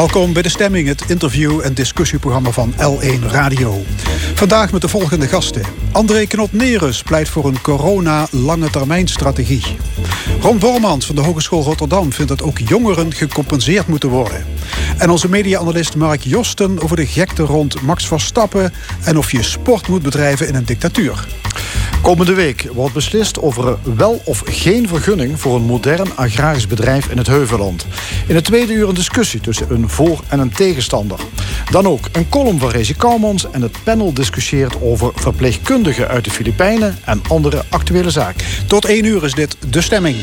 Welkom bij De Stemming, het interview- en discussieprogramma van L1 Radio. Vandaag met de volgende gasten. André Knot-Nerus pleit voor een corona-lange termijn strategie. Ron Bormans van de Hogeschool Rotterdam vindt dat ook jongeren gecompenseerd moeten worden. En onze media-analyst Mark Josten over de gekte rond Max Verstappen... en of je sport moet bedrijven in een dictatuur. Komende week wordt beslist over wel of geen vergunning voor een modern agrarisch bedrijf in het Heuvelland. In het tweede uur een discussie tussen een voor- en een tegenstander. Dan ook een column van Rezi Kouwmans en het panel discussieert over verpleegkundigen uit de Filipijnen en andere actuele zaken. Tot één uur is dit De Stemming.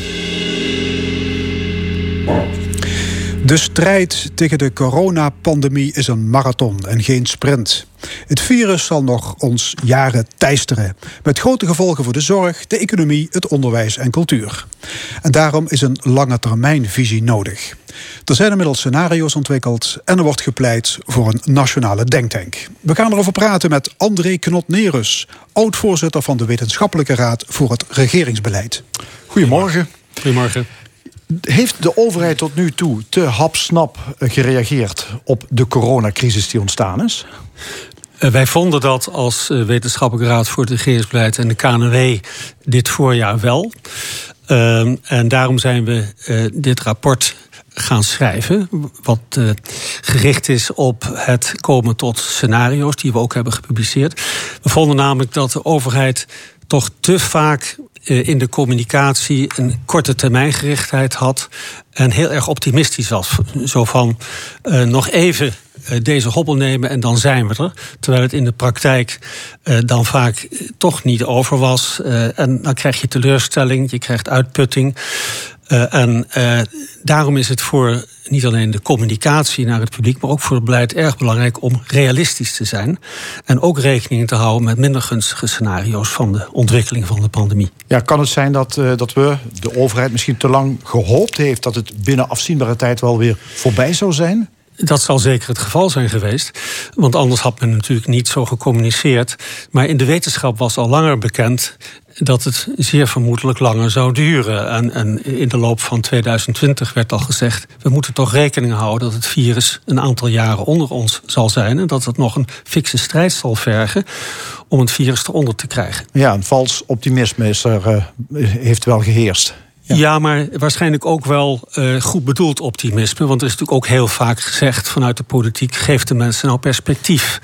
De strijd tegen de coronapandemie is een marathon en geen sprint. Het virus zal nog ons jaren teisteren. Met grote gevolgen voor de zorg, de economie, het onderwijs en cultuur. En daarom is een lange termijnvisie nodig. Er zijn inmiddels scenario's ontwikkeld en er wordt gepleit voor een nationale denktank. We gaan erover praten met André Knot-Nerus, oud-voorzitter van de Wetenschappelijke Raad voor het Regeringsbeleid. Goedemorgen. Goedemorgen. Heeft de overheid tot nu toe te hapsnap gereageerd op de coronacrisis die ontstaan is? Uh, wij vonden dat als uh, Wetenschappelijke Raad voor het Regeringsbeleid en de KNW dit voorjaar wel. Uh, en daarom zijn we uh, dit rapport gaan schrijven. Wat gericht is op het komen tot scenario's die we ook hebben gepubliceerd. We vonden namelijk dat de overheid toch te vaak in de communicatie een korte termijngerichtheid had. En heel erg optimistisch was. Zo van uh, nog even deze hobbel nemen en dan zijn we er. Terwijl het in de praktijk dan vaak toch niet over was. En dan krijg je teleurstelling, je krijgt uitputting. Uh, en daarom is het voor niet alleen de communicatie naar het publiek, maar ook voor het beleid erg belangrijk om realistisch te zijn. En ook rekening te houden met minder gunstige scenario's van de ontwikkeling van de pandemie. Ja, kan het zijn dat, uh, dat we, de overheid, misschien te lang gehoopt heeft dat het binnen afzienbare tijd wel weer voorbij zou zijn? Dat zal zeker het geval zijn geweest. Want anders had men natuurlijk niet zo gecommuniceerd. Maar in de wetenschap was al langer bekend dat het zeer vermoedelijk langer zou duren. En, en, in de loop van 2020 werd al gezegd... we moeten toch rekening houden dat het virus een aantal jaren onder ons zal zijn... en dat het nog een fikse strijd zal vergen om het virus eronder te krijgen. Ja, een vals optimisme is er, uh, heeft wel geheerst. Ja. maar waarschijnlijk ook wel uh, goed bedoeld optimisme. Want er is natuurlijk ook heel vaak gezegd vanuit de politiek: geef de mensen nou perspectief.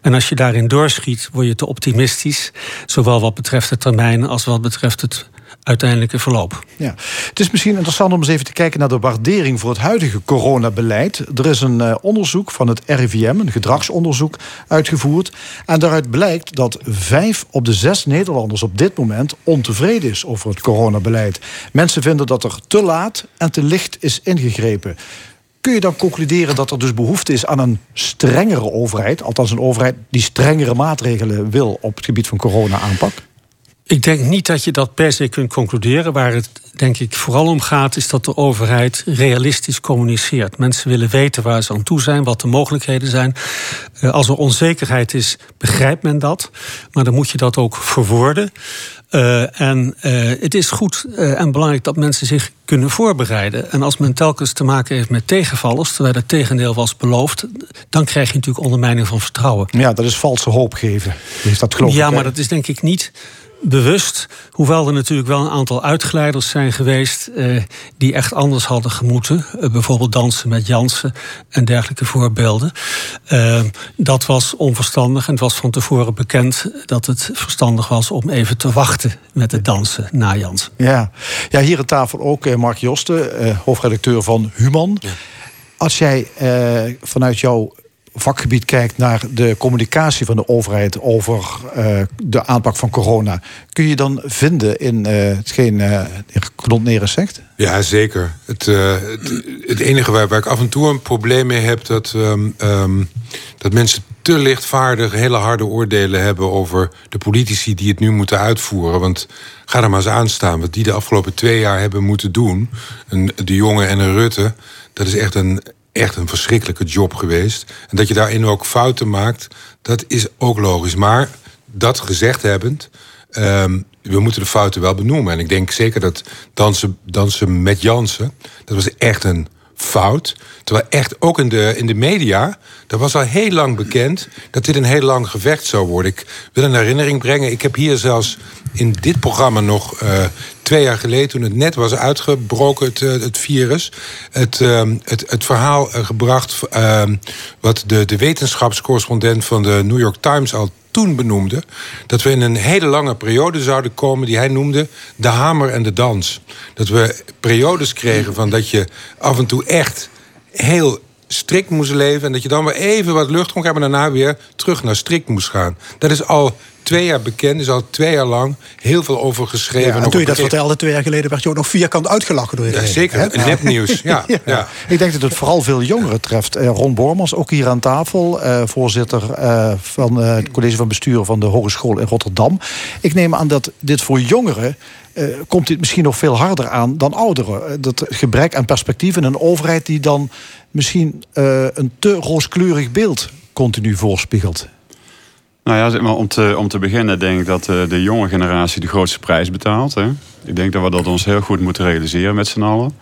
En als je daarin doorschiet, word je te optimistisch. Zowel wat betreft de termijn als wat betreft het uiteindelijke verloop. Ja. Het is misschien interessant om eens even te kijken naar de waardering voor het huidige coronabeleid. Er is een uh, onderzoek van het RIVM, een gedragsonderzoek, uitgevoerd. En daaruit blijkt dat vijf op de zes Nederlanders op dit moment ontevreden is over het coronabeleid. Mensen vinden dat er te laat en te licht is ingegrepen. Kun je dan concluderen dat er dus behoefte is aan een strengere overheid, althans een overheid die strengere maatregelen wil op het gebied van corona-aanpak? Ik denk niet dat je dat per se kunt concluderen. Waar het denk ik vooral om gaat, is dat de overheid realistisch communiceert. Mensen willen weten waar ze aan toe zijn, wat de mogelijkheden zijn. Uh, als er onzekerheid is, begrijpt men dat. Maar dan moet je dat ook verwoorden. Uh, en uh, het is goed uh, en belangrijk dat mensen zich kunnen voorbereiden. En als men telkens te maken heeft met tegenvallers, terwijl het tegendeel was beloofd, dan krijg je natuurlijk ondermijning van vertrouwen. Ja, dat is valse hoop geven. Is dat geloof ja, maar dat is denk ik niet bewust. Hoewel er natuurlijk wel een aantal uitgeleiders zijn geweest uh, die echt anders hadden gemoeten. Uh, bijvoorbeeld dansen met Jansen en dergelijke voorbeelden. Uh, dat was onverstandig en het was van tevoren bekend dat het verstandig was om even te wachten met het dansen na Jansen. Ja, ja hier aan tafel ook Mark Josten, hoofdredacteur van Human. Ja. Als jij vanuit jouw vakgebied kijkt naar de communicatie van de overheid over uh, de aanpak van corona, kun je dan vinden in uh, hetgeen uh, Knot zegt? Ja, zeker. Het, het, enige waar, waar ik af en toe een probleem mee heb, dat, um, um, dat mensen te lichtvaardig hele harde oordelen hebben over de politici die het nu moeten uitvoeren. Want ga er maar eens aan staan. Wat die de afgelopen twee jaar hebben moeten doen, een, de jongen en een Rutte, dat is echt een echt een verschrikkelijke job geweest. En dat je daarin ook fouten maakt, dat is ook logisch. Maar dat gezegd hebbend, um, we moeten de fouten wel benoemen. En ik denk zeker dat dansen, dansen met Jansen, dat was echt een fout. Terwijl echt ook in de, in de media, dat was al heel lang bekend dat dit een heel lang gevecht zou worden. Ik wil een herinnering brengen. Ik heb hier zelfs in dit programma nog uh, twee jaar geleden, toen het net was uitgebroken, het, uh, het virus, het, uh, het, het verhaal gebracht ehm, wat de, de wetenschapscorrespondent van de New York Times al toen benoemde. Dat we in een hele lange periode zouden komen die hij noemde de hamer en de dans. Dat we periodes kregen van dat je af en toe echt heel strikt moest leven... en dat je dan weer even wat lucht kon hebben... en daarna weer terug naar strikt moest gaan. Dat is al twee jaar bekend, is al twee jaar lang heel veel over geschreven. Ja, en toen je dat vertelde twee jaar geleden... werd je ook nog vierkant uitgelachen door iedereen. Ja, zeker, ja. nepnieuws. Ja, ja. ja, Ik denk dat het vooral veel jongeren treft. Eh, Ron Bormans, ook hier aan tafel... Eh, voorzitter eh, van het college van bestuur van de Hogeschool in Rotterdam. Ik neem aan dat dit voor jongeren... Uh, komt dit misschien nog veel harder aan dan ouderen. Dat gebrek aan perspectief en een overheid die dan misschien uh, een te rooskleurig beeld continu voorspiegelt. Nou ja, om te, om te beginnen denk ik dat de jonge generatie de grootste prijs betaalt. Hè? Ik denk dat we dat ons heel goed moeten realiseren met z'n allen.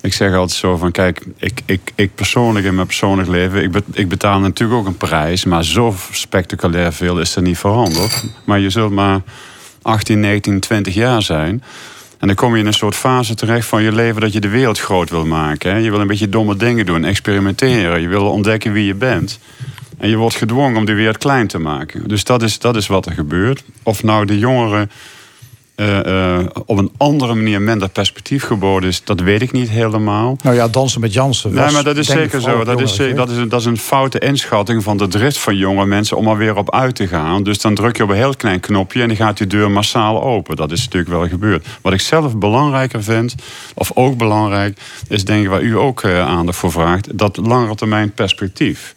Ik zeg altijd zo van, kijk, ik, ik, ik persoonlijk in mijn persoonlijk leven... Ik, ik betaal natuurlijk ook een prijs, maar zo spectaculair veel is er niet veranderd. Maar je zult maar 18, 19, 20 jaar zijn... En dan kom je in een soort fase terecht van je leven dat je de wereld groot wil maken. Hè? Je wil een beetje domme dingen doen, experimenteren. Je wil ontdekken wie je bent. En je wordt gedwongen om de wereld klein te maken. Dus dat is, dat is wat er gebeurt. Of nou de jongeren uh, uh, op een andere manier minder perspectief geboden is, dat weet ik niet helemaal. Nou ja, dansen met Jansen. Nee, maar dat is zeker zo. Dat is, dat, is een, dat is een foute inschatting van de drift van jonge mensen om er weer op uit te gaan. Dus dan druk je op een heel klein knopje en dan gaat die deur massaal open. Dat is natuurlijk wel gebeurd. Wat ik zelf belangrijker vind, of ook belangrijk, is denk ik waar u ook uh, aandacht voor vraagt, dat langere termijn perspectief.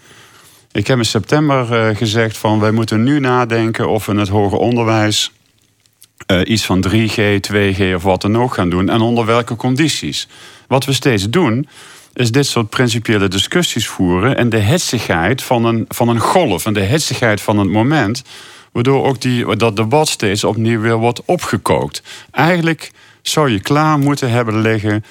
Ik heb in september gezegd van wij moeten nu nadenken of we het hoger onderwijs uh, iets van 3G, 2G of wat dan ook gaan doen. En onder welke condities. Wat we steeds doen, is dit soort principiële discussies voeren. En de hitsigheid van een, van een golf en de hitsigheid van het moment. Waardoor ook die, dat debat steeds opnieuw weer wordt opgekookt. Eigenlijk zou je klaar moeten hebben liggen.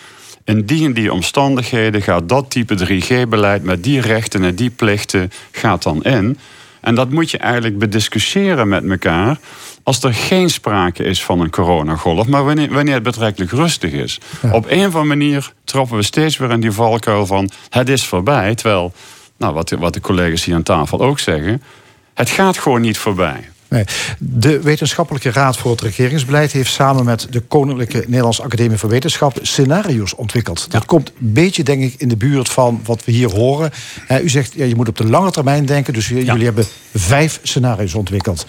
In die en die omstandigheden gaat dat type 3G-beleid met die rechten en die plichten gaat dan in. En dat moet je eigenlijk bediscussiëren met elkaar als er geen sprake is van een coronagolf, maar wanneer, wanneer het betrekkelijk rustig is. Op een of andere manier trappen we steeds weer in die valkuil van het is voorbij. Terwijl, nou, wat, de, wat de collega's hier aan tafel ook zeggen, het gaat gewoon niet voorbij. Nee. De Wetenschappelijke Raad voor het Regeringsbeleid heeft samen met de Koninklijke Nederlandse Academie voor Wetenschap scenario's ontwikkeld. Dat komt een beetje, denk ik, in de buurt van wat we hier horen. u zegt, ja, je moet op de lange termijn denken, dus jullie hebben vijf scenario's ontwikkeld.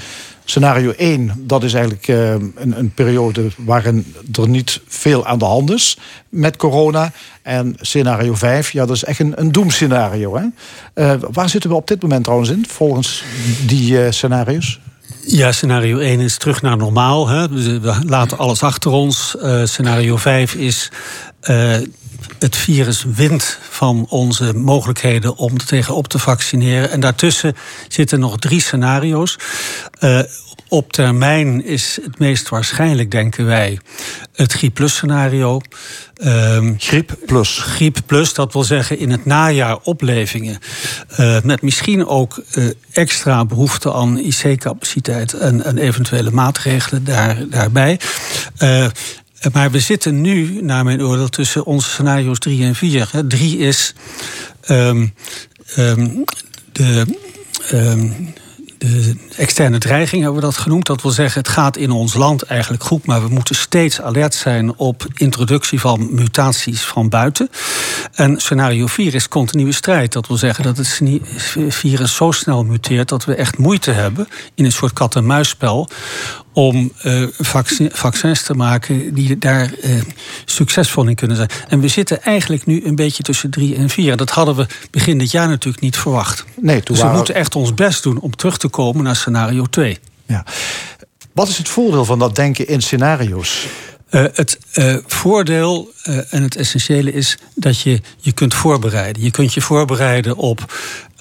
Scenario 1, dat is eigenlijk uh, een, een, periode waarin er niet veel aan de hand is met corona. En scenario 5, ja, dat is echt een, een doemscenario. Hè? Uh, waar zitten we op dit moment trouwens in, volgens die uh, scenario's? Ja, scenario 1 is terug naar normaal. Hè. We laten alles achter ons. scenario 5 is het virus wint van onze mogelijkheden om er tegenop te vaccineren. En daartussen zitten nog drie scenario's. Uh, op termijn is het meest waarschijnlijk, denken wij, het griep plus scenario. Um, griep plus. Griep plus, dat wil zeggen in het najaar oplevingen. Uh, met misschien ook uh, extra behoefte aan IC-capaciteit en, en, eventuele maatregelen daar, daarbij. Maar we zitten nu, naar mijn oordeel, tussen onze scenario's 3 en 4. 3 is um, um, de. Um, de externe dreiging hebben we dat genoemd. Dat wil zeggen, het gaat in ons land eigenlijk goed, maar we moeten steeds alert zijn op introductie van mutaties van buiten. En scenario 4 is continue strijd. Dat wil zeggen dat het virus zo snel muteert dat we echt moeite hebben in een soort kat-en-muisspel om uh, vaccins te maken die daar uh, succesvol in kunnen zijn. En we zitten eigenlijk nu een beetje tussen drie en vier. Dat hadden we begin dit jaar natuurlijk niet verwacht. Nee, dus we moeten echt ons best doen om terug te komen naar scenario 2. Ja. Wat is het voordeel van dat denken in scenario's? Uh, het uh, voordeel uh, en het essentiële is dat je je kunt voorbereiden. Je kunt je voorbereiden op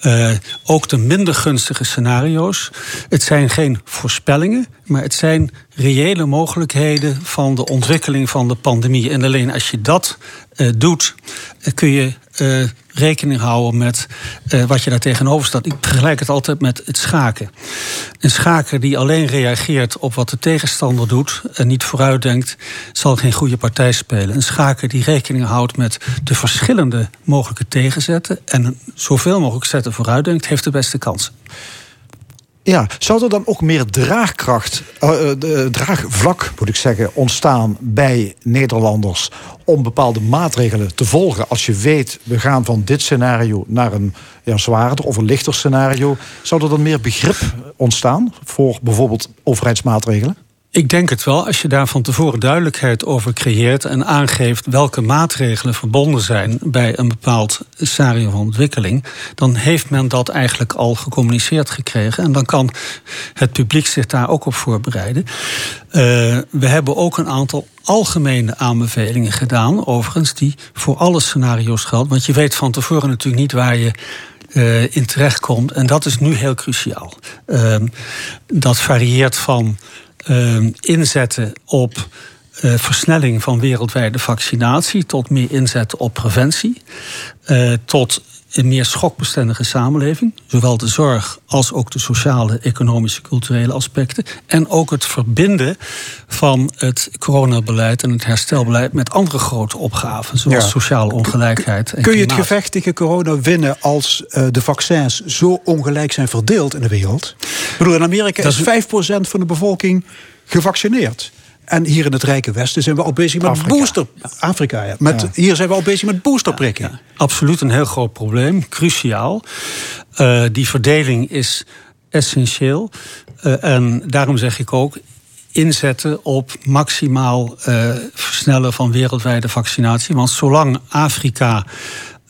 uh, ook de minder gunstige scenario's. Het zijn geen voorspellingen, maar het zijn reële mogelijkheden van de ontwikkeling van de pandemie. En alleen als je dat uh, doet, uh, kun je uh, rekening houden met wat je daar tegenover staat. Ik vergelijk het altijd met het schaken. Een schaker die alleen reageert op wat de tegenstander doet en niet vooruitdenkt, zal geen goede partij spelen. Een schaker die rekening houdt met de verschillende mogelijke tegenzetten en zoveel mogelijk zetten vooruitdenkt, heeft de beste kansen. Ja, zou er dan ook meer draagkracht, uh, draagvlak moet ik zeggen, ontstaan bij Nederlanders om bepaalde maatregelen te volgen? Als je weet, we gaan van dit scenario naar een ja, zwaarder of een lichter scenario. Zou er dan meer begrip ontstaan voor bijvoorbeeld overheidsmaatregelen? Ik denk het wel. Als je daar van tevoren duidelijkheid over creëert en aangeeft welke maatregelen verbonden zijn bij een bepaald scenario van ontwikkeling, dan heeft men dat eigenlijk al gecommuniceerd gekregen. En dan kan het publiek zich daar ook op voorbereiden. Uh, we hebben ook een aantal algemene aanbevelingen gedaan, overigens, die voor alle scenario's gelden. Want je weet van tevoren natuurlijk niet waar je uh, in terechtkomt. En dat is nu heel cruciaal. Uh, dat varieert van inzetten op uh, versnelling van wereldwijde vaccinatie, tot meer inzetten op preventie, uh, tot een meer schokbestendige samenleving. Zowel de zorg als ook de sociale, economische, culturele aspecten. En ook het verbinden van het coronabeleid en het herstelbeleid met andere grote opgaven, zoals ja. sociale ongelijkheid. En Kun je het gevecht tegen corona winnen als uh, de vaccins zo ongelijk zijn verdeeld in de wereld? Ik bedoel, in Amerika is 5% van de bevolking gevaccineerd. En hier in het Rijke Westen zijn we al bezig met Afrika. booster. Afrika, ja. Met, ja. Hier zijn we al bezig met boosterprikken. Ja, absoluut een heel groot probleem, cruciaal. Uh, die verdeling is essentieel. Uh, en daarom zeg ik ook. Inzetten op maximaal uh, versnellen van wereldwijde vaccinatie. Want zolang Afrika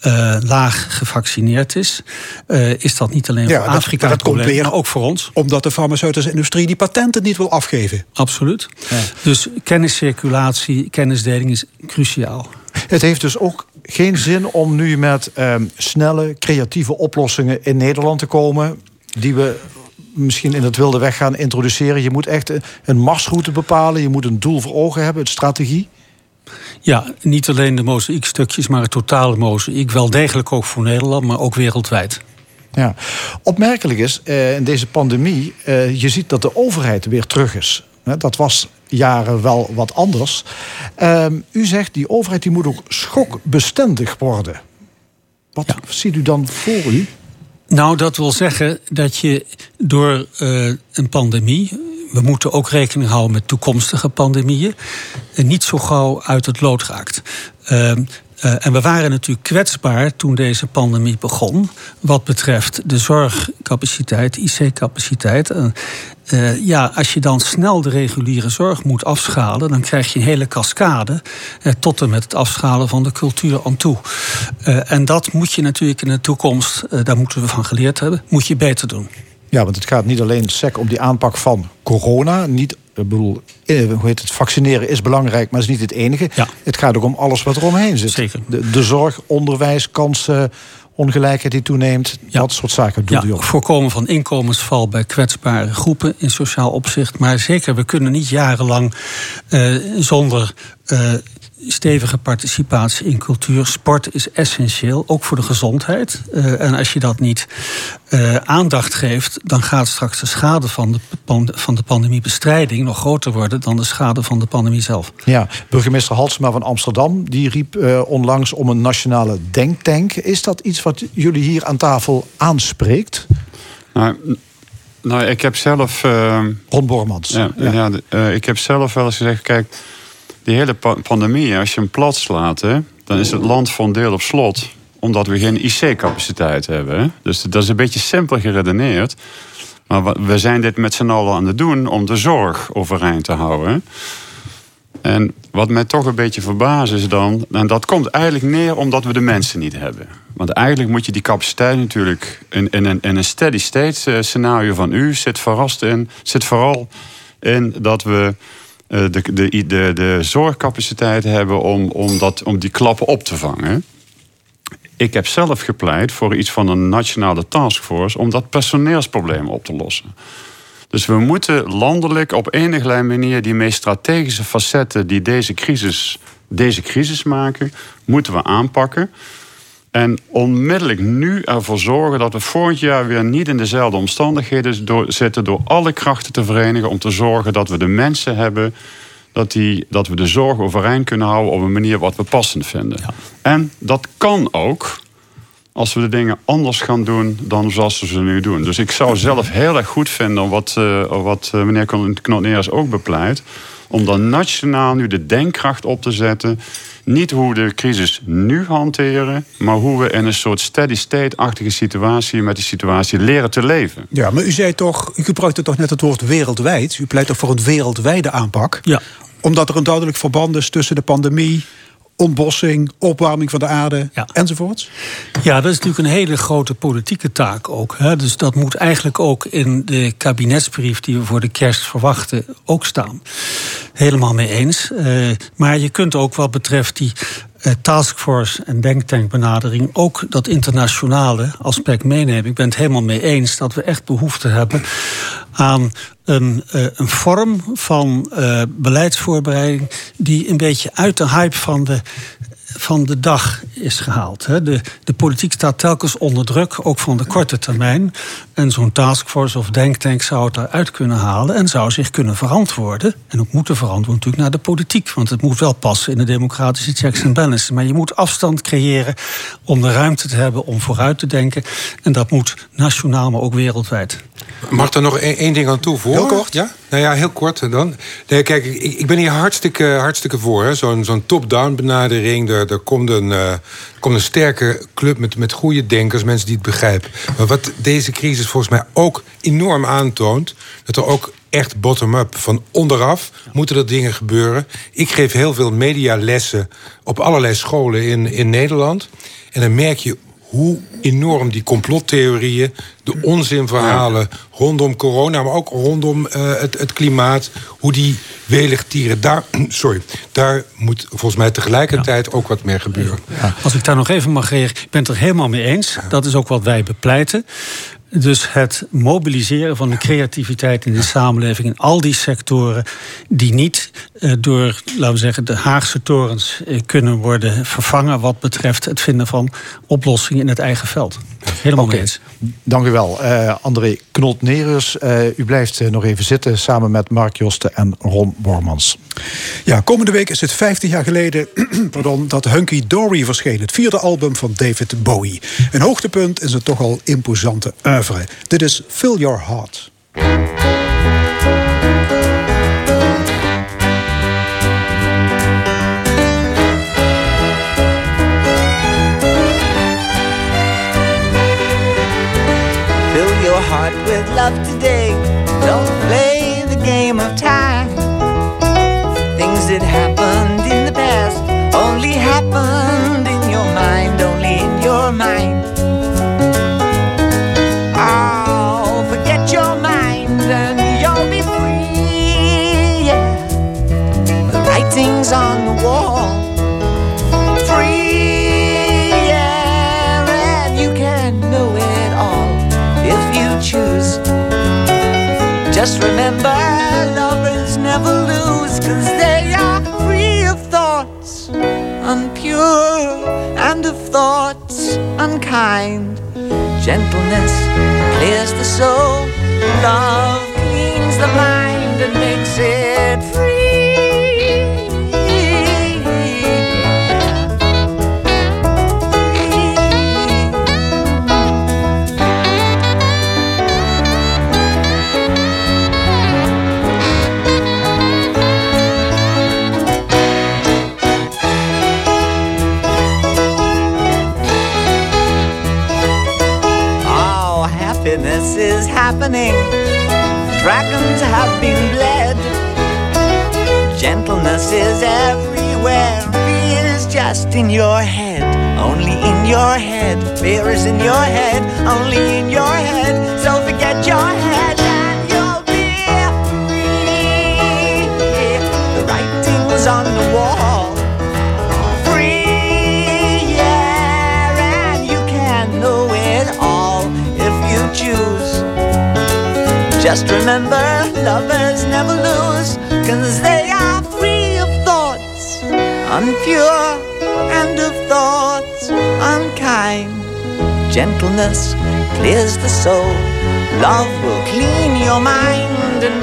uh, laag gevaccineerd is, uh, is dat niet alleen ja, voor Afrika dat, dat probleem, weer, maar ook voor ons. Omdat de farmaceutische industrie die patenten niet wil afgeven. Absoluut. Ja. Dus kenniscirculatie, kennisdeling is cruciaal. Het heeft dus ook geen zin om nu met um, snelle, creatieve oplossingen in Nederland te komen, die we misschien in het wilde weg gaan introduceren. Je moet echt een marsroute bepalen, je moet een doel voor ogen hebben, een strategie. Ja, niet alleen de mozaïekstukjes, maar het totale mozaïek. Wel degelijk ook voor Nederland, maar ook wereldwijd. Ja. Opmerkelijk is uh, in deze pandemie, uh, je ziet dat de overheid weer terug is. Dat was jaren wel wat anders. Uh, u zegt die overheid die moet ook schokbestendig worden. Wat ja. ziet u dan voor u? Nou, dat wil zeggen dat je door uh, een pandemie we moeten ook rekening houden met toekomstige pandemieën. En niet zo gauw uit het lood raakt. Uh, uh, en we waren natuurlijk kwetsbaar toen deze pandemie begon. Wat betreft de zorgcapaciteit, IC-capaciteit. Uh, ja, als je dan snel de reguliere zorg moet afschalen, dan krijg je een hele cascade. Tot en met het afschalen van de cultuur aan toe. En dat moet je natuurlijk in de toekomst, daar moeten we van geleerd hebben, moet je beter doen. Ja, want het gaat niet alleen sec om die aanpak van corona. Niet, ik bedoel, eh, hoe heet het, vaccineren is belangrijk, maar is niet het enige. Ja. Het gaat ook om alles wat er omheen zit. Zeker. De, de zorg, onderwijs, kansen, ongelijkheid die toeneemt. Ja. Dat soort zaken doet ja, u ook. Voorkomen van inkomensval bij kwetsbare groepen in sociaal opzicht. Maar zeker, we kunnen niet jarenlang uh, zonder uh, stevige participatie in cultuur. Sport is essentieel, ook voor de gezondheid. Uh, en als je dat niet uh, aandacht geeft, dan gaat straks de schade van de, van de pandemiebestrijding nog groter worden dan de schade van de pandemie zelf. Ja, burgemeester Halsema van Amsterdam die riep uh, onlangs om een nationale denktank. Is dat iets wat jullie hier aan tafel aanspreekt? Nou, nou ik heb zelf. Ron Bormans. Ja, ja. ja ik heb zelf wel eens gezegd: kijk die hele pandemie, als je hem plat slaat, hè, dan is het land voor een deel op slot. Omdat we geen IC-capaciteit hebben. Dus dat is een beetje simpel geredeneerd. Maar we zijn dit met z'n allen aan het doen om de zorg overeind te houden. En wat mij toch een beetje verbaast is dan... en dat komt eigenlijk neer omdat we de mensen niet hebben. Want eigenlijk moet je die capaciteit natuurlijk... in, in, een, een steady state eh, scenario van u zit, verrast in, zit vooral in dat we de, de, de, de zorgcapaciteit hebben om, om, dat, om die klappen op te vangen. Ik heb zelf gepleit voor iets van een nationale taskforce om dat personeelsprobleem op te lossen. Dus we moeten landelijk op enige manier die meest strategische facetten die deze crisis, deze crisis maken, moeten we aanpakken. En onmiddellijk nu ervoor zorgen dat we volgend jaar weer niet in dezelfde omstandigheden zitten. Door alle krachten te verenigen om te zorgen dat we de mensen hebben. Dat, die, dat we de zorg overeind kunnen houden op een manier wat we passend vinden. En dat kan ook als we de dingen anders gaan doen dan zoals we ze nu doen. Dus ik zou zelf heel erg goed vinden wat, uh, wat uh, meneer Knotneers ook bepleit. Om dan nationaal nu de denkkracht op te zetten niet hoe we de crisis nu hanteren, maar hoe we in een soort steady state-achtige situatie met die situatie leren te leven. Ja, maar u zei toch, u gebruikte toch net het woord wereldwijd. U pleit toch voor een wereldwijde aanpak? Ja. Omdat er een duidelijk verband is tussen de pandemie ontbossing, opwarming van de aarde ja. enzovoorts? Ja, dat is natuurlijk een hele grote politieke taak ook. Hè. Dus dat moet eigenlijk ook in de kabinetsbrief die we voor de kerst verwachten ook staan. Helemaal mee eens. Uh, maar je kunt ook wat betreft die taskforce en denktankbenadering ook dat internationale aspect meenemen. Ik ben het helemaal mee eens dat we echt behoefte hebben aan een, uh, een vorm van uh, beleidsvoorbereiding die een beetje uit de hype van de van de dag is gehaald. De, de politiek staat telkens onder druk, ook van de korte termijn. En zo'n taskforce of denktank zou het daaruit kunnen halen en zou zich kunnen verantwoorden. En ook moeten verantwoorden natuurlijk naar de politiek. Want het moet wel passen in de democratische checks en balances. Maar je moet afstand creëren om de ruimte te hebben om vooruit te denken. En dat moet nationaal, maar ook wereldwijd. Mag er nog één ding aan toevoegen? Heel kort. Ja? Nou ja, heel kort dan. Nee, kijk, ik, ik ben hier hartstikke, hartstikke voor. Zo'n zo'n top-down benadering. Er, er komt een, uh, komt een sterke club met, met goede denkers, mensen die het begrijpen. Maar wat deze crisis volgens mij ook enorm aantoont... dat er ook echt bottom-up, van onderaf moeten er dingen gebeuren. Ik geef heel veel medialessen op allerlei scholen in, in Nederland. En dan merk je hoe enorm die complottheorieën, de onzinverhalen rondom corona, maar ook rondom uh, het, het, klimaat, hoe die welig tieren, daar, sorry, daar moet volgens mij tegelijkertijd ook wat meer gebeuren. Als ik daar nog even mag reageren, ik ben het er helemaal mee eens. Dat is ook wat wij bepleiten. Dus het mobiliseren van de creativiteit in de samenleving in al die sectoren die niet eh, door, laten we zeggen, de Haagse torens eh, kunnen worden vervangen wat betreft het vinden van oplossingen in het eigen veld. Helemaal okay. eens. Dank u wel. Uh, André Knot-Nerus, u blijft nog even zitten samen met Mark Josten en Ron Bormans. Ja, komende week is het 15 jaar geleden pardon, dat Hunky Dory verscheen. Het vierde album van David Bowie. Een hoogtepunt is het toch al imposante oeuvre. Dit is Fill Your Heart. Fill your heart with love today. Don't play the game of time. Things that happened in the past only happened in your mind, only in your mind. Thoughts unkind. Gentleness clears the soul, love cleans the mind is happening. Dragons have been bled. Gentleness is everywhere. Fear is just in your head. Only in your head. Fear is in your head. Only in your head. So forget your head Just remember, lovers never lose, cause they are free of thoughts, unpure, and of thoughts unkind. Gentleness clears the soul, love will clean your mind and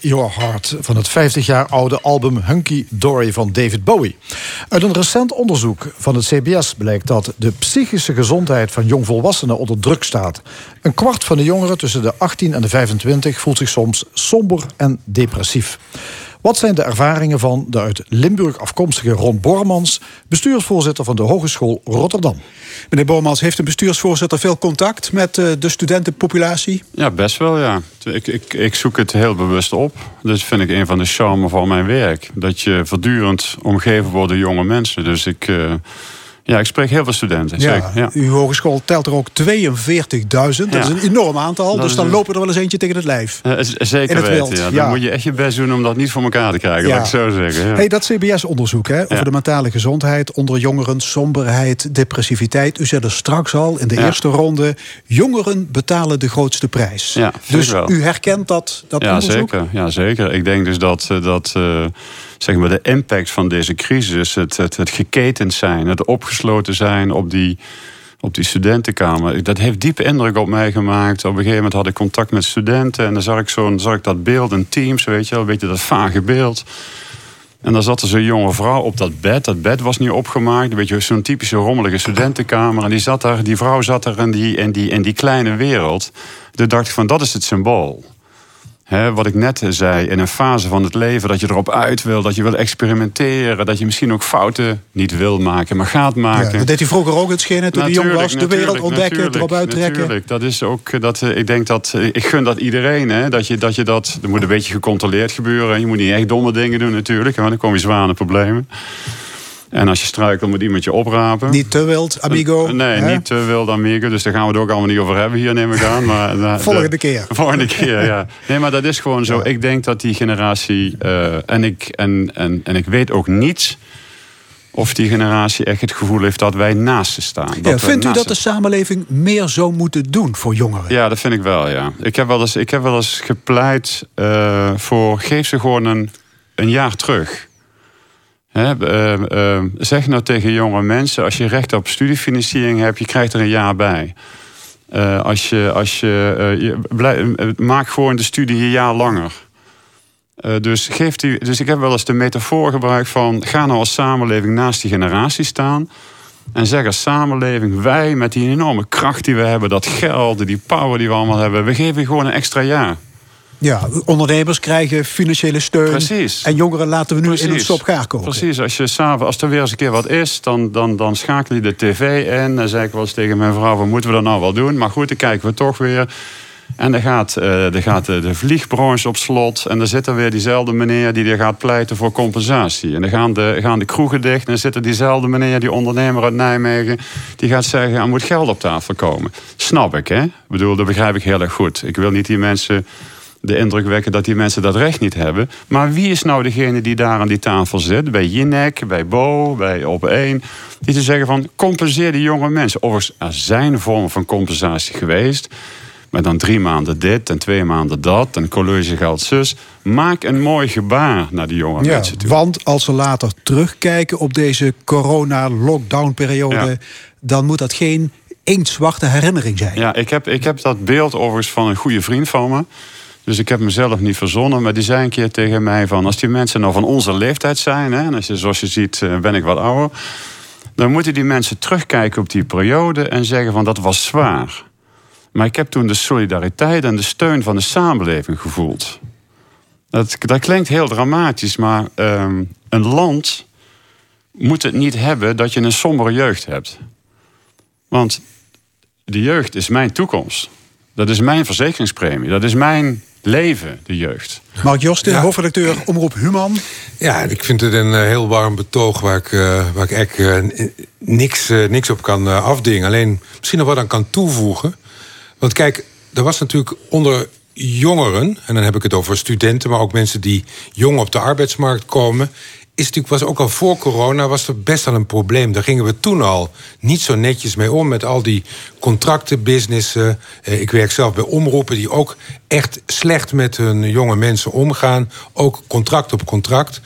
Your Heart van het 50 jaar oude album Hunky Dory van David Bowie. Uit een recent onderzoek van het CBS blijkt dat de psychische gezondheid van jongvolwassenen onder druk staat. Een kwart van de jongeren tussen de 18 en de 25 voelt zich soms somber en depressief. Wat zijn de ervaringen van de uit Limburg afkomstige Ron Bormans, bestuursvoorzitter van de Hogeschool Rotterdam? Meneer Bormans, heeft een bestuursvoorzitter veel contact met eh, de studentenpopulatie? Ja, best wel, ja. Ik, ik, ik zoek het heel bewust op. Dat vind ik een van de charme van mijn werk. Dat je voortdurend omgeven wordt door jonge mensen. Dus ik... Uh, ja, ik spreek heel veel studenten. Ja, zeker, ja. Uw hogeschool telt er ook 42.000. Dat is een enorm aantal. Dat dus dan lopen er wel eens eentje tegen het lijf. Uh, zeker het weten. Ja. Dan moet je echt je best doen om dat niet voor elkaar te krijgen. Laat ik zo zeggen. Ja. Hey, dat CBS-onderzoek over de mentale gezondheid onder jongeren, somberheid, depressiviteit. U zei er straks al in de eerste ronde: jongeren betalen de grootste prijs. Ja, dus wel. u herkent dat, dat ja, onderzoek? zeker. ja, zeker. Ik denk dus dat, eh, dat eh, zeg maar de impact van deze crisis, het, het, het geketend zijn, het opgesloten zijn op die, op die studentenkamer, dat heeft diepe indruk op mij gemaakt. Op een gegeven moment had ik contact met studenten en dan zag ik, zo'n, zag ik dat beeld in teams, weet je wel, een beetje dat vage beeld. En dan zat er zo'n jonge vrouw op dat bed. Dat bed was niet opgemaakt. Een beetje zo'n typische rommelige studentenkamer. En die, zat daar, die vrouw zat daar in die, in, die, in die kleine wereld. Toen dacht ik van, dat is het symbool. Wat ik net zei, in een fase van het leven dat je erop uit wil, dat je wil experimenteren, dat je misschien ook fouten niet wil maken, maar gaat Ja, maken. dat deed u vroeger ook het schenen toen hij jong was. De wereld ontdekken, erop uittrekken. Natuurlijk. Dat is ook, eh, dat, eh, ik denk dat, eh, ik gun dat iedereen, hè, dat je dat, je dat, er moet een beetje gecontroleerd gebeuren. Je moet niet echt domme dingen doen natuurlijk, want dan kom je zwaar aan de problemen. En als je struikelt, moet iemand je oprapen. Niet te wild, amigo. Nee, hè? niet te wild, amigo. Dus daar gaan we het ook allemaal niet over hebben hier, neem ik aan. Maar, Volgende de- keer. Volgende keer, ja. Nee, maar dat is gewoon zo. Ik denk dat die generatie... eh, en, ik, en, en, en ik weet ook niet of die generatie echt het gevoel heeft dat wij naast ze staan. Ja, vindt u dat de samenleving meer zou moeten doen voor jongeren? ja, dat vind ik wel, ja. Ik heb wel eens, ik heb wel eens gepleit eh, voor... geef ze gewoon een, een jaar terug. Hè, eh, eh, zeg nou tegen jonge mensen... als je recht op studiefinanciering hebt... je krijgt er een jaar bij. Eh, als je, als je, eh, eh, maak gewoon de studie een jaar langer. Dus, geeft dus ik heb wel eens de metafoor gebruikt van... ga nou als samenleving naast die generatie staan... En zeg als samenleving, wij met die enorme kracht die we hebben, dat geld, die power die we allemaal hebben, we geven gewoon een extra jaar. Ja, ondernemers krijgen financiële steun. Precies. En jongeren laten we nu in een Precies. stop gaar koken. Precies, als, je s'avonds, als er weer eens een keer wat is, dan, dan, dan schakel je de tv in. Dan zeg ik wel eens tegen mijn vrouw, van, moeten we dat nou wel doen? Maar goed, dan kijken we toch weer. En dan gaat, eh, dan gaat de, de vliegbranche op slot. En dan zit er weer diezelfde meneer die er gaat pleiten voor compensatie. En dan gaan de, gaan de kroegen dicht. En dan zit er diezelfde meneer, die ondernemer uit Nijmegen... die gaat zeggen, er moet geld op tafel komen. Snap ik, hè? Ik bedoel, dat begrijp ik heel erg goed. Ik wil niet die mensen de indruk wekken dat die mensen dat recht niet hebben. Maar wie is nou degene die daar aan die tafel zit? Bij Jinek, bij Bo, bij Op1. Die te zeggen van compenseer die jonge mensen. Overigens, er zijn vormen van compensatie geweest. Maar dan drie maanden dit en twee maanden dat. En collegegeld zus. Maak een mooi gebaar naar die jonge Ja, mensen toe. want als ze later terugkijken op deze corona-lockdown-periode... Ja. dan moet dat geen inktzwarte herinnering zijn. Ja, ik heb, ik heb dat beeld overigens van een goede vriend van me. Dus ik heb mezelf niet verzonnen. Maar die zei een keer tegen mij van... als die mensen nou van onze leeftijd zijn... Hè, en als je, zoals je ziet eh, ben ik wat ouder... dan moeten die mensen terugkijken op die periode en zeggen van dat was zwaar. Maar ik heb toen de solidariteit en de steun van de samenleving gevoeld. Dat, dat klinkt heel dramatisch, maar ehm, een land moet het niet hebben dat je een sombere jeugd hebt. Want de jeugd is mijn toekomst. Dat is mijn verzekeringspremie. Dat is mijn leven, de jeugd. Mark Josten, ja. hoofdredacteur Omroep Human. Ja, ik vind het een eh, heel warm betoog waar ik, uh, waar ik eigenlijk uh, niks, niks op kan afdingen. Alleen misschien nog wat aan kan toevoegen. Want kijk, er was natuurlijk onder jongeren, en dan heb ik het over studenten, maar ook mensen die jong op de arbeidsmarkt komen, is natuurlijk, was ook al voor corona was er best wel een probleem. Daar gingen we toen al niet zo netjes mee om met al die contractenbusinessen. Ik werk zelf bij omroepen die ook echt slecht met hun jonge mensen omgaan. Ook contract op contract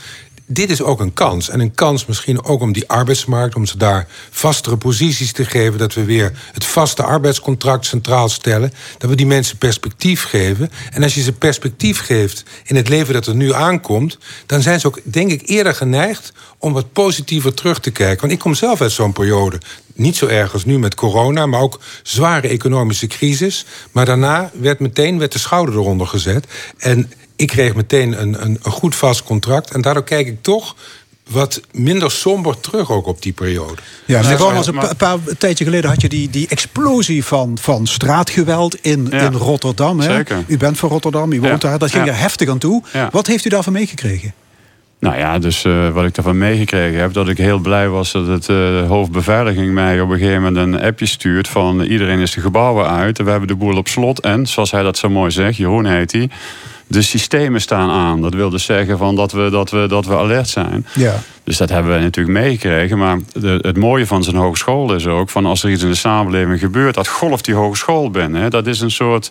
dit is ook een kans. En een kans misschien ook om die arbeidsmarkt, om ze daar vastere posities te geven. Dat we weer het vaste arbeidscontract centraal stellen. Dat we die mensen perspectief geven. En als je ze perspectief geeft in het leven dat er nu aankomt, dan zijn ze ook, denk ik, eerder geneigd om wat positiever terug te kijken. Want ik kom zelf uit zo'n periode. Niet zo erg als nu met corona, maar ook zware economische crisis. Maar daarna werd meteen werd de schouder eronder gezet. En ik kreeg meteen een, een, een goed vast contract. En daardoor kijk ik toch wat minder somber terug ook op die periode. Ja, maar was een, een paar een tijdje geleden had je die, die explosie van, van straatgeweld in, in Rotterdam. Hè? Zeker. U bent van Rotterdam, u woont daar. Dat ging er heftig aan toe. Wat heeft u daarvan meegekregen? Nou ja, dus uh, wat ik daarvan meegekregen heb, dat ik heel blij was dat het uh, hoofdbeveiliging mij op een gegeven moment een appje stuurt van iedereen is de gebouwen uit en we hebben de boel op slot. En zoals hij dat zo mooi zegt, Jeroen heet hij de systemen staan aan. Dat wil dus zeggen van dat, we, dat, we, dat we alert zijn. Ja. Dus dat hebben we natuurlijk meegekregen. Maar de, het mooie van zijn hogeschool is ook... van als er iets in de samenleving gebeurt... dat golft die hogeschool binnen. Dat is een soort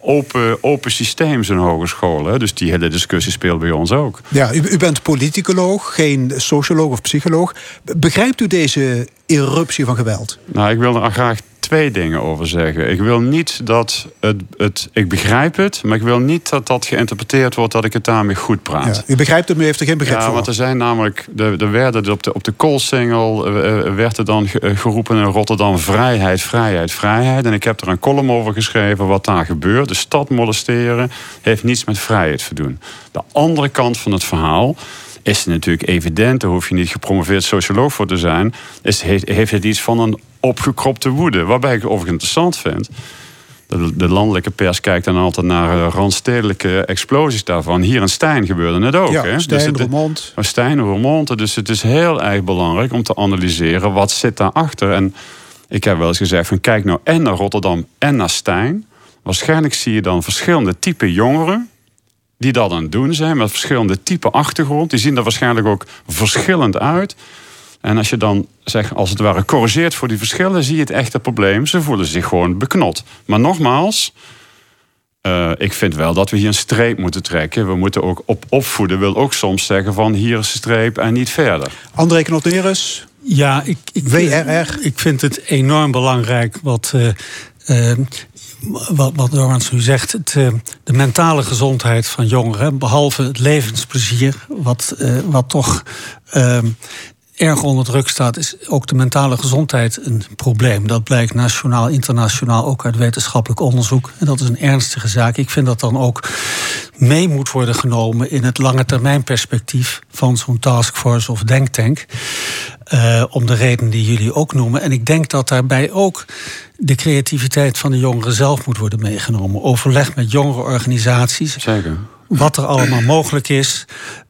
open, open systeem, zo'n hogeschool. Hè? Dus die hele discussie speelt bij ons ook. Ja, u, u bent politicoloog, geen socioloog of psycholoog. Begrijpt u deze eruptie van geweld? Nou, ik wil er graag twee dingen over zeggen. Ik wil niet dat het, het. Ik begrijp het, maar ik wil niet dat dat geïnterpreteerd wordt dat ik het daarmee goed praat. Ja, u begrijpt het, maar u heeft er geen begrip ja, voor. want er zijn namelijk. Er werden op de, op de Koolsingel uh, werd er dan geroepen in Rotterdam: vrijheid, vrijheid, vrijheid. En ik heb er een column over geschreven wat daar gebeurt. De stad molesteren heeft niets met vrijheid te doen. De andere kant van het verhaal is natuurlijk evident, daar hoef je niet gepromoveerd socioloog voor te zijn, is, heeft het iets van een opgekropte woede. Waarbij ik het overigens interessant vind. De, de, landelijke pers kijkt dan altijd naar uh, randstedelijke explosies daarvan. Hier in Stijn gebeurde het ook. Ja, hè? Stijn, dus Roermond. Oh, Stijn, Roermond. Dus het is heel erg belangrijk om te analyseren wat zit daarachter. En ik heb wel eens gezegd van kijk nou en naar Rotterdam en naar Stijn. Waarschijnlijk zie je dan verschillende type jongeren die dat aan het doen zijn met verschillende type achtergrond. Die zien er waarschijnlijk ook verschillend uit. En als je dan zeg, als het ware corrigeert voor die verschillen, zie je het echte probleem. Ze voelen zich gewoon beknot. Maar nogmaals, uh, ik vind wel dat we hier een streep moeten trekken. We moeten ook op opvoeden, wil ook soms zeggen van hier is de streep en niet verder. André Knoteris. Ja, ik, ik, WRR. Ik vind het enorm belangrijk wat uh, uh, wat, wat Dormans u zegt, het, uh, de mentale gezondheid van jongeren, behalve het levensplezier, wat, uh, wat toch uh, erg onder druk staat, is ook de mentale gezondheid een probleem. Dat blijkt nationaal, internationaal, ook uit wetenschappelijk onderzoek. En dat is een ernstige zaak. Ik vind dat dan ook mee moet worden genomen in het lange termijn perspectief van zo'n taskforce of denktank. Uh, om de reden die jullie ook noemen. En ik denk dat daarbij ook de creativiteit van de jongeren zelf moet worden meegenomen. Overleg met jongere organisaties. Zeker. Wat er allemaal mogelijk is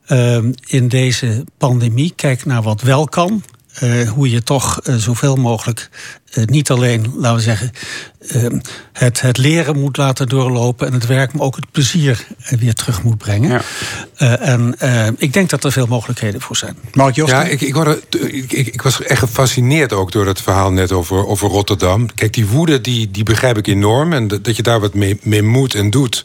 uh, in deze pandemie. Kijk naar wat wel kan. Uh, hoe je toch uh, zoveel mogelijk uh, niet alleen, laten we zeggen, ehm, het, het leren moet laten doorlopen en het werk, maar ook het plezier weer terug moet brengen. Ja. en ik denk dat er veel mogelijkheden voor zijn. Mark Josten? Ja, ik, ik, ik, ik, was echt gefascineerd ook door het verhaal net over, over Rotterdam. Kijk, die woede die, die begrijp ik enorm en dat je daar wat mee, mee moet en doet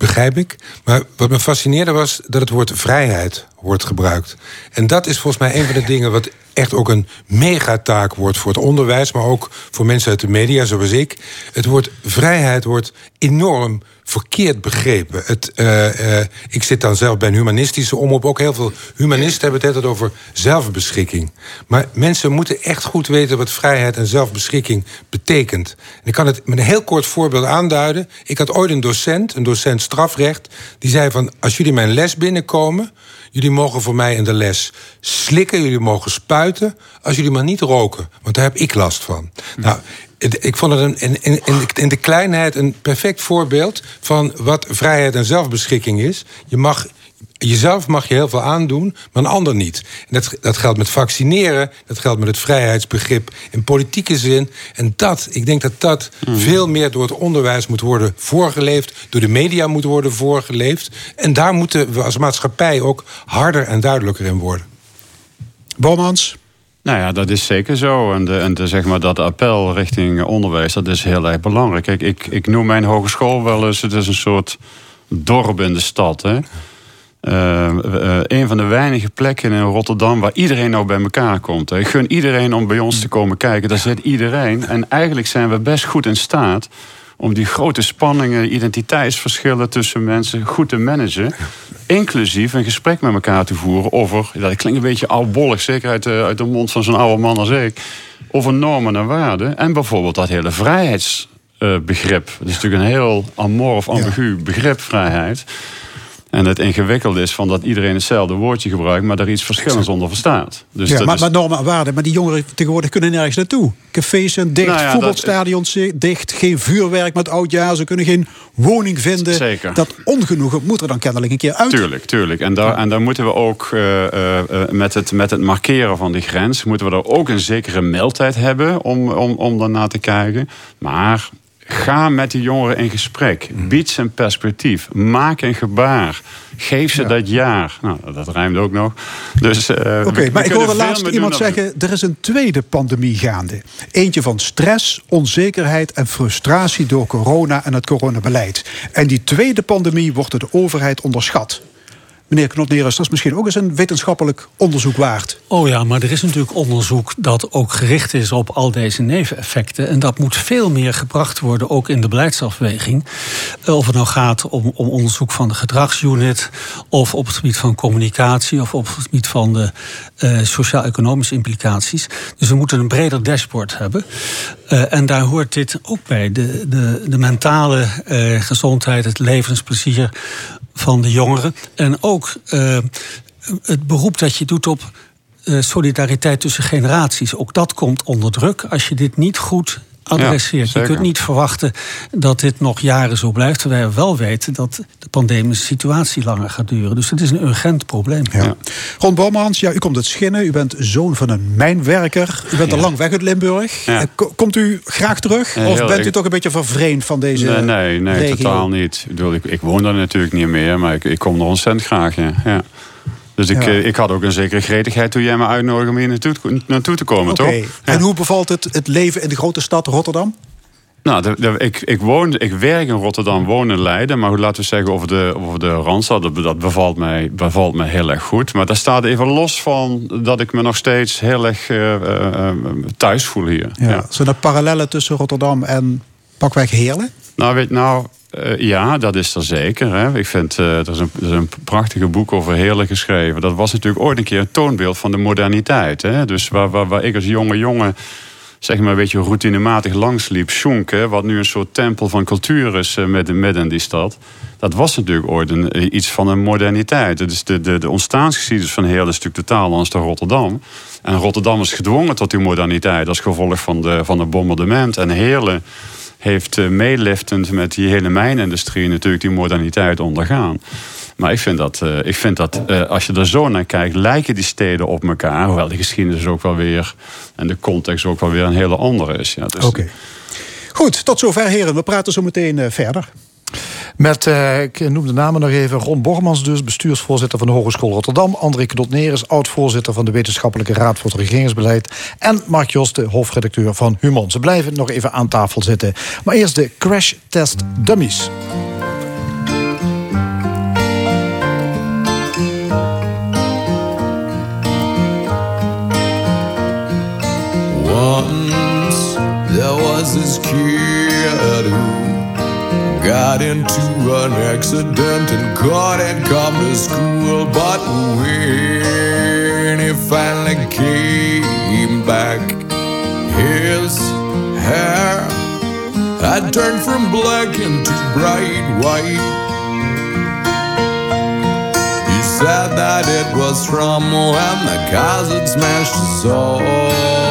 begrijp ik. Maar wat me fascineerde was dat het woord vrijheid wordt gebruikt. En dat is volgens mij een van de dingen wat echt ook een megataak wordt voor het onderwijs, maar ook voor mensen uit de media zoals ik. Het woord vrijheid wordt enorm verkeerd begrepen. Het, uh, uh, ik zit dan zelf bij een humanistische omroep. Ook heel veel humanisten hebben het altijd over zelfbeschikking. Maar mensen moeten echt goed weten wat vrijheid en zelfbeschikking betekent. En ik kan het met een heel kort voorbeeld aanduiden. Ik had ooit een docent, een docent strafrecht, die zei van als jullie mijn les binnenkomen Jullie mogen voor mij in de les slikken, jullie mogen spuiten, als jullie maar niet roken. Want daar heb ik last van. Nou, ik vond het in, in, in, de kleinheid een perfect voorbeeld van wat vrijheid en zelfbeschikking is. Je mag Jezelf mag je heel veel aandoen, maar een ander niet. En dat, dat geldt met vaccineren, dat geldt met het vrijheidsbegrip in politieke zin. En dat, ik denk dat dat hmm. veel meer door het onderwijs moet worden voorgeleefd, door de media moet worden voorgeleefd. En daar moeten we als maatschappij ook harder en duidelijker in worden. Bomans. Nou ja, dat is zeker zo. En, de, en de, zeg maar, dat appel richting onderwijs, dat is heel erg belangrijk. Kijk, ik, ik noem mijn hogeschool wel eens, het is een soort dorp in de stad. Hè? Uh, een van de weinige plekken in Rotterdam waar iedereen nou bij elkaar komt. Ik gun iedereen om bij ons te komen kijken. Daar zit iedereen. En eigenlijk zijn we best goed in staat om die grote spanningen, identiteitsverschillen tussen mensen goed te managen. Inclusief een gesprek met elkaar te voeren over, dat klinkt een beetje oudbollig, zeker uit de, uit de mond van zo'n oude man als ik, over normen en waarden. En bijvoorbeeld dat hele vrijheidsbegrip. dat is natuurlijk een heel amorf, ambigu begrip, vrijheid. En het ingewikkelde is van dat iedereen hetzelfde woordje gebruikt, maar daar iets verschillends onder verstaat. Dus ja, maar, is... maar normen en waarden, maar die jongeren tegenwoordig kunnen nergens naartoe. Cafés zijn dicht, nou voetbalstadions dicht, geen vuurwerk met oudjaar, ze kunnen geen woning vinden. Zeker. Dat ongenoegen moet er dan kennelijk een keer uit. Tuurlijk, tuurlijk. En daar, en daar moeten we ook uh, uh, met, het, met het markeren van die grens, moeten we er ook een zekere meldtijd hebben om, om, om daarna te kijken. Maar Ga met die jongeren in gesprek. Mm. Bied ze een perspectief. Maak een gebaar. Geef ze dat jaar. Nou, dat rijmt ook nog. Dus, uh, Oké, maar ik hoorde laatst iemand zeggen... er is een tweede pandemie gaande. Eentje van stress, onzekerheid en frustratie... door corona en het coronabeleid. En die tweede pandemie wordt door de overheid onderschat. Meneer Knotneres, dat is misschien ook eens een wetenschappelijk onderzoek waard. Oh ja, maar er is natuurlijk onderzoek dat ook gericht is op al deze neveneffecten. En dat moet veel meer gebracht worden, ook in de beleidsafweging. Eh, of het nou gaat om, om onderzoek van de gedragsunit, of op het gebied van communicatie, of op het gebied van de uh, sociaal-economische implicaties. Dus we moeten een breder dashboard hebben. Uh, en daar hoort dit ook bij. De, de, de mentale gezondheid, het levensplezier van de jongeren. En ook uh, het beroep dat je doet op uh, solidariteit tussen generaties. Ook dat komt onder druk als je dit niet goed adresseert. je kunt niet verwachten dat dit nog jaren zo blijft. Terwijl we wel weten dat de pandemische situatie langer gaat duren. Dus het is een urgent probleem. Ja. Ron Bomans, ja, u komt uit Schinnen. U bent zoon van een mijnwerker. U bent al lang weg uit Limburg. Eh, komt u graag terug? of bent u toch een beetje vervreemd van deze Nee, nee, nee totaal niet. Ik, bedoel, ik, ik, woon daar natuurlijk niet meer. Maar ik, ik kom er ontzettend graag. Ja. Dus ik, eh, ik had ook een zekere gretigheid toen jij me uitnodigde om hier naartoe, naartoe te komen, toch? En hoe bevalt het, het leven in de grote stad Rotterdam? Nou, de, ik, ik, woon, ik werk in Rotterdam, woon in Leiden. Maar laten we zeggen over de, over de Randstad, dat, dat bevalt, mij, bevalt mij heel erg goed. Maar daar staat even los van dat ik me nog steeds heel erg uh, uh, thuis voel hier. Ja. ja. Zijn er parallellen tussen Rotterdam en pakweg Heerlen? Nou, weet nou, uh, ja, dat is er zeker. Hè. Ik vind, uh, er, is een, er is een prachtige boek over Heerlen geschreven. Dat was natuurlijk ooit een keer een toonbeeld van de moderniteit. Hè. Dus waar, waar, ik als jonge jongen zeg maar een beetje routinematig langsliep. Sjonk, wat nu een soort tempel van cultuur is uh, midden in die stad. Dat was natuurlijk ooit een, iets van een moderniteit. Dus de, de, de ontstaansgeschiedenis van Heerlen is natuurlijk totaal anders dan Rotterdam. En Rotterdam is gedwongen tot die moderniteit als gevolg van de, van het bombardement. En Heerlen heeft uh, meeliftend met die hele mijnindustrie natuurlijk die moderniteit ondergaan. Maar ik vind dat, uh, ik vind dat uh, als je er zo naar kijkt, lijken die steden op elkaar. Hoewel de geschiedenis ook wel weer en de context ook wel weer een hele andere is. Ja, dus Oké. Goed, tot zover heren. We praten zo meteen verder. Met, eh, ik noem de namen nog even, Ron Bormans dus... bestuursvoorzitter van de Hogeschool Rotterdam... André Knotneres, oud-voorzitter van de Wetenschappelijke Raad voor het Regeringsbeleid... en Mark Joste, hoofdredacteur van Human. Ze blijven nog even aan tafel zitten. Maar eerst de Crash Test Dummies. Once there was this cute got into an accident and couldn't come to school. But when he finally came back, his hair had turned from black into bright white. He said that it was from when the had smashed his soul.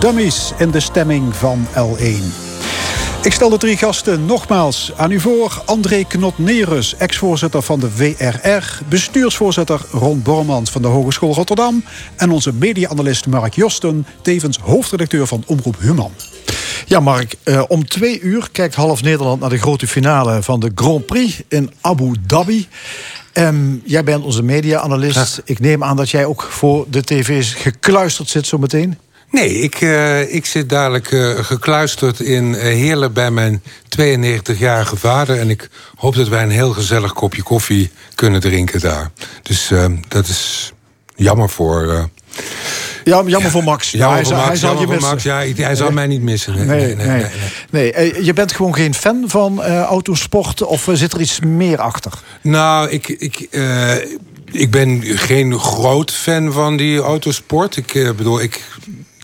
Dummies in de stemming van L1. Ik stel de drie gasten nogmaals aan u voor. André Knot-Nerus, ex-voorzitter van de WRR... bestuursvoorzitter Ron Bormans van de Hogeschool Rotterdam... en onze media-analyst Mark Josten... tevens hoofdredacteur van Omroep Human. Ja, Mark, eh, om twee uur kijkt half Nederland naar de grote finale van de Grand Prix in Abu Dhabi. Um, jij bent onze media-analyst. Ik neem aan dat jij ook voor de tv's gekluisterd zit zometeen. Nee, ik, uh, ik zit dadelijk uh, gekluisterd in uh, Heerlen bij mijn 92-jarige vader. En ik hoop dat wij een heel gezellig kopje koffie kunnen drinken daar. Dus dat is jammer voor ja, jammer voor Max. Jammer hij, voor Max, hij zal je Max. Ja, hij zal mij niet missen. Nee, nee, nee, nee, nee eh, Je bent gewoon geen fan van uh, autosport of eh, zit er iets meer achter? Nou, ik, ik, uh, ik ben geen groot fan van die autosport. Ik bedoel, ik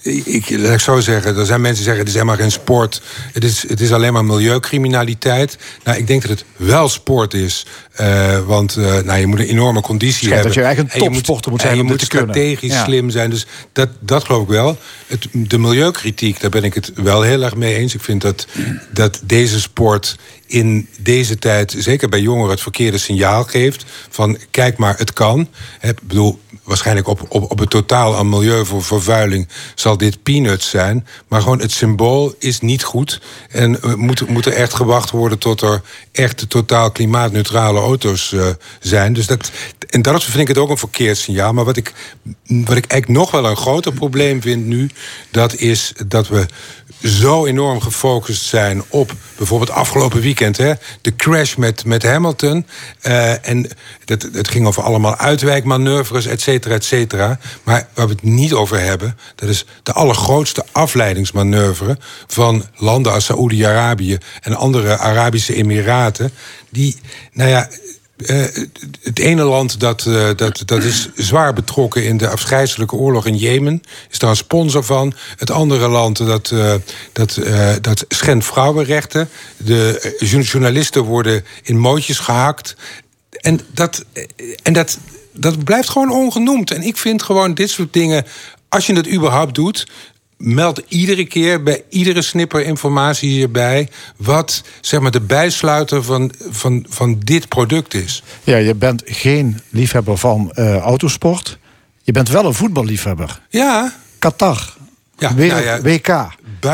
ik, laat ik zo zeggen, er zijn mensen die zeggen... het is helemaal geen sport, het is, het is alleen maar milieucriminaliteit. Nou, ik denk dat het wel sport is. Uh, want uh, nou, je moet een enorme conditie hebben. dat je eigenlijk een topsporter moet zijn en je moet strategisch slim zijn. Dus dat, dat geloof ik wel. Het, de milieukritiek, daar ben ik het wel heel erg mee eens. Ik vind dat, dat deze sport in deze tijd, zeker bij jongeren, het verkeerde signaal geeft. Van kijk maar, het kan. Ik bedoel, waarschijnlijk op, op, op het totaal aan milieuvervuiling zal dit peanuts zijn. Maar gewoon het symbool is niet goed. En moet, moet er echt gewacht worden tot er echt totaal klimaatneutrale auto's uh, zijn. Dus dat, en dat vind ik het ook een verkeerd signaal. Maar wat ik, wat ik eigenlijk nog wel een groter probleem vind nu... dat is dat we zo enorm gefocust zijn op bijvoorbeeld afgelopen weekend... Hè, de crash met, met Hamilton. Uh, en dat, het ging over allemaal uitwijkmanoeuvres, et cetera, et cetera. Maar waar we het niet over hebben... dat is de allergrootste afleidingsmanoeuvre... van landen als Saoedi-Arabië en andere Arabische Emiraten... die, nou ja eh, het ene land dat, eh, dat, dat is zwaar betrokken in de afschrijzelijke oorlog in Jemen. Is daar een sponsor van. Het andere land dat, uh, dat, dat schendt vrouwenrechten. De journalisten worden in mootjes gehakt. En dat, en dat, dat blijft gewoon ongenoemd. En ik vind gewoon dit soort dingen als je het überhaupt doet, meld iedere keer bij iedere snipper informatie hierbij... wat zeg maar, de bijsluiter van, van, van dit product is. Ja, je bent geen liefhebber van uh, autosport. Je bent wel een voetballiefhebber. Ja. Qatar. Ja, nou ja, WK.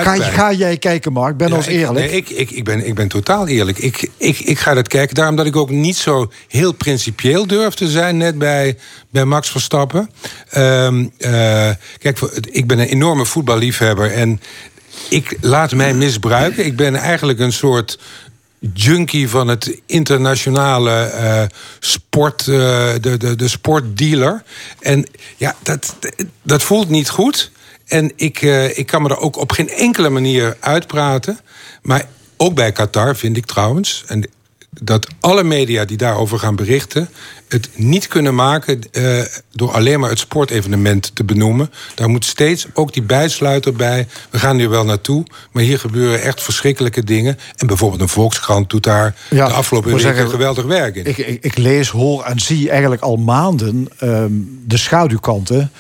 Ga, ga, jij kijken, Mark? Ben ja, ons eerlijk. nee, ik, ik, ik, ben, ik ben totaal eerlijk. Ik, ik, ik ga dat kijken. Daarom dat ik ook niet zo heel principieel durf te zijn, net bij, bij Max Verstappen. Um, uh, kijk, ik ben een enorme voetballiefhebber. En ik laat mij misbruiken. Ik ben eigenlijk een soort junkie van het internationale uh, sport, uh, de, de, de sportdealer. En ja, dat, dat voelt niet goed. En ik, uh, ik kan me er ook op geen enkele manier uitpraten. Maar ook bij Qatar vind ik trouwens... En dat alle media die daarover gaan berichten... het niet kunnen maken uh, door alleen maar het sportevenement te benoemen. Daar moet steeds ook die bijsluiter bij. We gaan hier wel naartoe, maar hier gebeuren echt verschrikkelijke dingen. En bijvoorbeeld een Volkskrant doet daar ja, de afgelopen weken geweldig werk in. Ik, ik, ik, lees, hoor en zie eigenlijk al maanden um, de schaduwkanten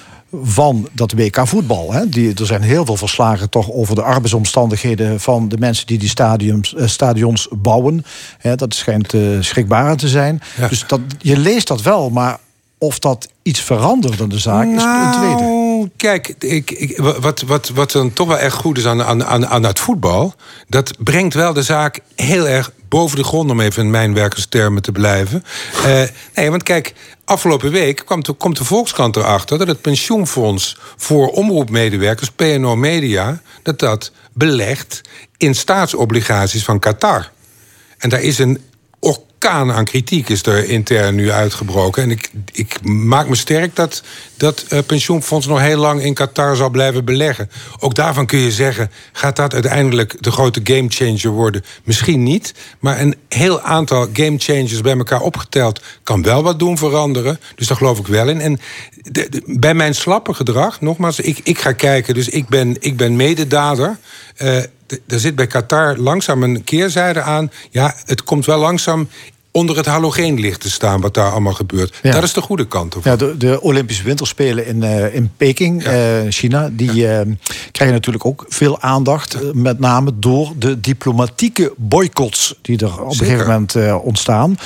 van dat WK voetbal. Hè. Die, er zijn heel veel verslagen toch over de arbeidsomstandigheden van de mensen die die stadiums, eh, stadions bouwen. Hè, dat schijnt uh, schrikbarend te zijn. Dus dat, je leest dat wel, maar of dat iets verandert in de zaak is een nou, tweede. Kijk, ik, ik, wat, wat, wat dan toch wel echt goed is aan, aan, aan, het voetbal... dat brengt wel de zaak heel erg boven de grond... om even in mijnwerkerstermen te blijven. Uh, nee, want kijk, afgelopen week kwam de, komt de Volkskrant erachter... dat het pensioenfonds voor omroepmedewerkers, PNO Media... dat dat belegt in staatsobligaties van Qatar. En daar is een orkaan aan kritiek is er intern nu uitgebroken. En ik, ik maak me sterk dat dat uh, pensioenfonds nog heel lang in Qatar zal blijven beleggen. Ook daarvan kun je zeggen, gaat dat uiteindelijk de grote gamechanger worden? Misschien niet, maar een heel aantal gamechangers bij elkaar opgeteld... kan wel wat doen veranderen, dus daar geloof ik wel in. En bij mijn slappe gedrag, nogmaals, ik, ik ga kijken... dus ik ben, ik ben mededader... Uh, er zit bij Qatar langzaam een keerzijde aan. Ja, het komt wel langzaam onder het halogeenlicht te staan wat daar allemaal gebeurt. Dat is de goede kant. Ja, de, de, Olympische Winterspelen in, uh, in Peking, uh, China, die uh, krijgen natuurlijk ook veel aandacht. met name door de diplomatieke boycotts die er op een gegeven moment ontstaan.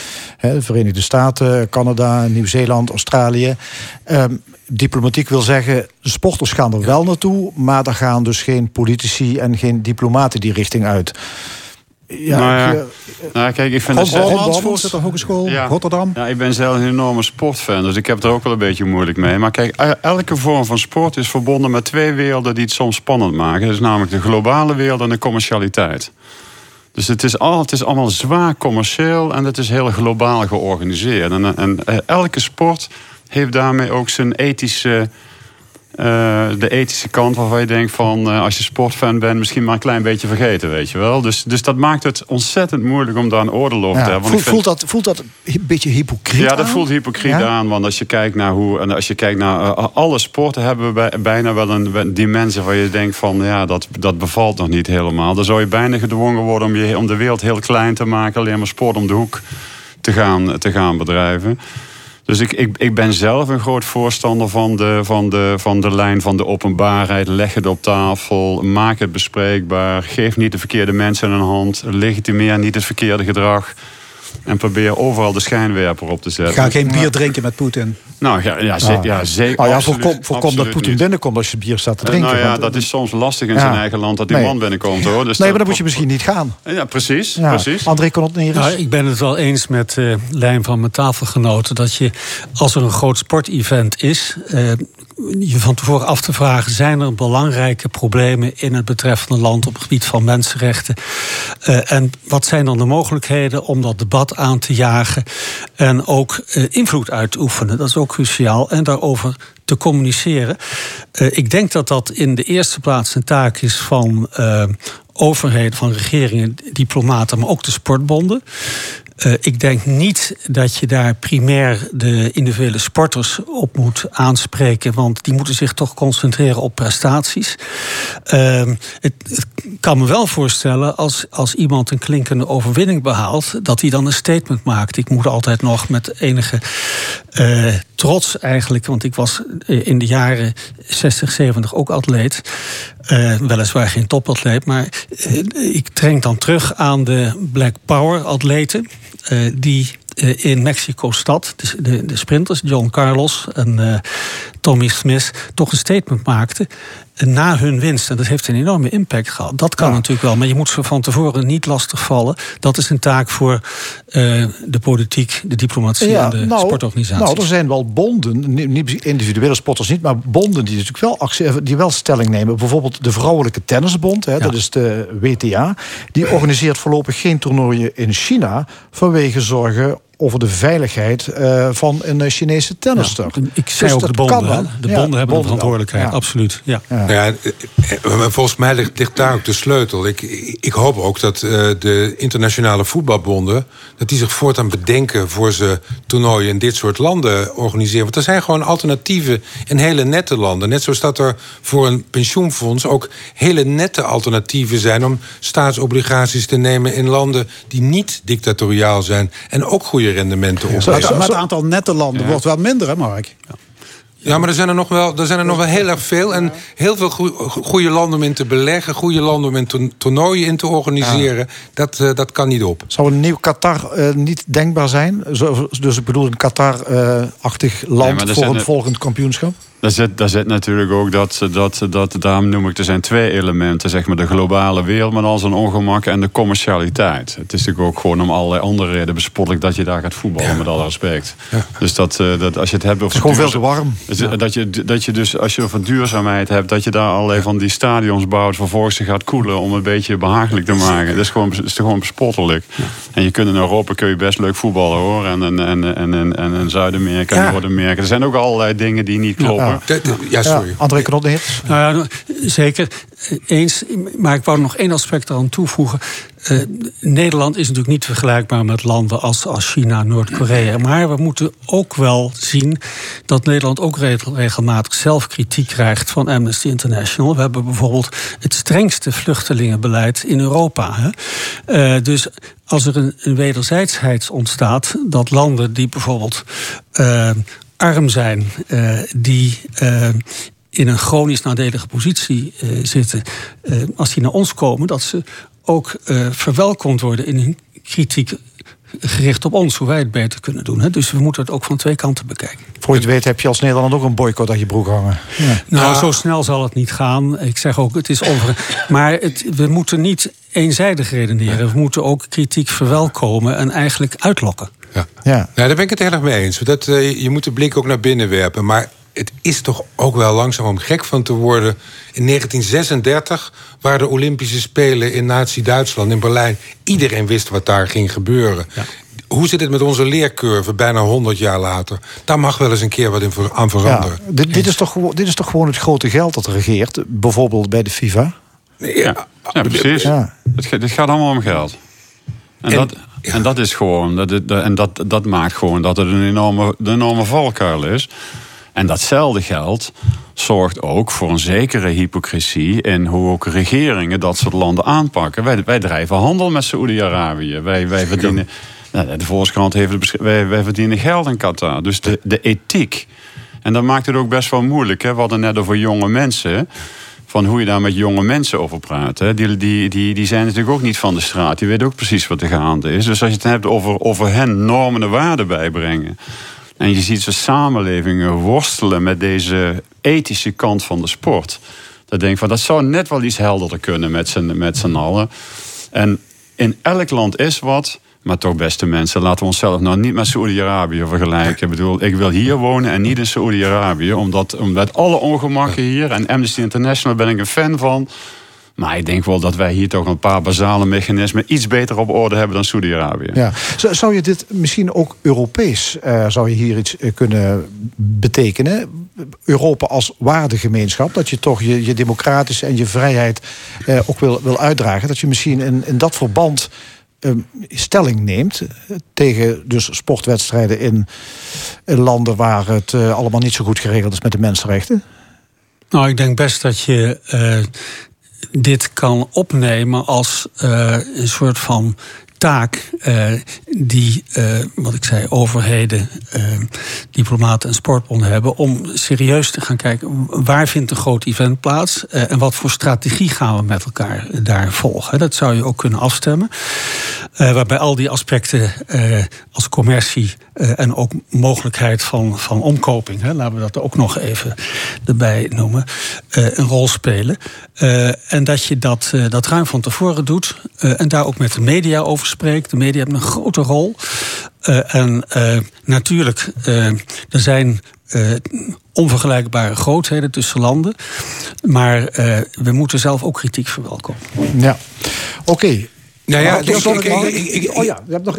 de Verenigde Staten, Canada, Nieuw-Zeeland, Australië. Ehm, diplomatiek wil zeggen, sporters gaan er wel naartoe, maar daar gaan dus geen politici en geen diplomaten die richting uit. Ja, nou ja, nou, kijk, ik vind het voorzitter Hogeschool ja, Rotterdam. Ja, ik ben zelf een enorme sportfan, dus ik heb er ook wel een beetje moeilijk mee. Maar kijk, elke vorm van sport is verbonden met twee werelden die het soms spannend maken. Dat is namelijk de globale wereld en de commercialiteit. Dus het is, al, het is allemaal zwaar commercieel en het is heel globaal georganiseerd. En, en eh, elke sport heeft daarmee ook zijn ethische uh, de ethische kant waarvan je denkt van uh, als je sportfan bent, misschien maar een klein beetje vergeten, weet je wel. Dus, dus dat maakt het ontzettend moeilijk om daar een oordeel over te hebben. Voelt, voelt, dat, voelt dat een beetje hypocriet Ja, dat voelt hypocriet aan. Want als je kijkt naar hoe, en als je kijkt naar uh, alle sporten hebben we bijna wel een dimensie waar je denkt van ja, dat, dat bevalt nog niet helemaal. Dan zou je bijna gedwongen worden om, je, om de wereld heel klein te maken, alleen maar sport om de hoek te gaan, te gaan bedrijven. Dus ik, ik, ik ben zelf een groot voorstander van de, van, de, van de lijn van de openbaarheid. Leg het op tafel, maak het bespreekbaar. Geef niet de verkeerde mensen een hand. Legitimeer niet het verkeerde gedrag. En probeer overal de schijnwerper op te zetten. Ga geen bier drinken met Poetin. Nou ja, ja, ah. ja zeker. Oh, ja, voorkom, voorkom dat Poetin binnenkomt als je bier staat te eh, drinken. Nou ja, dat is soms lastig in zijn eigen land dat die man binnenkomt hoor. Dus nee, maar dan moet je misschien niet gaan. Ja, precies. precies. André kon het niet nou, Ik ben het wel eens met uh, Lijn van mijn tafelgenoten. Dat je als er een groot sportevent is. Uh, je van tevoren af te vragen: zijn er belangrijke problemen in het betreffende land op het gebied van mensenrechten? Uh, en wat zijn dan de mogelijkheden om dat debat aan te jagen en ook uh, invloed uit te oefenen? Dat is ook cruciaal. En daarover te communiceren. Uh, ik denk dat dat in de eerste plaats een taak is van overheden, van regeringen, diplomaten, maar ook de sportbonden. Uh, ik denk niet dat je daar primair de individuele sporters op moet aanspreken, want die moeten zich toch concentreren op prestaties. Uh, het, het, kan me wel voorstellen als, als iemand een klinkende overwinning behaalt, dat hij dan een statement maakt. Ik moet altijd nog met enige uh, trots eigenlijk, want ik was in de jaren 60, 70 ook atleet. Uh, weliswaar geen topatleet, maar ik trek dan terug aan de Black Power atleten. Die in Mexico-stad, de, de, de, sprinters, John Carlos en Tommy Smith, toch een statement maakten na hun winst. En dat heeft een enorme impact gehad. Dat kan ja. natuurlijk wel, maar je moet ze van tevoren niet lastigvallen. Dat is een taak voor uh, de politiek, de diplomatie ja, en de nou, sportorganisaties. Nou, er zijn wel bonden, niet individuele sporters niet, maar bonden die natuurlijk wel, actie, die wel stelling nemen. Bijvoorbeeld de Vrouwelijke Tennisbond, hè, ja. dat is de WTA. Die organiseert voorlopig geen toernooien in China vanwege zorgen over de veiligheid uh, van een Chinese tennister. Ja, ik zei dus ook de bonden. De bonden ja, hebben bonden een verantwoordelijkheid, ja. absoluut. Ja. Ja. volgens mij ligt, ligt, daar ook de sleutel. Ik, ik hoop ook dat uh, de internationale voetbalbonden... dat die zich voortaan bedenken voor ze toernooien in dit soort landen organiseren. Want er zijn gewoon alternatieven in hele nette landen. Net zoals dat er voor een pensioenfonds ook hele nette alternatieven zijn... om staatsobligaties te nemen in landen die niet dictatoriaal zijn... en ook goede rendementen op. Maar het aantal nette landen ja. wordt wel minder, hè Mark? Ja. Ja, maar er zijn er nog wel, er zijn er nog wel heel erg veel. En heel veel goede landen om in te beleggen. Goede landen om in toernooien in te organiseren. Ja. Dat, uh, dat kan niet op. Zou een nieuw Qatar uh, niet denkbaar zijn? Zo, dus ik bedoel een Qatar-achtig uh, land nee, voor een volgend kampioenschap? Daar zit, daar zit natuurlijk ook dat, dat, dat, daarom noem ik, er zijn twee elementen. Zeg maar de globale wereld met al zijn ongemak en de commercialiteit. Het is natuurlijk ook gewoon om allerlei andere redenen bespottelijk dat je daar gaat voetballen, ja. met alle respect. Ja. Dus dat, dat als je het hebt over. Het is gewoon veel te warm. Dat, je, dat je dus, als je over duurzaamheid hebt, dat je daar allerlei van die stadions bouwt, vervolgens gaat koelen om een beetje behagelijk te maken. Dat is gewoon, is gewoon bespottelijk. En je kunt in Europa kun je best leuk voetballen hoor. En, en, en, en, en, en in Zuid-Amerika en Noord-Amerika. Er zijn ook allerlei dingen die niet kloppen. Ja, ja sorry. Ja, André Knotneert. Nou ja, zeker. Eens, maar ik wou nog één aspect eraan toevoegen. Uh, Nederland is natuurlijk niet vergelijkbaar met landen als, als China, Noord-Korea. Maar we moeten ook wel zien dat Nederland ook regelmatig zelf kritiek krijgt van Amnesty International. We hebben bijvoorbeeld het strengste vluchtelingenbeleid in Europa. Hè? Uh, dus als er een, een wederzijdsheid ontstaat, dat landen die bijvoorbeeld uh, arm zijn, die in een chronisch nadelige positie uh, zitten, als die naar ons komen, dat ze ook verwelkomd worden in hun kritiek gericht op ons, hoe wij het beter kunnen doen. Hè? Dus we moeten het ook van twee kanten bekijken. Voor je het weet heb je als Nederland ook een boycott aan je broek hangen. Ja. Nou, ja. zo snel zal het niet gaan. Ik zeg ook, het is over. Maar het, we moeten niet eenzijdig redeneren. We moeten ook kritiek verwelkomen en eigenlijk uitlokken. Ja, ja. ja daar ben ik het heel erg mee eens. Dat, uh, je moet de blik ook naar binnen werpen. Maar het is toch ook wel langzaam om gek van te worden. In 1936 waren de Olympische Spelen in Nazi-Duitsland, in Berlijn. Iedereen wist wat daar ging gebeuren. Ja. Hoe zit het met onze leercurve bijna 100 jaar later? Daar mag wel eens een keer wat in aan veranderen. Ja, dit, dit, is toch, dit is toch gewoon het grote geld dat regeert, bijvoorbeeld bij de FIFA? Ja, ja precies. Ja. Het, het gaat allemaal om geld. En, en, dat, ja. en dat is gewoon, dat, en dat, dat maakt gewoon dat het een enorme, een enorme valkuil is. En datzelfde geld zorgt ook voor een zekere hypocrisie in hoe ook regeringen dat soort landen aanpakken. Wij, wij drijven handel met Saoedi-Arabië. Wij, wij verdienen. Nou, de Volkskrant heeft wij, wij verdienen geld in Qatar. Dus de, de ethiek. En dat maakt het ook best wel moeilijk. Hè? We hadden net over jonge mensen van hoe je daar met jonge mensen over praat. Hè. Die, die, die, die zijn natuurlijk ook niet van de straat. Die weten ook precies wat er gaande is. Dus als je het hebt over, over hen normen en waarden bijbrengen. En je ziet ze samenlevingen worstelen met deze ethische kant van de sport. Dat denk ik van, dat zou net wel iets helderder kunnen met met z'n allen. En in elk land is wat. Maar toch, beste mensen, laten we onszelf nou niet met Saoedi-Arabië vergelijken. Ik bedoel, ik wil hier wonen en niet in Saoedi-Arabië. Omdat, omdat alle ongemakken hier, en Amnesty International ben ik een fan van. Maar ik denk wel dat wij hier toch een paar basale mechanismen iets beter op orde hebben dan Saudi-Arabië. Ja. Zou je dit misschien ook Europees, uh, zou je hier iets uh, kunnen betekenen? Europa als waardegemeenschap, dat je toch je, je democratische en je vrijheid uh, ook wil, wil uitdragen. Dat je misschien in, in dat verband stelling neemt tegen dus sportwedstrijden in, landen waar het allemaal niet zo goed geregeld is met de mensenrechten? Nou, ik denk best dat je dit kan opnemen als een soort van taak uh, die, uh, wat ik zei, overheden, uh, diplomaten en sportbonden hebben. om serieus te gaan kijken waar vindt een groot event plaats. en wat voor strategie gaan we met elkaar daar volgen. Dat zou je ook kunnen afstemmen. waarbij al die aspecten als commercie en ook mogelijkheid van, van omkoping, hè, laten we dat ook nog even erbij noemen, een rol spelen. en dat je dat, dat ruim van tevoren doet. en daar ook met de media over spreekt. De media hebben een grote rol. En natuurlijk, er zijn onvergelijkbare grootheden tussen landen. Maar we moeten zelf ook kritiek verwelkomen. Ja, oké. Nou ja, ik, ik, ik, oh ja, je hebt nog...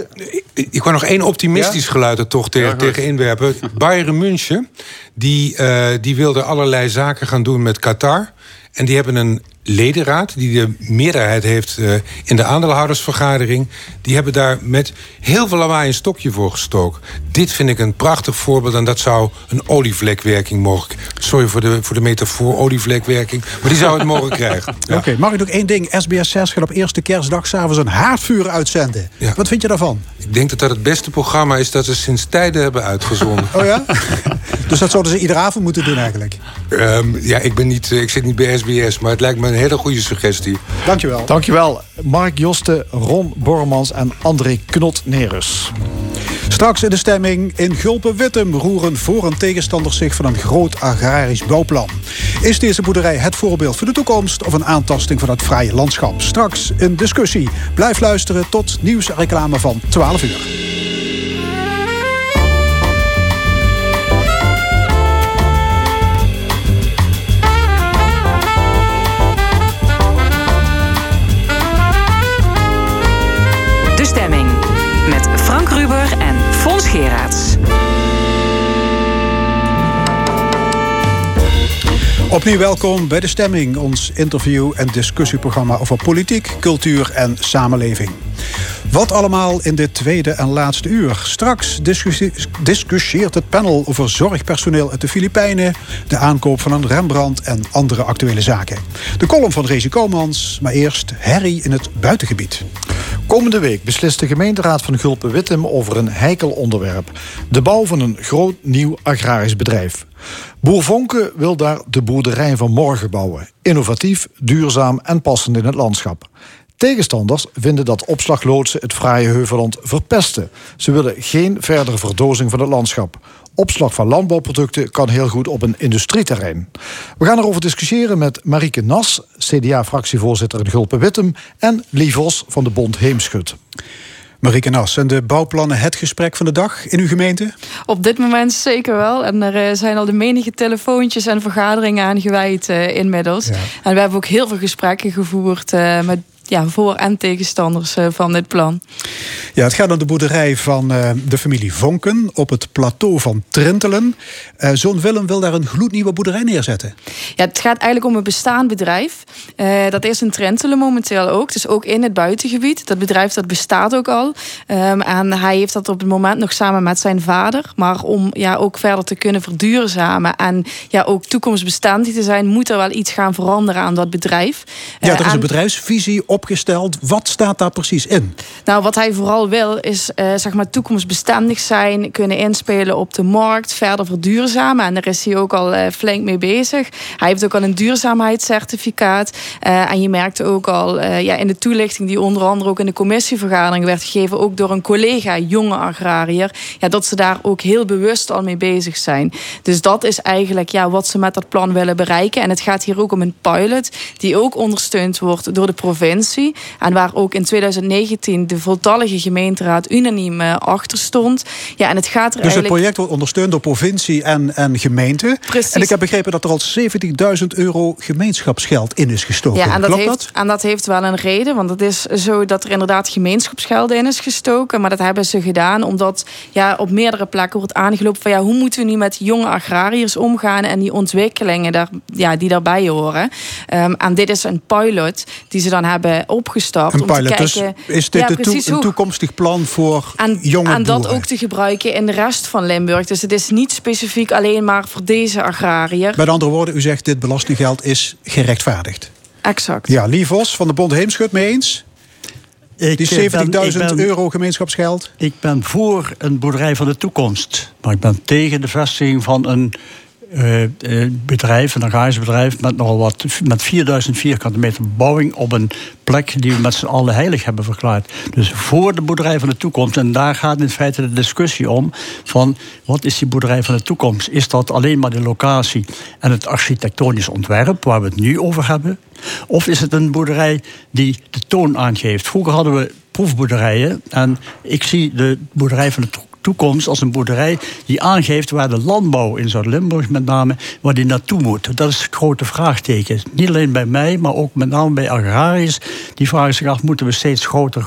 ik wou nog één optimistisch ja? geluid er toch tegen, ja, tegen inwerpen. Bayern München, die, uh, die wilde allerlei zaken gaan doen met Qatar. En die hebben een ledenraad, die de meerderheid heeft uh, in de aandeelhoudersvergadering... die hebben daar met heel veel lawaai een stokje voor gestoken. Dit vind ik een prachtig voorbeeld en dat zou een olievlekwerking mogen... Sorry voor de, voor de metafoor olievlekwerking, maar die zou het mogen krijgen. Ja. Oké, mag ik nog één ding? SBS 6 gaat op eerste kerstdag s'avonds een haardvuur uitzenden. Ja. Wat vind je daarvan? Ik denk dat dat het beste programma is dat ze sinds tijden hebben uitgezonden. oh ja? dus dat zouden ze iedere avond moeten doen eigenlijk? Um, ja, ik, ben niet, ik zit niet bij SBS, maar het lijkt me een hele goede suggestie. Dankjewel. Dankjewel. Mark Joste, Ron Bormans en André Knot-Nerus. Straks in de stemming in Gulpen-Wittem roeren voor- en tegenstanders zich van een groot agrarisch bouwplan. Is deze boerderij het voorbeeld voor de toekomst of een aantasting van het vrije landschap? Straks een discussie. Blijf luisteren tot nieuws en reclame van 12 uur. Opnieuw welkom bij De Stemming, ons interview- en discussieprogramma over politiek, cultuur en samenleving. Wat allemaal in dit tweede en laatste uur. Straks discussieert het panel over zorgpersoneel uit de Filipijnen, de aankoop van een Rembrandt en andere actuele zaken. De column van Rezi Komans, maar eerst herrie in het buitengebied. Komende week beslist de gemeenteraad van Gulpen-Wittem over een heikel onderwerp: de bouw van een groot nieuw agrarisch bedrijf. Boer Vonke wil daar de boerderij van morgen bouwen. Innovatief, duurzaam en passend in het landschap. Tegenstanders vinden dat opslagloodsen het fraaie Heuvelland verpesten. Ze willen geen verdere verdozing van het landschap. Opslag van landbouwproducten kan heel goed op een industrieterrein. We gaan erover discussiëren met Marieke Nas, CDA-fractievoorzitter in Gulpen-Wittem... en Vos van de Bond Heemschut. Marieke Nas, zijn de bouwplannen het gesprek van de dag in uw gemeente? Op dit moment zeker wel. En er eh, zijn al de menige telefoontjes en vergaderingen aan gewijd uh, inmiddels. En we hebben ook heel veel gesprekken gevoerd uh, met ja, voor- en tegenstanders eh, van dit plan. Ja, het gaat om de boerderij van uh, de familie Vonken op het plateau van Trentelen. Uh, Zoon Willem wil daar een gloednieuwe boerderij neerzetten. Ja, het gaat eigenlijk om een bestaand bedrijf. Dat is in Trentelen momenteel ook. Dus ook in het buitengebied. Dat bedrijf dat bestaat ook al. Um, en hij heeft dat op het moment nog samen met zijn vader. Maar om ja, ook verder te kunnen verduurzamen en ja, ook toekomstbestendig te zijn, moet er wel iets gaan veranderen aan dat bedrijf. Ja, er is een bedrijfsvisie opgesteld. Wat staat daar precies in? Nou, wat hij vooral wil is uh, zeg maar toekomstbestendig zijn, kunnen inspelen op de markt, verder verduurzamen. En daar is hij ook al uh, flink mee bezig. Hij heeft ook al een duurzaamheidscertificaat. Uh, en je merkte ook al ja, in de toelichting die onder andere ook in de commissievergadering werd gegeven, ook door een collega, jonge agrariër, ja, dat ze daar ook heel bewust al mee bezig zijn. Dus dat is eigenlijk ja, wat ze met dat plan willen bereiken. En het gaat hier ook om een pilot die ook ondersteund wordt door de provincie. En waar ook in 2019 de voltallige gemeenteraad unaniem uh, achter stond. Ja, en het gaat er dus het project wordt ondersteund door provincie en, en gemeente. Precies. En ik heb begrepen dat er al 70.000 euro gemeenschapsgeld in is gestoken. Ja, en dat, Klopt heeft, dat? en dat heeft wel een reden. Want het is zo dat er inderdaad gemeenschapsgeld in is gestoken. Maar dat hebben ze gedaan omdat ja, op meerdere plekken wordt aangelopen van ja, hoe moeten we nu met jonge agrariërs omgaan en die ontwikkelingen daar, ja, die daarbij horen. Um, en dit is een pilot die ze dan hebben opgestapt. Een om pilot. te kijken, dus is dit ja, de een toekomstig plan voor en, jonge en dat boeren? ook te gebruiken in de rest van Limburg. Dus het is niet specifiek alleen maar voor deze agrariër. Met andere woorden, u zegt dit belastinggeld is gerechtvaardigd. Exact. Ja, Lie Vos van de Bond Heemschut mee eens? Ik, Die eh, ben- ik 70.000 ben- euro gemeenschapsgeld? Ik ben voor een boerderij van de toekomst. Maar ik ben tegen de vestiging van een eh, bedrijf, een agrarisch bedrijf... met nogal wat, met 4000 vierkante meter bebouwing... op een plek die we met z'n allen heilig hebben verklaard. Dus voor de boerderij van de toekomst. En daar gaat in feite de discussie om... van wat is die boerderij van de toekomst? Is dat alleen maar de locatie en het architectonisch ontwerp... waar we het nu over hebben? Of is het een boerderij die de toon aangeeft? Vroeger hadden we proefboerderijen. En ik zie de boerderij van de toekomst als een boerderij die aangeeft waar de landbouw in Zuid-Limburg met name, waar die naartoe moet. Dat is het grote vraagteken. Niet alleen bij mij, maar ook met name bij agrariërs. Die vragen zich af, moeten we steeds groter,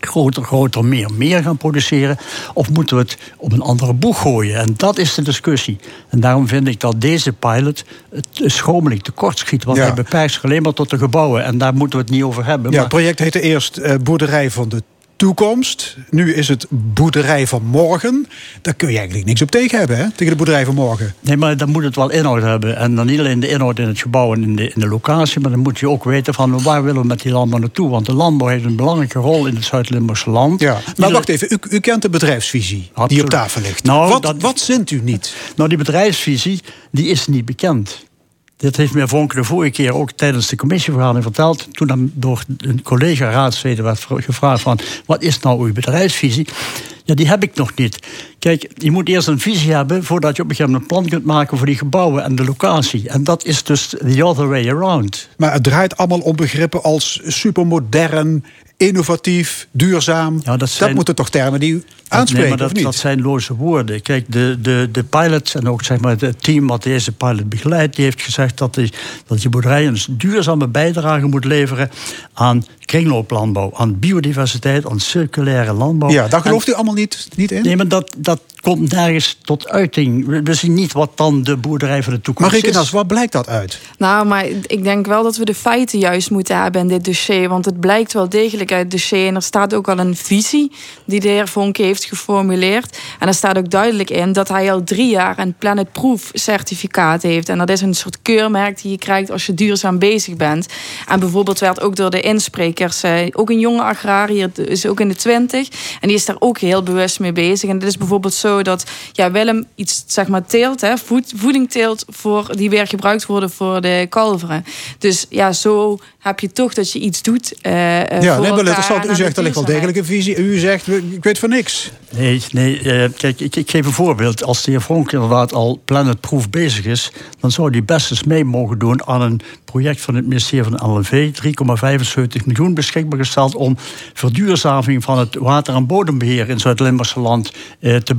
groter, groter, meer, meer gaan produceren? Of moeten we het op een andere boeg gooien? En dat is de discussie. En daarom vind ik dat deze pilot het schromelijk tekort schiet. Want Ja. hij beperkt zich alleen maar tot de gebouwen. En daar moeten we het niet over hebben. Ja, maar het project heette eerst eh, Boerderij van de Toekomst. Nu is het Boerderij van Morgen. Daar kun je eigenlijk niks op tegen hebben, hè? Tegen de Boerderij van Morgen. Nee, maar dan moet het wel inhoud hebben. En dan niet alleen de inhoud in het gebouw en in de, in de locatie... maar dan moet je ook weten van waar willen we met die landbouw naartoe. Want de landbouw heeft een belangrijke rol in het Zuid-Limburgse land. Ja. Maar wacht even, u, u kent de bedrijfsvisie die op tafel ligt. Nou, wat, dat- wat zint u niet? Nou, die bedrijfsvisie die is niet bekend. Dit heeft meneer Vonk de vorige keer ook tijdens de commissievergadering verteld. Toen hem door een collega raadsleden werd gevraagd van... wat is nou uw bedrijfsvisie? Ja, die heb ik nog niet. Kijk, je moet eerst een visie hebben... voordat je op een gegeven moment een plan kunt maken... voor die gebouwen en de locatie. En dat is dus the other way around. Maar het draait allemaal om begrippen als supermodern, innovatief, duurzaam. Ja, dat zijn- moeten toch termen die u Dat- aanspreken, nee, maar of dat, niet? dat zijn loze woorden. Kijk, de, de, de pilot en ook zeg maar, het team wat deze pilot begeleidt... die heeft gezegd dat, die, dat je boerderij een duurzame bijdrage moet leveren... aan kringlooplandbouw, aan biodiversiteit, aan circulaire landbouw. ja, daar En- gelooft u allemaal niet, niet in? Nee, maar dat, dat komt nergens tot uiting. We, zien niet wat dan de boerderij van de toekomst maar is. waar blijkt dat uit? Nou, maar ik denk wel dat we de feiten juist moeten hebben in dit dossier. Want het blijkt wel degelijk uit het dossier. En er staat ook al een visie die de heer Vonke heeft geformuleerd. En er staat ook duidelijk in dat hij al drie jaar een Planet Proof certificaat heeft. En dat is een soort keurmerk die je krijgt als je duurzaam bezig bent. En bijvoorbeeld werd ook door de insprekers, eh, ook een jonge agrariër, is ook in de twintig. En die is daar ook heel bewust mee bezig. En het is bijvoorbeeld zo dat ja, Willem iets zeg maar teelt, hè, voed, voeding teelt voor, die weer gebruikt worden voor de kalveren. Dus ja, zo heb je toch dat je iets doet. eh, eh, Ja, voor nee, interessant. en U zegt de er ligt wel degelijk een visie. U zegt, ik weet van niks. Nee, nee eh, kijk, ik, ik geef een voorbeeld. Als de heer Vonk inderdaad al planetproof bezig is... dan zou hij best eens mee mogen doen aan een project van het ministerie van LNV. 3,75 miljoen beschikbaar gesteld... om verduurzaming van het water- en bodembeheer... in Zuid-Limburgse land eh, te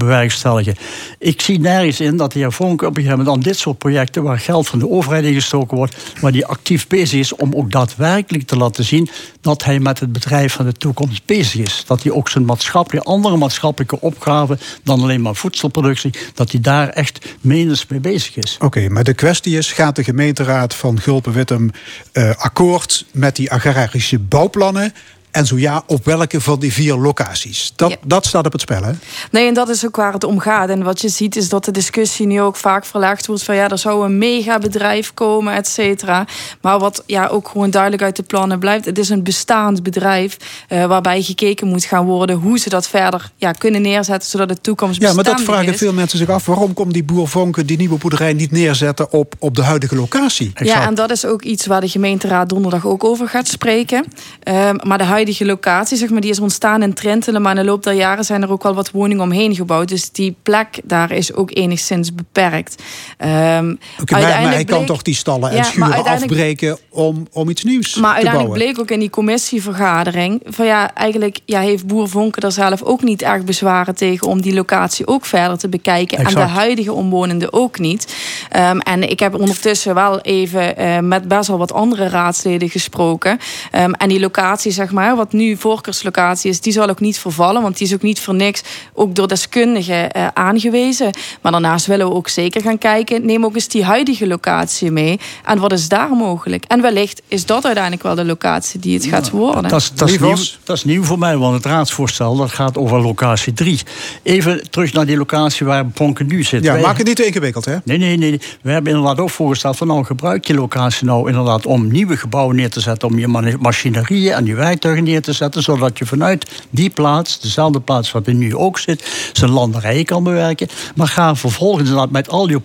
Ik zie nergens in dat de heer Vonk op een gegeven moment... aan dit soort projecten waar geld van de overheid ingestoken wordt... waar hij actief bezig is om ook daadwerkelijk te laten zien... dat hij met het bedrijf van de toekomst bezig is. Dat hij ook zijn maatschappelijke, andere maatschappelijke opgaven... dan alleen maar voedselproductie... dat hij daar echt menens mee bezig is. Oké, maar de kwestie is, gaat de gemeenteraad van Gulpen-Wittem eh, akkoord met die agrarische bouwplannen? En zo ja, op welke van die vier locaties? Dat, Ja. dat staat op het spel, hè? Nee, en dat is ook waar het om gaat. En wat je ziet is dat de discussie nu ook vaak verlegd wordt van ja, er zou een megabedrijf komen, et cetera. Maar wat ja ook gewoon duidelijk uit de plannen blijft, het is een bestaand bedrijf eh, waarbij gekeken moet gaan worden hoe ze dat verder ja, kunnen neerzetten zodat de toekomst Ja, maar dat vragen is. veel mensen zich af. Waarom komt die boer Vonken die nieuwe boerderij niet neerzetten op, op de huidige locatie? Ja, en dat is ook iets waar de gemeenteraad donderdag ook over gaat spreken. Ehm, maar de huidige locatie, zeg maar, die is ontstaan in Trentelen. Maar in de loop der jaren zijn er ook wel wat woningen omheen gebouwd. Dus die plek daar is ook enigszins beperkt. Ehm, Oké, maar, maar hij uiteindelijk kan bleek- toch die stallen en Ja, schuren afbreken om, om iets nieuws Maar te uiteindelijk bouwen? bleek ook in die commissievergadering... van ja, eigenlijk ja, heeft boer Vonken er zelf ook niet erg bezwaren tegen... om die locatie ook verder te bekijken. En de huidige omwonenden ook niet. Ehm, en ik heb ondertussen wel even eh, met best wel wat andere raadsleden gesproken. Ehm, en die locatie, zeg maar, hè, wat nu voorkeurslocatie is, die zal ook niet vervallen. Want die is ook niet voor niks ook door deskundigen uh, aangewezen. Maar daarnaast willen we ook zeker gaan kijken. Neem ook eens die huidige locatie mee. En wat is daar mogelijk? En wellicht is dat uiteindelijk wel de locatie die het gaat worden. Dat is, dat, is nieuw, dat is nieuw voor mij, want het raadsvoorstel dat gaat over locatie 3. Even terug naar die locatie waar Ponken nu zit. Ja, maak het niet te ingewikkeld, hè? Nee, nee, nee. We hebben inderdaad ook voorgesteld van nou gebruik je locatie nou inderdaad om nieuwe gebouwen neer te zetten, om je machinerieën en je neer te zetten, zodat je vanuit die plaats, dezelfde plaats waar we nu ook zit, zijn landerijen kan bewerken. Maar ga vervolgens met al je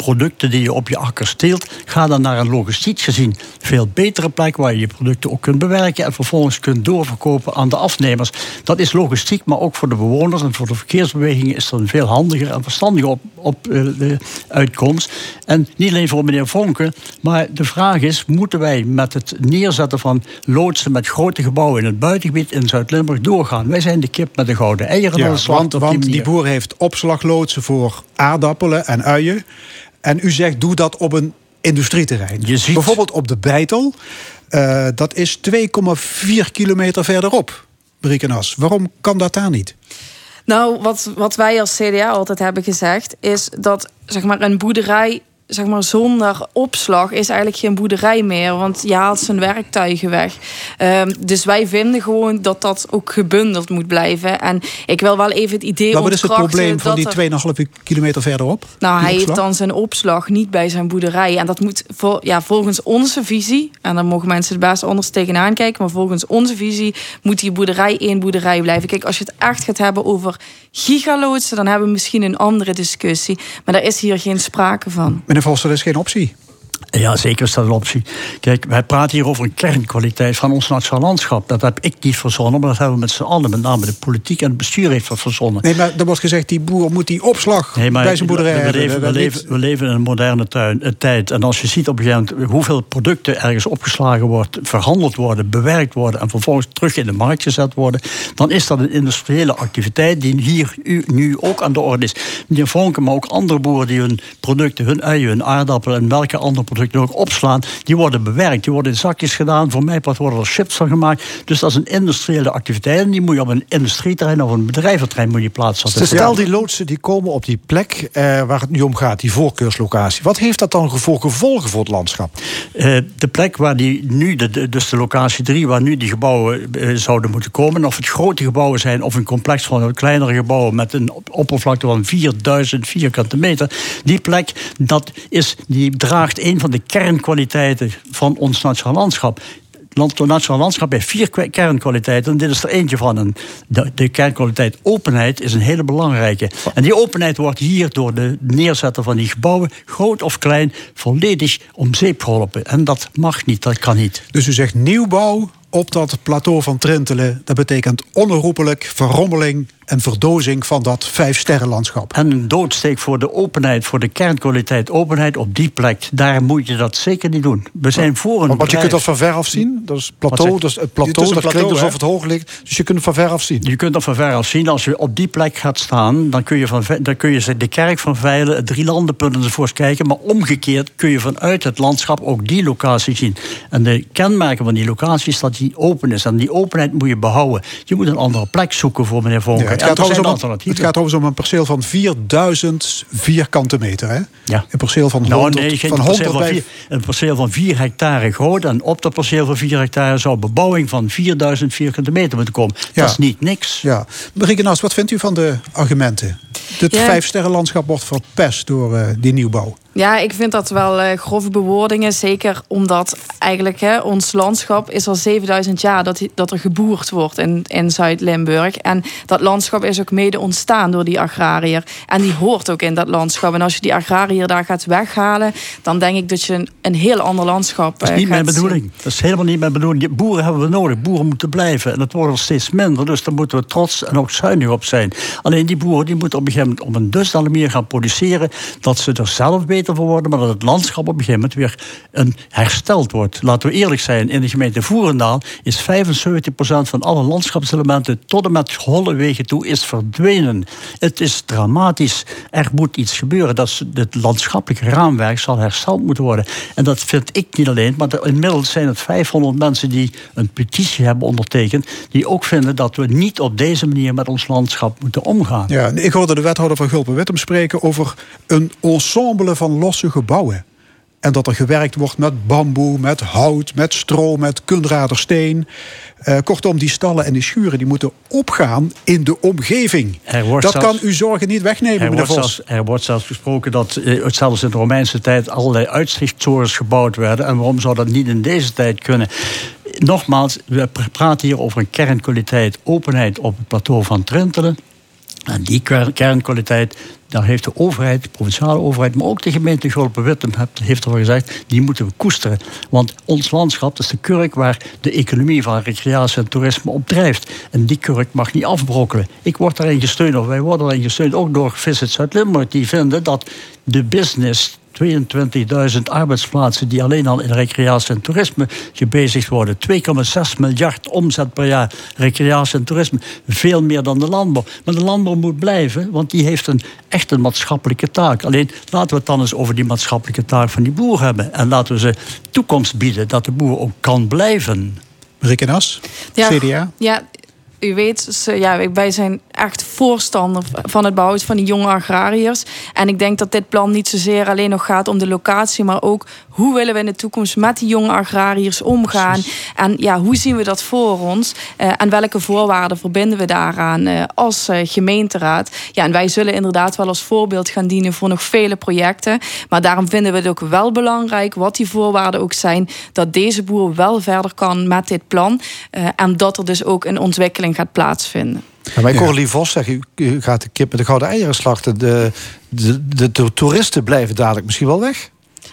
producten die je op je akker steelt, ga dan naar een logistiek gezien veel betere plek waar je je producten ook kunt bewerken en vervolgens kunt doorverkopen aan de afnemers. Dat is logistiek, maar ook voor de bewoners en voor de verkeersbewegingen is dat een veel handiger en verstandiger op, op uh, de uitkomst. En niet alleen voor meneer Vonken, maar de vraag is: moeten wij met het neerzetten van loodsen met grote gebouwen in het buitengebied in Zuid-Limburg doorgaan? Wij zijn de kip met de gouden eieren. Ja, want, want die boer heeft opslagloodsen voor aardappelen en uien. En u zegt, doe dat op een industrieterrein. Je ziet... Bijvoorbeeld op de Beitel. Uh, dat is 2,4 kilometer verderop, Briekenas. Waarom kan dat daar niet? Nou, wat, wat wij als CDA altijd hebben gezegd... is dat zeg maar, een boerderij zeg maar, zonder opslag is eigenlijk geen boerderij meer. Want je haalt zijn werktuigen weg. Um, dus wij vinden gewoon dat dat ook gebundeld moet blijven. En ik wil wel even het idee Maar wat is het probleem van die 2,5 kilometer verderop? Nou, hij heeft dan zijn opslag niet bij zijn boerderij. En dat moet vol, ja, volgens onze visie... en dan mogen mensen het best anders tegenaan kijken... maar volgens onze visie moet die boerderij één boerderij blijven. Kijk, als je het echt gaat hebben over gigaloodsen... dan hebben we misschien een andere discussie. Maar daar is hier geen sprake van. Meneer Vos, dat is geen optie. Ja, zeker is dat een optie. Kijk, wij praten hier over een kernkwaliteit van ons nationaal landschap. Dat heb ik niet verzonnen, maar dat hebben we met z'n allen, met name de politiek en het bestuur heeft dat verzonnen. Nee, maar er wordt gezegd, die boer moet die opslag nee, bij zijn boerderij we, leven, we, leven, we leven in een moderne tuin, een tijd. En als je ziet op een gegeven moment hoeveel producten ergens opgeslagen wordt, verhandeld worden, bewerkt worden en vervolgens terug in de markt gezet worden, dan is dat een industriële activiteit die hier nu ook aan de orde is. Meneer Vonken, maar ook andere boeren die hun producten, hun uien, hun aardappelen en welke andere producten ook opslaan, die worden bewerkt. Die worden in zakjes gedaan. Voor mij worden er chips van gemaakt. Dus dat is een industriële activiteit. En die moet je op een industrieterrein of een bedrijventerrein moet je plaatsen. Stel die loodsen die komen op die plek eh, waar het nu om gaat, die voorkeurslocatie. Wat heeft dat dan voor gevolgen voor het landschap? Uh, de plek waar die nu, de, dus de locatie 3, waar nu die gebouwen uh, zouden moeten komen. Of het grote gebouwen zijn of een complex van kleinere gebouwen met een oppervlakte van 4000 vierkante meter. Die plek, dat is, die draagt een van de kernkwaliteiten van ons nationaal landschap. Het nationaal landschap heeft vier kernkwaliteiten. En dit is er eentje van. De, kernkwaliteit openheid is een hele belangrijke. En die openheid wordt hier door de neerzetten van die gebouwen, groot of klein, volledig om zeep geholpen. En dat mag niet, dat kan niet. Dus u zegt nieuwbouw op dat plateau van Trentelen, dat betekent onherroepelijk verrommeling en verdozing van dat vijfsterrenlandschap. En een doodsteek voor de openheid, voor de kernkwaliteit openheid op die plek. Daar moet je dat zeker niet doen. We zijn voor een. Want je kunt dat van ver af zien. Dat is plateau, dus het plateau, dat klinkt alsof het hoog ligt. Dus je kunt het van ver af zien. Je kunt dat van ver af zien. Als je op die plek gaat staan, dan kun je, van, dan kun je de kerk van Veilen, het drie landenpunt enzovoorts kijken. Maar omgekeerd kun je vanuit het landschap ook die locatie zien. En de kenmerken van die locatie is dat die open is. En die openheid moet je behouden. Je moet een andere plek zoeken voor meneer Vonker het, gaat om, het gaat overigens om een perceel van 4000 vierkante meter. Hè? Ja. Een perceel van 100, nou, nee, van 100 perceel van vier, Een perceel van 4 hectare groot. En op dat perceel van 4 hectare zou bebouwing van 4000 vierkante meter moeten komen. Ja. Dat is niet niks. Ja. Marieke Nas, wat vindt u van de argumenten? Het ja. vijfsterrenlandschap wordt verpest door uh, die nieuwbouw. Ja, ik vind dat wel uh, grove bewoordingen. Zeker omdat eigenlijk hè, ons landschap is al 7000 jaar dat, dat er geboerd wordt in, in Zuid-Limburg. En dat landschap is ook mede ontstaan door die agrariër. En die hoort ook in dat landschap. En als je die agrariër daar gaat weghalen, dan denk ik dat je een, een heel ander landschap Dat is niet uh, mijn bedoeling. Dat is helemaal niet mijn bedoeling. Boeren hebben we nodig. Boeren moeten blijven. En dat wordt er steeds minder. Dus daar moeten we trots en ook zuinig op zijn. Alleen die boeren die moeten op een gegeven moment op een dusdanige manier gaan produceren dat ze er zelf bij voor worden, maar dat het landschap op een gegeven moment weer een hersteld wordt. Laten we eerlijk zijn, in de gemeente Voerendaal is 75% van alle landschapselementen tot en met holle wegen toe is verdwenen. Het is dramatisch. Er moet iets gebeuren. Dat het landschappelijk raamwerk zal hersteld moeten worden. En dat vind ik niet alleen, maar inmiddels zijn het 500 mensen die een petitie hebben ondertekend, die ook vinden dat we niet op deze manier met ons landschap moeten omgaan. Ja, ik hoorde de wethouder van Gulpen-Wittem spreken over een ensemble van losse gebouwen. En dat er gewerkt wordt met bamboe, met hout, met stro, met kundradersteen. Uh, kortom, die stallen en die schuren die moeten opgaan in de omgeving. dat kan uw zorgen niet wegnemen, er wordt, zelfs, er wordt zelfs gesproken dat uh, zelfs in de Romeinse tijd allerlei uitzichtstorens gebouwd werden. En waarom zou dat niet in deze tijd kunnen? Nogmaals, we praten hier over een kernkwaliteit, openheid op het plateau van Trentelen. En die kernkwaliteit, daar heeft de overheid, de provinciale overheid, maar ook de gemeente Gulpen-Wittem heeft ervoor gezegd, die moeten we koesteren. Want ons landschap is de kurk waar de economie van recreatie en toerisme op drijft. En die kurk mag niet afbrokkelen. Ik word daarin gesteund, of wij worden daarin gesteund, ook door Visit Zuid-Limburg, die vinden dat de business 22.000 arbeidsplaatsen die alleen al in recreatie en toerisme gebezigd worden. 2,6 miljard omzet per jaar recreatie en toerisme. Veel meer dan de landbouw. Maar de landbouw moet blijven, want die heeft een, echt een maatschappelijke taak. Alleen laten we het dan eens over die maatschappelijke taak van die boer hebben. En laten we ze toekomst bieden, dat de boer ook kan blijven. Rikke Nas, ja, CDA. Ja, u weet, ja, wij zijn echt voorstander van het behoud van die jonge agrariërs. En ik denk dat dit plan niet zozeer alleen nog gaat om de locatie, maar ook hoe willen we in de toekomst met die jonge agrariërs omgaan? En ja, hoe zien we dat voor ons? Uh, en welke voorwaarden verbinden we daaraan uh, als uh, gemeenteraad? Ja, en wij zullen inderdaad wel als voorbeeld gaan dienen voor nog vele projecten. Maar daarom vinden we het ook wel belangrijk, wat die voorwaarden ook zijn, dat deze boer wel verder kan met dit plan. en dat er dus ook een ontwikkeling gaat plaatsvinden. Ja, maar ik hoor Vos zeggen, u gaat de kip met de gouden eieren slachten. De, de, de, de toeristen blijven dadelijk misschien wel weg.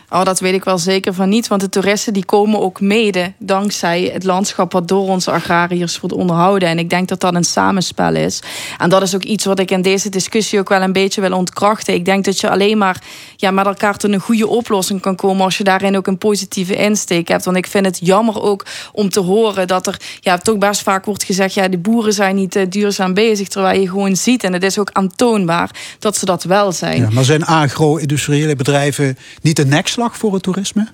Oh, dat weet ik wel zeker van niet. Want de toeristen die komen ook mede dankzij het landschap wat door onze agrariërs wordt onderhouden. En ik denk dat dat een samenspel is. En dat is ook iets wat ik in deze discussie ook wel een beetje wil ontkrachten. Ik denk dat je alleen maar ja, met elkaar tot een goede oplossing kan komen als je daarin ook een positieve insteek hebt. Want ik vind het jammer ook om te horen dat er ja, toch best vaak wordt gezegd: ja, de boeren zijn niet uh, duurzaam bezig. Terwijl je gewoon ziet, en het is ook aantoonbaar, dat ze dat wel zijn. Ja, maar zijn agro-industriële bedrijven niet de next voor het toerisme?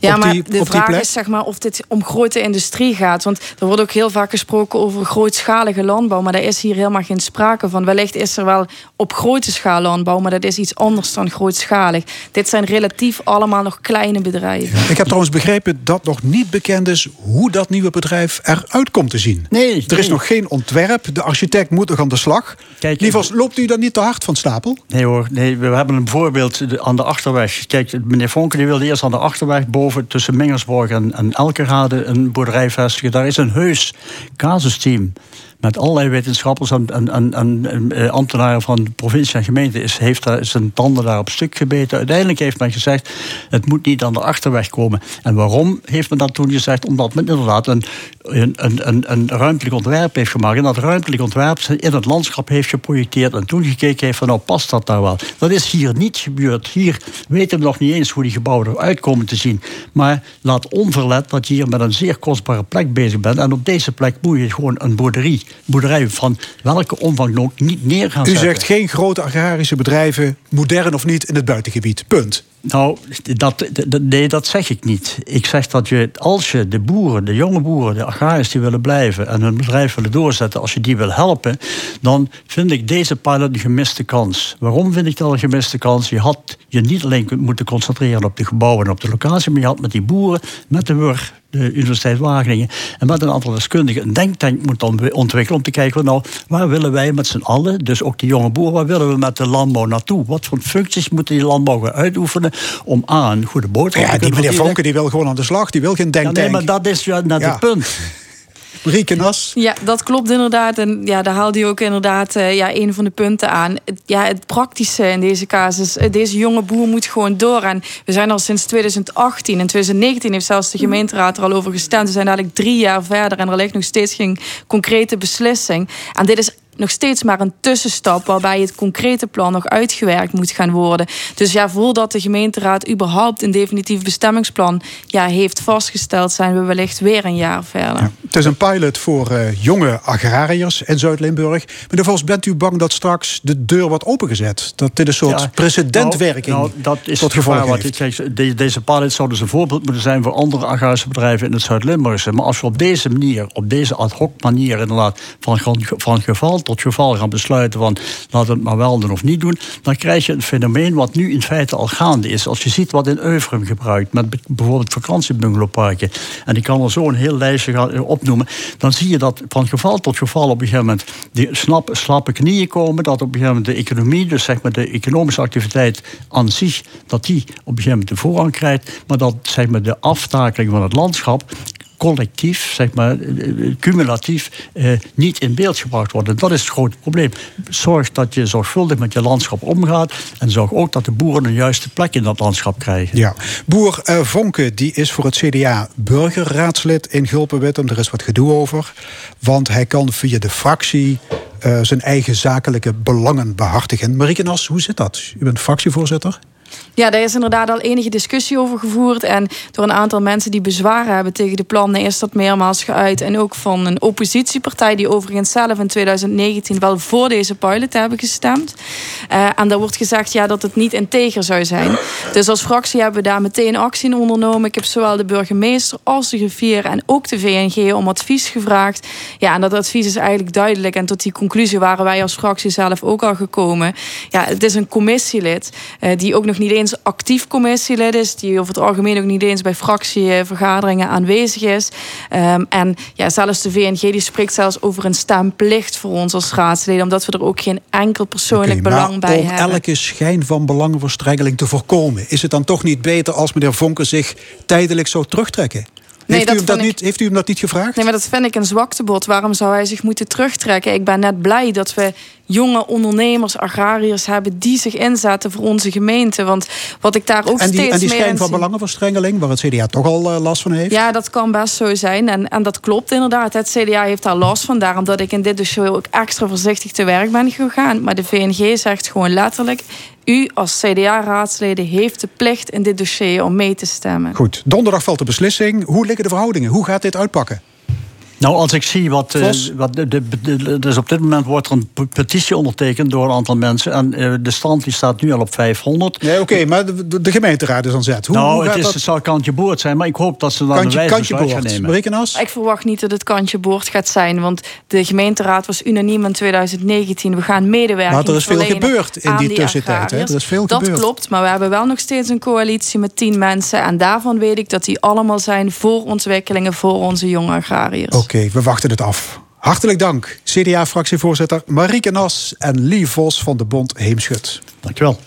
Ja, maar de vraag is zeg maar, of dit om grote industrie gaat. Want er wordt ook heel vaak gesproken over grootschalige landbouw. Maar daar is hier helemaal geen sprake van. Wellicht is er wel op grote schaal landbouw, maar dat is iets anders dan grootschalig. Dit zijn relatief allemaal nog kleine bedrijven. Ik heb trouwens begrepen dat nog niet bekend is hoe dat nieuwe bedrijf eruit komt te zien. Nee, er is nog geen ontwerp. De architect moet nog aan de slag. Kijk, Lievers, loopt u dan niet te hard van stapel? Nee hoor, nee, we hebben een voorbeeld aan de achterweg. Kijk, meneer Vonk die wilde eerst aan de achterweg boven tussen Mingersborg en, en Elkerade een boerderij vestigen. Daar is een heus casusteam met allerlei wetenschappers en, eh, ambtenaren van provincie en gemeente is, heeft zijn tanden daar op stuk gebeten. Uiteindelijk heeft men gezegd, het moet niet aan de achterweg komen. En waarom heeft men dat toen gezegd? Omdat men inderdaad een, een, een, een ruimtelijk ontwerp heeft gemaakt. En dat ruimtelijk ontwerp in het landschap heeft geprojecteerd. En toen gekeken heeft van, nou past dat daar wel? Dat is hier niet gebeurd. Hier weten we nog niet eens hoe die gebouwen eruit komen te zien. Maar laat onverlet dat je hier met een zeer kostbare plek bezig bent. En op deze plek moet je gewoon een boerderie boerderij van welke omvang ook niet neer gaan U zegt geen grote agrarische bedrijven, modern of niet, in het buitengebied. Punt. Nou, dat, nee, dat zeg ik niet. Ik zeg dat je, als je de boeren, de jonge boeren, de agrariërs die willen blijven en hun bedrijf willen doorzetten, als je die wil helpen, dan vind ik deze pilot een gemiste kans. Waarom vind ik dat een gemiste kans? Je had je niet alleen moeten concentreren op de gebouwen en op de locatie, maar je had met die boeren, met de WUR, de Universiteit Wageningen en met een aantal deskundigen een denktank moeten ontwikkelen om te kijken, nou, waar willen wij met z'n allen, dus ook die jonge boeren, waar willen we met de landbouw naartoe? Wat voor functies moeten die landbouw uitoefenen om aan goede boodschap ja, die meneer Vonken die wil gewoon aan de slag, die wil geen denktank. Ja, nee, maar dat is ja net het punt. Marieke Nas. Ja, dat klopt inderdaad. En ja, daar haalde hij ook inderdaad uh, ja, een van de punten aan. Het, ja, het praktische in deze casus. Eh, deze jonge boer moet gewoon door. En we zijn al sinds 2018. In 2019 heeft zelfs de gemeenteraad er al over gestemd. We zijn eigenlijk drie jaar verder en er ligt nog steeds geen concrete beslissing. En dit is nog steeds maar een tussenstap waarbij het concrete plan nog uitgewerkt moet gaan worden. Dus ja, voordat de gemeenteraad überhaupt een definitief bestemmingsplan ja, heeft vastgesteld, zijn we wellicht weer een jaar verder. het is een pilot voor uh, jonge agrariërs in Zuid-Limburg. Meneer Vos, bent u bang dat straks de deur wordt opengezet? Dat dit een soort ja, precedentwerking nou, nou, dat is tot gevolg wat ik zeg, Deze pilot zou dus een voorbeeld moeten zijn voor andere agrarische bedrijven in het Zuid-Limburgse. Maar als we op deze manier, op deze ad hoc manier inderdaad van, van geval tot geval gaan besluiten van laten we het maar wel doen of niet doen, dan krijg je een fenomeen wat nu in feite al gaande is. Als je ziet wat in Euvrum gebruikt, met bijvoorbeeld vakantiebungalowparken, en ik kan er zo een heel lijstje gaan eh, opnoemen, dan zie je dat van geval tot geval op een gegeven moment die snap, slappe knieën komen, dat op een gegeven moment de economie, dus zeg maar de economische activiteit aan zich, dat die op een gegeven moment de voorrang krijgt, maar dat zeg maar de aftakeling van het landschap collectief, zeg maar, cumulatief eh, niet in beeld gebracht worden. Dat is het grote probleem. Zorg dat je zorgvuldig met je landschap omgaat en zorg ook dat de boeren een juiste plek in dat landschap krijgen. Ja. Boer uh, Vonke die is voor het CDA burgerraadslid in Gulpenwittem. Er is wat gedoe over, want hij kan via de fractie uh, zijn eigen zakelijke belangen behartigen. Marieke Nas, hoe zit dat? U bent fractievoorzitter. Ja, daar is inderdaad al enige discussie over gevoerd. En door een aantal mensen die bezwaren hebben tegen de plannen, is dat meermaals geuit. En ook van een oppositiepartij, die overigens zelf in 2019 wel voor deze pilot hebben gestemd. Uh, en daar wordt gezegd ja, dat het niet integer zou zijn. Dus als fractie hebben we daar meteen actie in ondernomen. Ik heb zowel de burgemeester als de griffier en ook de VNG om advies gevraagd. Ja, en dat advies is eigenlijk duidelijk. En tot die conclusie waren wij als fractie zelf ook al gekomen. Ja, het is een commissielid uh, die ook nog niet eens actief commissielid is, die over het algemeen ook niet eens bij fractievergaderingen aanwezig is. Um, en ja, zelfs de VNG die spreekt zelfs over een stemplicht voor ons als raadsleden, omdat we er ook geen enkel persoonlijk okay, belang bij om hebben. Om elke schijn van belangenverstrengeling te voorkomen, is het dan toch niet beter als meneer Vonken zich tijdelijk zou terugtrekken? Nee, heeft, u hem dat niet, heeft u hem dat niet gevraagd? Nee, maar dat vind ik een zwaktebod. Waarom zou hij zich moeten terugtrekken? Ik ben net blij dat we jonge ondernemers, agrariërs hebben die zich inzetten voor onze gemeente. Want wat ik daar ook en die, steeds En die schijn van belangenverstrengeling, waar het CDA toch al uh, last van heeft? Ja, dat kan best zo zijn. En, en dat klopt inderdaad. Het CDA heeft daar last van. Daarom dat ik in dit dossier ook extra voorzichtig te werk ben gegaan. Maar de VNG zegt gewoon letterlijk... U als CDA-raadsleden heeft de plicht in dit dossier om mee te stemmen. Goed, donderdag valt de beslissing. Hoe liggen de verhoudingen? Hoe gaat dit uitpakken? Nou, als ik zie wat. Uh, wat de, de, dus op dit moment wordt er een petitie ondertekend door een aantal mensen. En uh, de stand die staat nu al op 500. Nee, oké, maar de, de, gemeenteraad is aan zet. Hoe, nou, hoe het, is, dat? het zal kantje boord zijn, maar ik hoop dat ze dan kantje, een wijze besluit gaan nemen. Ik verwacht niet dat het kantje boord gaat zijn, want de gemeenteraad was unaniem in 2019. We gaan medewerken. Maar er is veel gebeurd in die, die tussentijd. Hè? Er is veel dat gebeurd. klopt, maar we hebben wel nog steeds een coalitie met tien mensen. En daarvan weet ik dat die allemaal zijn voor ontwikkelingen voor onze jonge agrariërs. Oké, we wachten het af. Hartelijk dank, CDA-fractievoorzitter Marieke Nas en Lee Vos van de Bond Heemschut. Dankjewel.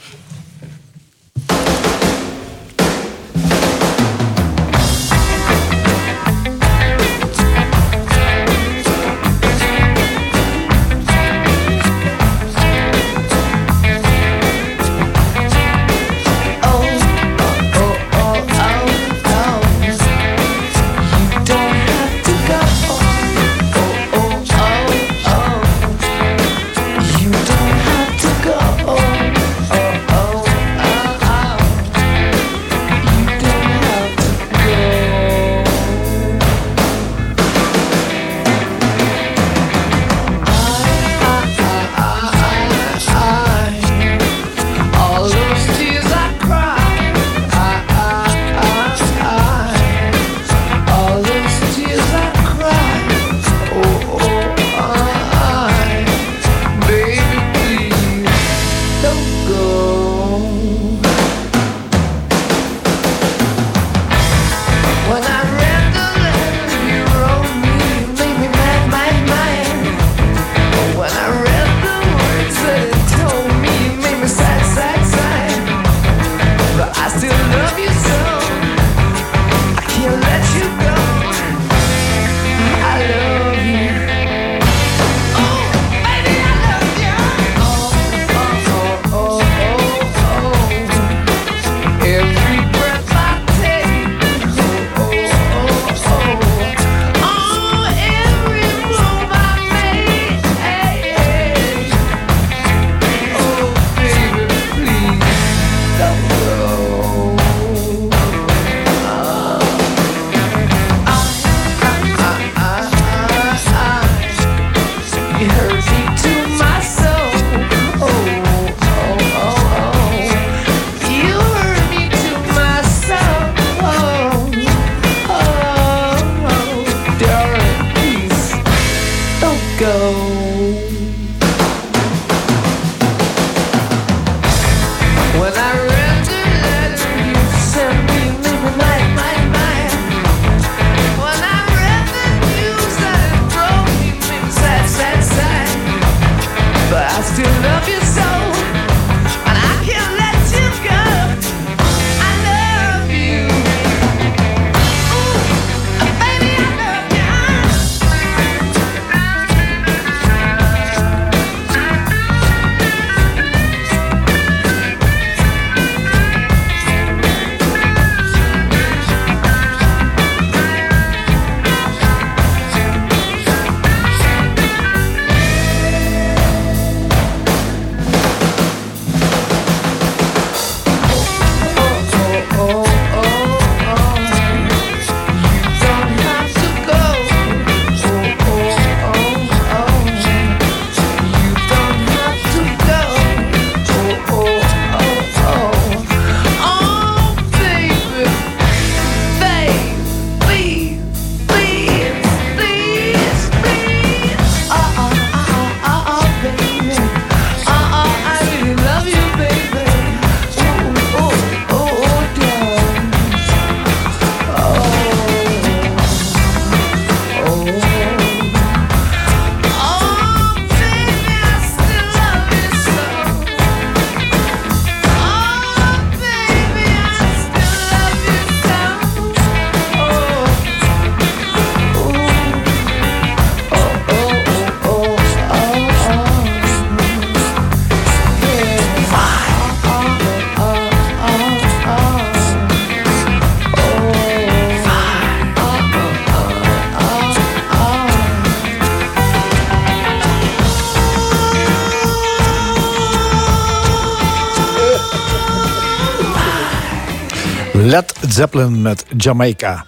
Zeppelin met Jamaica.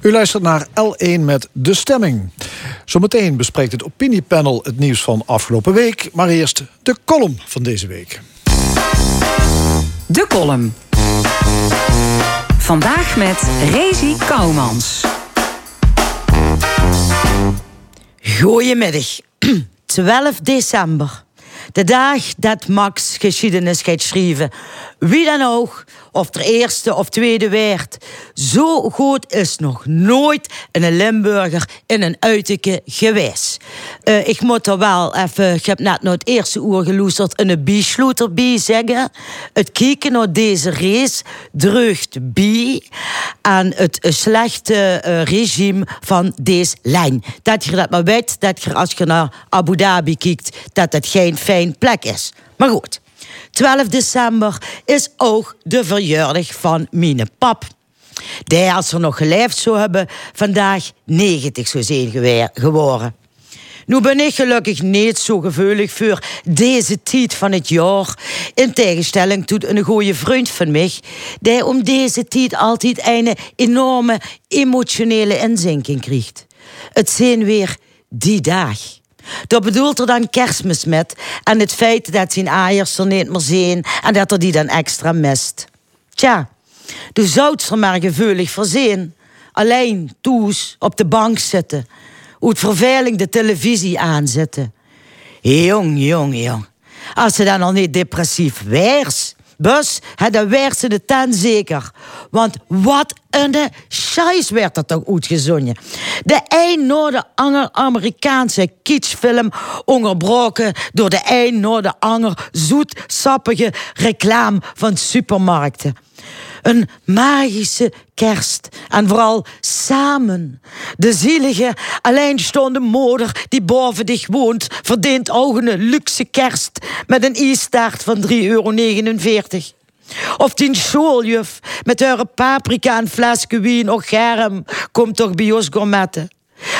U luistert naar L1 met De Stemming. Zometeen bespreekt het opiniepanel het nieuws van afgelopen week. Maar eerst de column van deze week. De column. Vandaag met Rezi Kouwmans. Goedemiddag. 12 december. De dag dat Max geschiedenis gaat schrijven. Wie dan ook, of ter eerste of tweede werd. Zo goed is nog nooit een Limburger in een uiteke geweest. Eh, ik moet er wel even, ik heb net nog het eerste uur geloesterd, een biesloot erbij zeggen. Het kijken naar deze race dreugt bij aan het slechte eh, regime van deze lijn. Dat je dat maar weet, dat je als je naar Abu Dhabi kijkt, dat het geen fijn plek is. Maar goed. 12 december is ook de verjaardag van mijn pap. Die, als er nog geleefd zou hebben, vandaag 90 zou zijn geworden. Nu ben ik gelukkig niet zo gevoelig voor deze tijd van het jaar. In tegenstelling tot een goede vriend van mij, die om deze tijd altijd een enorme emotionele inzinking krijgt. Het zijn weer die dag. Dat bedoelt er dan kerstmis met en het feit dat zijn aaiers er niet meer zijn en dat er die dan extra mist. Tja, zoudt er maar gevoelig voor zijn. Alleen toes op de bank zitten. Uit verveling de televisie aanzetten. Jong, jong, jong. Als ze dan al niet depressief weers. Bus, hè, dan werd ze de ten zeker. Want wat een scheiß werd er toch uitgezongen. De een de ander Amerikaanse kitschfilm... onderbroken door de een de ander zoetsappige reclame van supermarkten. Een magische kerst. En vooral samen. De zielige, alleenstaande moeder die boven dich woont... verdient ook een luxe kerst met een ijstaart van 3,49 euro. Of die schooljuf met haar paprika en flesje wien och germ... komt toch bij ons gourmetten.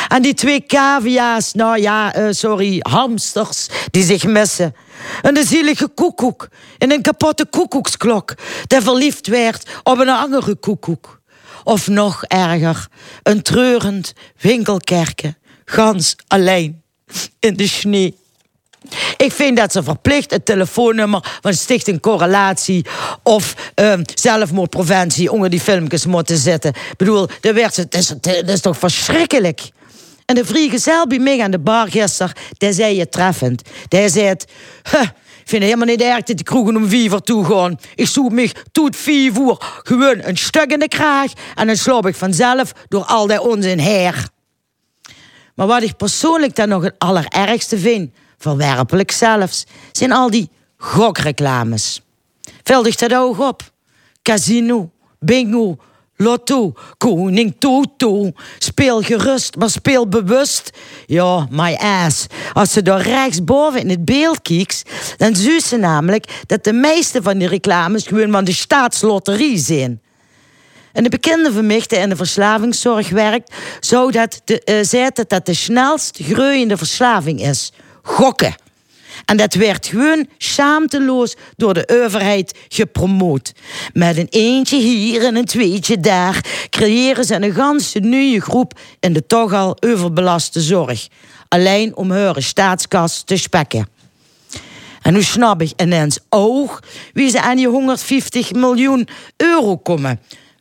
En die twee cavia's, nou ja, eh, sorry, hamsters, die zich missen. En de zielige koekoek in een kapotte koekoeksklok... die verliefd werd op een andere koekoek. Of nog erger, een treurend winkelkerken, gans alleen in de sneeuw. Ik vind dat ze verplicht het telefoonnummer van Stichting Correlatie of ehm, zelfmoordpreventie onder die filmpjes moeten zetten. Ik bedoel, dat, werd, het, is, het is toch verschrikkelijk? En de vrijgezel bij mij aan de bar gisteren, die zei je treffend. Die zei het, "Huh, ik vind het helemaal niet erg dat die kroegen om vier toe gaan. Ik zoek me tot vier uur gewoon een stuk in de kraag en dan sloop ik vanzelf door al die onzin heen. Maar wat ik persoonlijk dan nog het allerergste vind, verwerpelijk zelfs, zijn al die gokreclames. Vul dich dat oog op. Casino, bingo, lotto, koning toto. Speel gerust, maar speel bewust. Ja, my ass. Als ze door rechtsboven in het beeld kijkt, dan zie ze namelijk dat de meeste van die reclames gewoon van de staatslotterie zijn. En de bekende vermichte in de verslavingszorg werkt, zou dat de, zei dat dat de snelst groeiende verslaving is. Gokken. En dat werd gewoon schaamteloos door de overheid gepromoot. Met een eentje hier en een tweetje daar creëren ze een ganse nieuwe groep in de toch al overbelaste zorg. Alleen om hun staatskas te spekken. En nu snap ik ineens ook wie ze aan die 150 miljoen euro komen.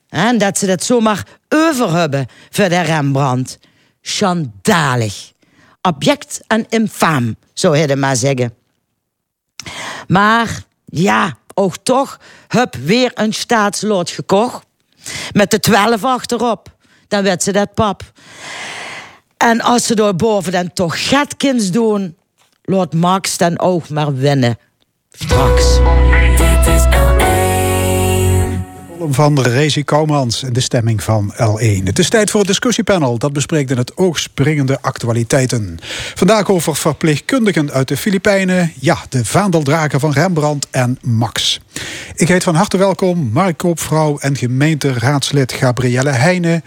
En dat ze dat zomaar over hebben voor de Rembrandt. Schandalig. Object en infaam, zou hij maar zeggen. Maar ja, ook toch heb weer een staatslot gekocht. Met de 12 achterop. Dan werd ze dat pap. En als ze door boven dan toch gatkins doen, laat Max dan ook maar winnen. Straks. Van Rezi Koumans en de stemming van L1. Het is tijd voor het discussiepanel. Dat bespreekt in het oog springende actualiteiten. Vandaag over verpleegkundigen uit de Filipijnen. Ja, de vaandeldrager van Rembrandt en Max. Ik heet van harte welkom Mark Koopvrouw en gemeenteraadslid Gabrielle Heijnen.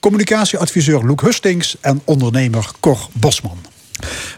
Communicatieadviseur Loek Hustings en ondernemer Cor Bosman.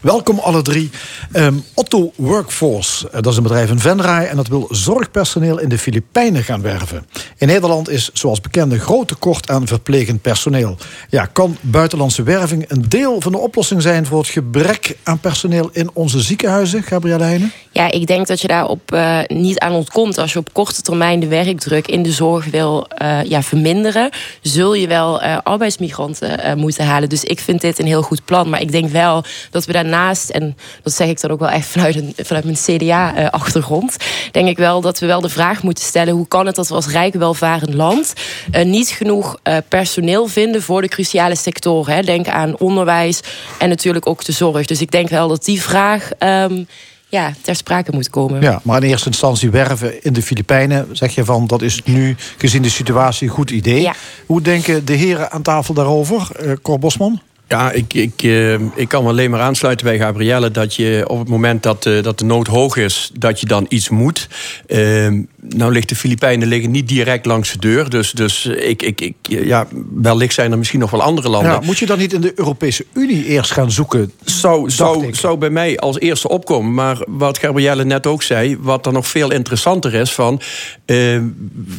Welkom alle drie. Ehm, Otto Workforce, eh, dat is een bedrijf in Venray... en dat wil zorgpersoneel in de Filipijnen gaan werven. In Nederland is, zoals bekend, een groot tekort aan verplegend personeel. Ja, kan buitenlandse werving een deel van de oplossing zijn... voor het gebrek aan personeel in onze ziekenhuizen, Gabrielle Heijnen? Ja, ik denk dat je daarop uh, niet aan ontkomt. Als je op korte termijn de werkdruk in de zorg wil uh, ja, verminderen... zul je wel arbeidsmigranten moeten halen. Dus ik vind dit een heel goed plan. Maar ik denk wel dat we daarnaast, en dat zeg ik dan ook wel echt vanuit, een, vanuit mijn CDA-achtergrond, denk ik wel dat we wel de vraag moeten stellen: hoe kan het dat we als rijk welvarend land uh, niet genoeg uh, personeel vinden voor de cruciale sectoren? Hè? Denk aan onderwijs en natuurlijk ook de zorg. Dus ik denk wel dat die vraag. Um, ja, ter sprake moet komen. Ja, maar in eerste instantie werven in de Filipijnen, zeg je van dat is nu gezien de situatie een goed idee. Ja. Hoe denken de heren aan tafel daarover, Cor Bosman? Ja, ik, ik, uh, ik kan me alleen maar aansluiten bij Gabrielle... dat je op het moment dat, uh, dat de nood hoog is, dat je dan iets moet. Uh, nou ligt de Filipijnen liggen niet direct langs de deur. Dus, dus ik, ik, ik, ja, wellicht zijn er misschien nog wel andere landen. Ja, moet je dan niet in de Europese Unie eerst gaan zoeken? Zou, zou, zou bij mij als eerste opkomen. Maar wat Gabrielle net ook zei... wat er nog veel interessanter is van...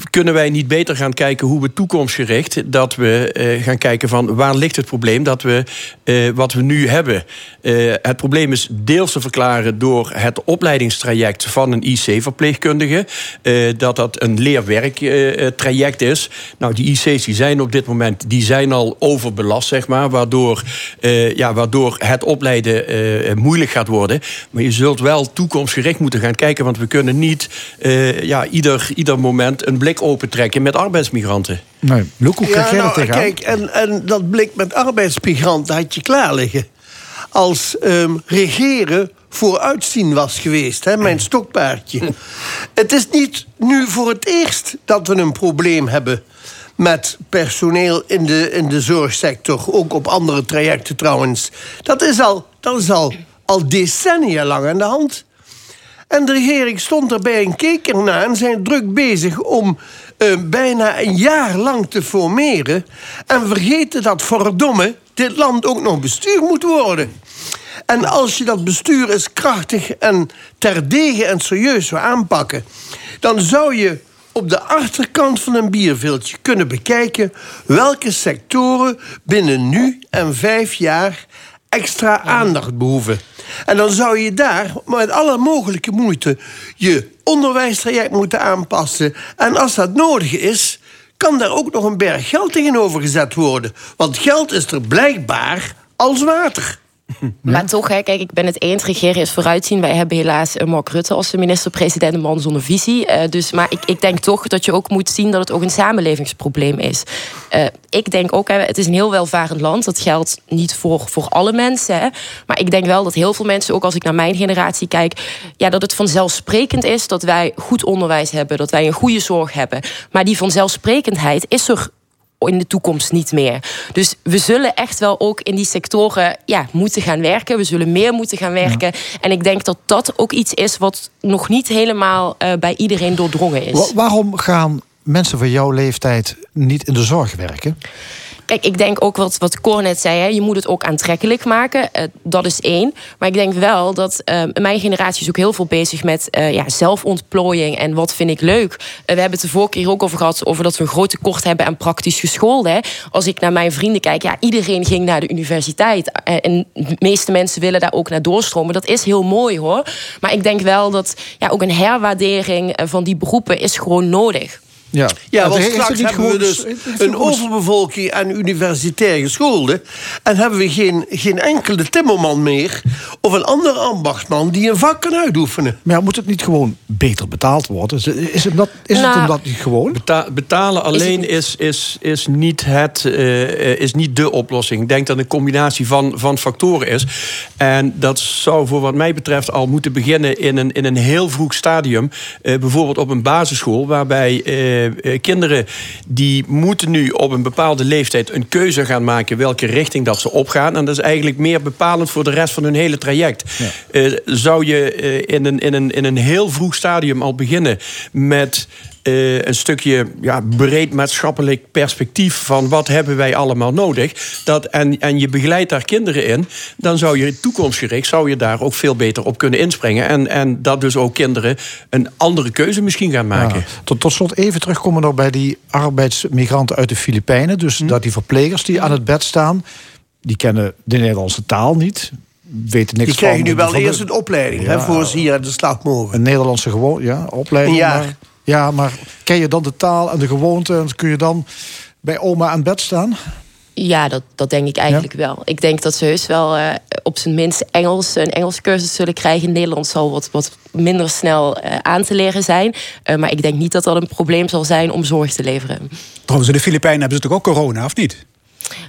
kunnen wij niet beter gaan kijken hoe we toekomstgericht... dat we gaan kijken van waar ligt het probleem... dat we uh, wat we nu hebben. Uh, het probleem is deels te verklaren door het opleidingstraject van een IC-verpleegkundige. Uh, dat dat een leerwerktraject is. Nou, die IC's die zijn op dit moment die zijn al overbelast, zeg maar. Waardoor, ja, waardoor het opleiden moeilijk gaat worden. Maar je zult wel toekomstgericht moeten gaan kijken. Want we kunnen niet ja, ieder, ieder moment een blik opentrekken met arbeidsmigranten. Nee, kijk ja, jij nou, tegenaan? Kijk, en, en dat blik met arbeidsmigranten had je klaar liggen. Als um, regeren vooruitzien was geweest, hè, mijn stokpaardje. het is niet nu voor het eerst dat we een probleem hebben met personeel in de, in de zorgsector. Ook op andere trajecten trouwens. Dat is al, dat is al, al decennia lang aan de hand. En de regering stond erbij en keek ernaar en zijn druk bezig om uh, bijna een jaar lang te formeren. En vergeten dat verdomme dit land ook nog bestuur moet worden. En als je dat bestuur eens krachtig en terdege en serieus zou aanpakken, dan zou je op de achterkant van een bierviltje kunnen bekijken welke sectoren binnen nu en vijf jaar extra aandacht behoeven. En dan zou je daar met alle mogelijke moeite je onderwijstraject moeten aanpassen. En als dat nodig is, kan daar ook nog een berg geld tegenover gezet worden. Want geld is er blijkbaar als water. Maar toch, hè, kijk, ik ben het eens. Regeren is vooruitzien. Wij hebben helaas eh, Mark Rutte als de minister-president, een man zonder visie. Eh, dus, maar ik, ik denk toch dat je ook moet zien dat het ook een samenlevingsprobleem is. Eh, ik denk ook, hè, het is een heel welvarend land. Dat geldt niet voor, voor alle mensen. Hè. Maar ik denk wel dat heel veel mensen, ook als ik naar mijn generatie kijk, ja, dat het vanzelfsprekend is dat wij goed onderwijs hebben, dat wij een goede zorg hebben. Maar die vanzelfsprekendheid is er in de toekomst niet meer. Dus we zullen echt wel ook in die sectoren ja, moeten gaan werken. We zullen meer moeten gaan werken. En ik denk dat dat ook iets is wat nog niet helemaal uh, bij iedereen doordrongen is. Wa waarom gaan mensen van jouw leeftijd niet in de zorg werken? Kijk, ik denk ook wat, wat Cor net zei, hè, je moet het ook aantrekkelijk maken. Uh, dat is één. Maar ik denk wel dat uh, mijn generatie is ook heel veel bezig met uh, ja, zelfontplooiing en wat vind ik leuk. we hebben het de vorige keer ook over gehad, over dat we een groot tekort hebben aan praktisch gescholden. Als ik naar mijn vrienden kijk, ja, iedereen ging naar de universiteit. en de meeste mensen willen daar ook naar doorstromen. Dat is heel mooi hoor. Maar ik denk wel dat ja, ook een herwaardering van die beroepen is gewoon nodig. Ja, ja want straks hebben we dus een overbevolking aan universitair gescholden. En hebben we geen, geen enkele timmerman meer... of een andere ambachtsman die een vak kan uitoefenen. Maar ja, moet het niet gewoon beter betaald worden? Is het, dat, is nou, het omdat niet gewoon? betalen alleen is, is, is, niet het, uh, is niet de oplossing. Ik denk dat een combinatie van, van factoren is. En dat zou voor wat mij betreft al moeten beginnen... in een, in een heel vroeg stadium. Uh, bijvoorbeeld op een basisschool... waarbij... Uh, uh, kinderen die moeten nu op een bepaalde leeftijd een keuze gaan maken welke richting dat ze opgaan. En dat is eigenlijk meer bepalend voor de rest van hun hele traject. Ja. Uh, zou je in, een, in, een, in een heel vroeg stadium al beginnen met uh, een stukje ja, breed maatschappelijk perspectief van wat hebben wij allemaal nodig. Dat, en, en je begeleidt daar kinderen in, dan zou je toekomstgericht zou je daar ook veel beter op kunnen inspringen. En, en dat dus ook kinderen een andere keuze misschien gaan maken. Ja. Tot, tot slot even terugkomen nog bij die arbeidsmigranten uit de Filipijnen. Dus hm. dat die verplegers die aan het bed staan, die kennen de Nederlandse taal niet weten niks die krijgen nu wel eerst een opleiding ja, hè, voor ze hier aan de slag mogen. Een Nederlandse gewoon, ja, opleiding. Een jaar. Maar, ja, maar ken je dan de taal en de gewoonte... en kun je dan bij oma aan bed staan? Ja, dat, dat denk ik eigenlijk wel. Ik denk dat ze heus wel uh, op zijn minst Engels, een Engelse cursus zullen krijgen. Nederlands zal wat, wat minder snel uh, aan te leren zijn. Uh, maar ik denk niet dat dat een probleem zal zijn om zorg te leveren. Trouwens, in de Filipijnen hebben ze toch ook corona, of niet?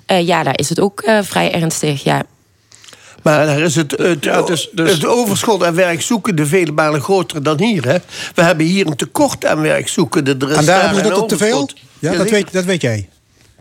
ja, daar is het ook vrij ernstig, ja. Maar daar is het, het, ja, dus, dus... het overschot aan werkzoekenden vele malen groter dan hier. Hè? We hebben hier een tekort aan werkzoekenden. Er is en daar hebben ze dat te veel? Ja, dat weet, dat weet jij.